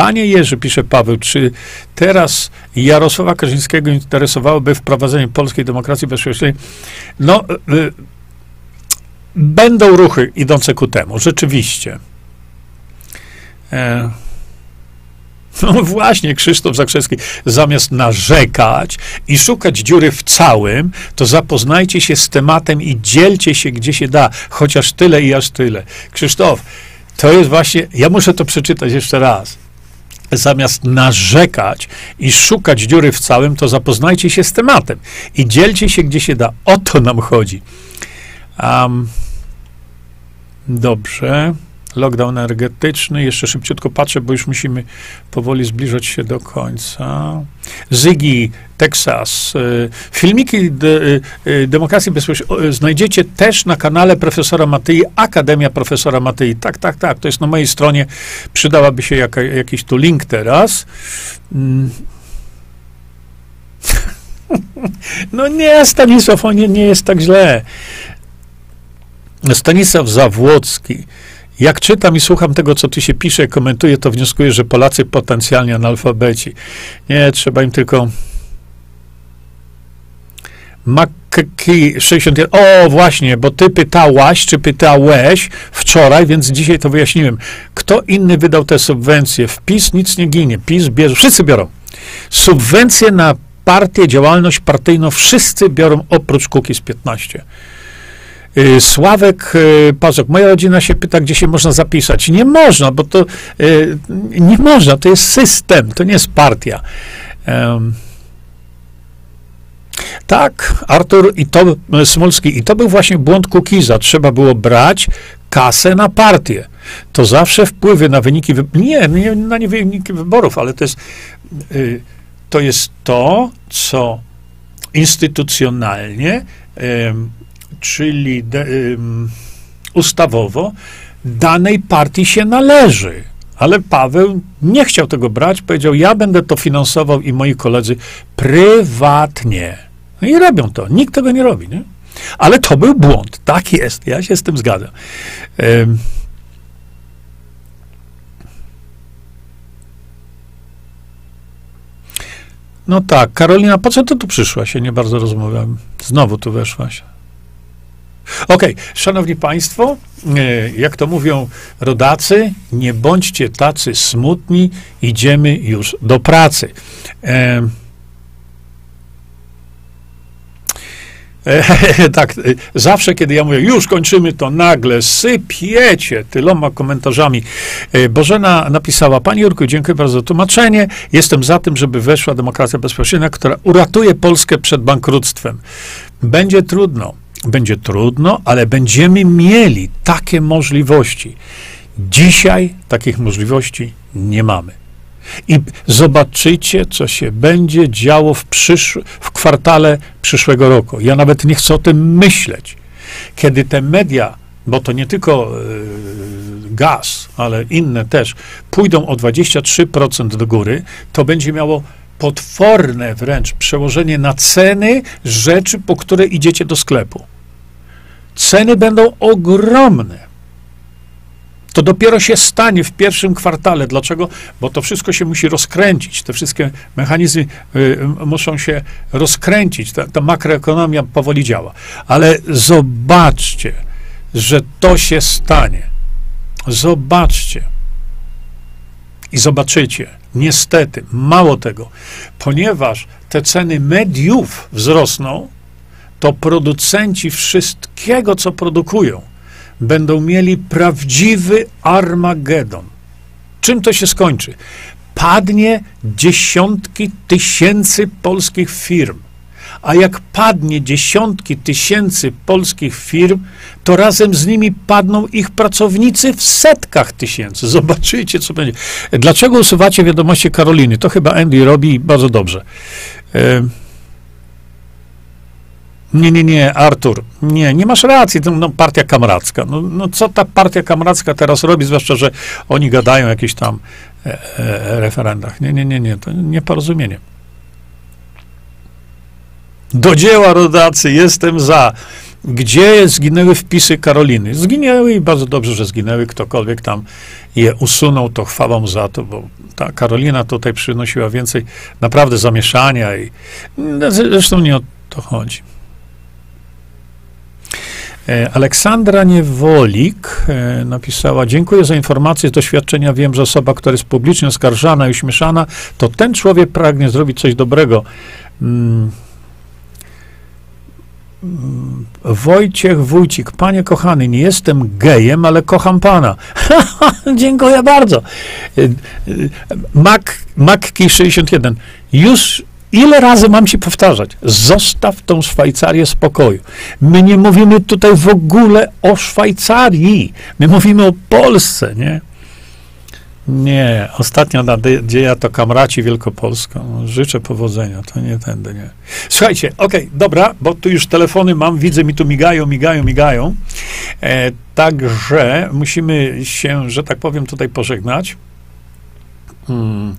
Panie Jerzy, pisze Paweł, czy teraz Jarosława Kaczyńskiego interesowałoby wprowadzenie polskiej demokracji bezpośredniej? No, y, y, będą ruchy idące ku temu, rzeczywiście. E, no właśnie, Krzysztof Zakrzewski, zamiast narzekać i szukać dziury w całym, to zapoznajcie się z tematem i dzielcie się, gdzie się da, chociaż tyle i aż tyle. Krzysztof, to jest właśnie, ja muszę to przeczytać jeszcze raz zamiast narzekać i szukać dziury w całym, to zapoznajcie się z tematem i dzielcie się, gdzie się da. O to nam chodzi. Um, dobrze. Lockdown energetyczny. Jeszcze szybciutko patrzę, bo już musimy powoli zbliżać się do końca. Zygi, Teksas. Y, filmiki y, y, Demokracji Bezpośredniej znajdziecie też na kanale profesora Matyi, Akademia profesora Matyi. Tak, tak, tak. To jest na mojej stronie. Przydałaby się jaka, jakiś tu link teraz. Mm. No nie, Stanisław, nie, nie jest tak źle. Stanisław Zawłocki. Jak czytam i słucham tego, co tu się pisze, komentuję, to wnioskuję, że Polacy potencjalnie analfabeci. Nie, trzeba im tylko. Makki 61. O, właśnie, bo ty pytałaś, czy pytałeś wczoraj, więc dzisiaj to wyjaśniłem. Kto inny wydał te subwencje? Wpis nic nie ginie. PiS bierze, wszyscy biorą. Subwencje na partię, działalność partyjną wszyscy biorą oprócz z 15. Y, Sławek y, Pazok, moja rodzina się pyta, gdzie się można zapisać. Nie można, bo to y, nie można, to jest system, to nie jest partia. Tak, Artur i to Smolski, i to był właśnie błąd Kukiza. Trzeba było brać kasę na partię. To zawsze wpływy na wyniki, nie, nie na nie wyniki wyborów, ale to jest, to jest to, co instytucjonalnie czyli de, ustawowo, danej partii się należy. Ale Paweł nie chciał tego brać, powiedział: Ja będę to finansował i moi koledzy prywatnie. No i robią to. Nikt tego nie robi, nie? Ale to był błąd. Tak jest. Ja się z tym zgadzam. No tak, Karolina, po co ty tu przyszłaś? Ja nie bardzo rozmawiałem. Znowu tu weszłaś. Okej, okay. szanowni państwo, e, jak to mówią rodacy, nie bądźcie tacy smutni, idziemy już do pracy. E, e, tak, e, zawsze kiedy ja mówię, już kończymy, to nagle sypiecie tyloma komentarzami. Bożena napisała, Pani Jurku, dziękuję bardzo za tłumaczenie. Jestem za tym, żeby weszła demokracja bezpośrednia, która uratuje Polskę przed bankructwem. Będzie trudno będzie trudno, ale będziemy mieli takie możliwości. Dzisiaj takich możliwości nie mamy. I zobaczycie, co się będzie działo w, przysz- w kwartale przyszłego roku. Ja nawet nie chcę o tym myśleć. Kiedy te media, bo to nie tylko yy, gaz, ale inne też, pójdą o 23% do góry, to będzie miało potworne wręcz przełożenie na ceny rzeczy, po które idziecie do sklepu. Ceny będą ogromne. To dopiero się stanie w pierwszym kwartale. Dlaczego? Bo to wszystko się musi rozkręcić. Te wszystkie mechanizmy y, muszą się rozkręcić. Ta, ta makroekonomia powoli działa. Ale zobaczcie, że to się stanie. Zobaczcie. I zobaczycie, niestety, mało tego, ponieważ te ceny mediów wzrosną, to producenci wszystkiego, co produkują, będą mieli prawdziwy Armagedon. Czym to się skończy? Padnie dziesiątki tysięcy polskich firm. A jak padnie dziesiątki tysięcy polskich firm, to razem z nimi padną ich pracownicy w setkach tysięcy. Zobaczycie, co będzie. Dlaczego usuwacie wiadomości Karoliny? To chyba Andy robi bardzo dobrze. E, nie, nie, nie, Artur, nie, nie masz racji, no, partia kamracka. No, no co ta partia kamracka teraz robi, zwłaszcza, że oni gadają o jakichś tam e, e, referendach. Nie, nie, nie, nie, to nieporozumienie. Do dzieła, rodacy, jestem za. Gdzie zginęły wpisy Karoliny? Zginęły i bardzo dobrze, że zginęły. Ktokolwiek tam je usunął, to chwała mu za to, bo ta Karolina tutaj przynosiła więcej naprawdę zamieszania i no, zresztą nie o to chodzi. E, Aleksandra Niewolik e, napisała: Dziękuję za informację z doświadczenia. Wiem, że osoba, która jest publicznie oskarżana i uśmieszana, to ten człowiek pragnie zrobić coś dobrego. Mm. Wojciech Wójcik, panie kochany, nie jestem gejem, ale kocham pana. Dziękuję bardzo. E, Mac, Macki 61. Już Ile razy mam ci powtarzać? Zostaw tą Szwajcarię spokoju. My nie mówimy tutaj w ogóle o Szwajcarii. My mówimy o Polsce, nie? Nie, ostatnia nadzieja to Kamraci Wielkopolska. No, życzę powodzenia, to nie tędy, nie. Słuchajcie, okej, okay, dobra, bo tu już telefony mam, widzę, mi tu migają, migają, migają. E, także musimy się, że tak powiem, tutaj pożegnać. Hmm,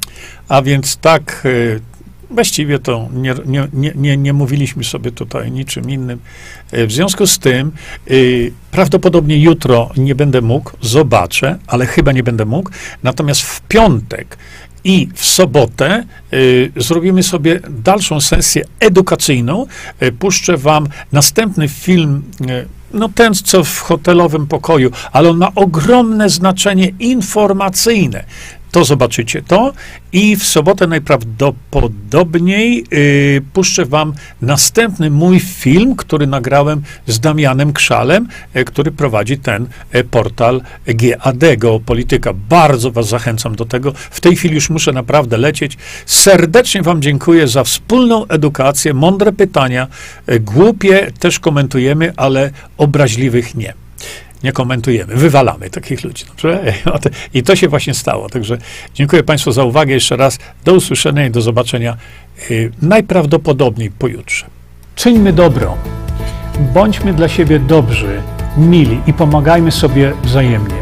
a więc tak, e, Właściwie to nie, nie, nie, nie, mówiliśmy sobie tutaj niczym innym. E, w związku z tym y, prawdopodobnie jutro nie będę mógł, zobaczę, ale chyba nie będę mógł. Natomiast w piątek i w sobotę y, zrobimy sobie dalszą sesję edukacyjną. Puszczę wam następny film, no ten co w hotelowym pokoju, ale on ma ogromne znaczenie informacyjne to zobaczycie to i w sobotę najprawdopodobniej yy, puszczę wam następny mój film, który nagrałem z Damianem Krzalem, yy, który prowadzi ten yy, portal GAD, Geopolityka. Bardzo was zachęcam do tego. W tej chwili już muszę naprawdę lecieć. Serdecznie wam dziękuję za wspólną edukację, mądre pytania, y, głupie też komentujemy, ale obraźliwych nie nie komentujemy, wywalamy takich ludzi. Dobrze? I to się właśnie stało. Także dziękuję Państwu za uwagę jeszcze raz. Do usłyszenia i do zobaczenia y, najprawdopodobniej pojutrze. Czyńmy dobro. Bądźmy dla siebie dobrzy, mili i pomagajmy sobie wzajemnie.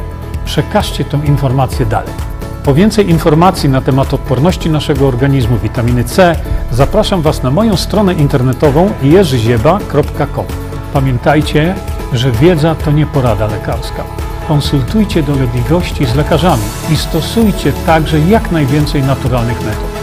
Przekażcie tę informację dalej. Po więcej informacji na temat odporności naszego organizmu witaminy C zapraszam Was na moją stronę internetową jerzyzieba.com. Pamiętajcie, że wiedza to nie porada lekarska. Konsultujcie dolegliwości z lekarzami i stosujcie także jak najwięcej naturalnych metod.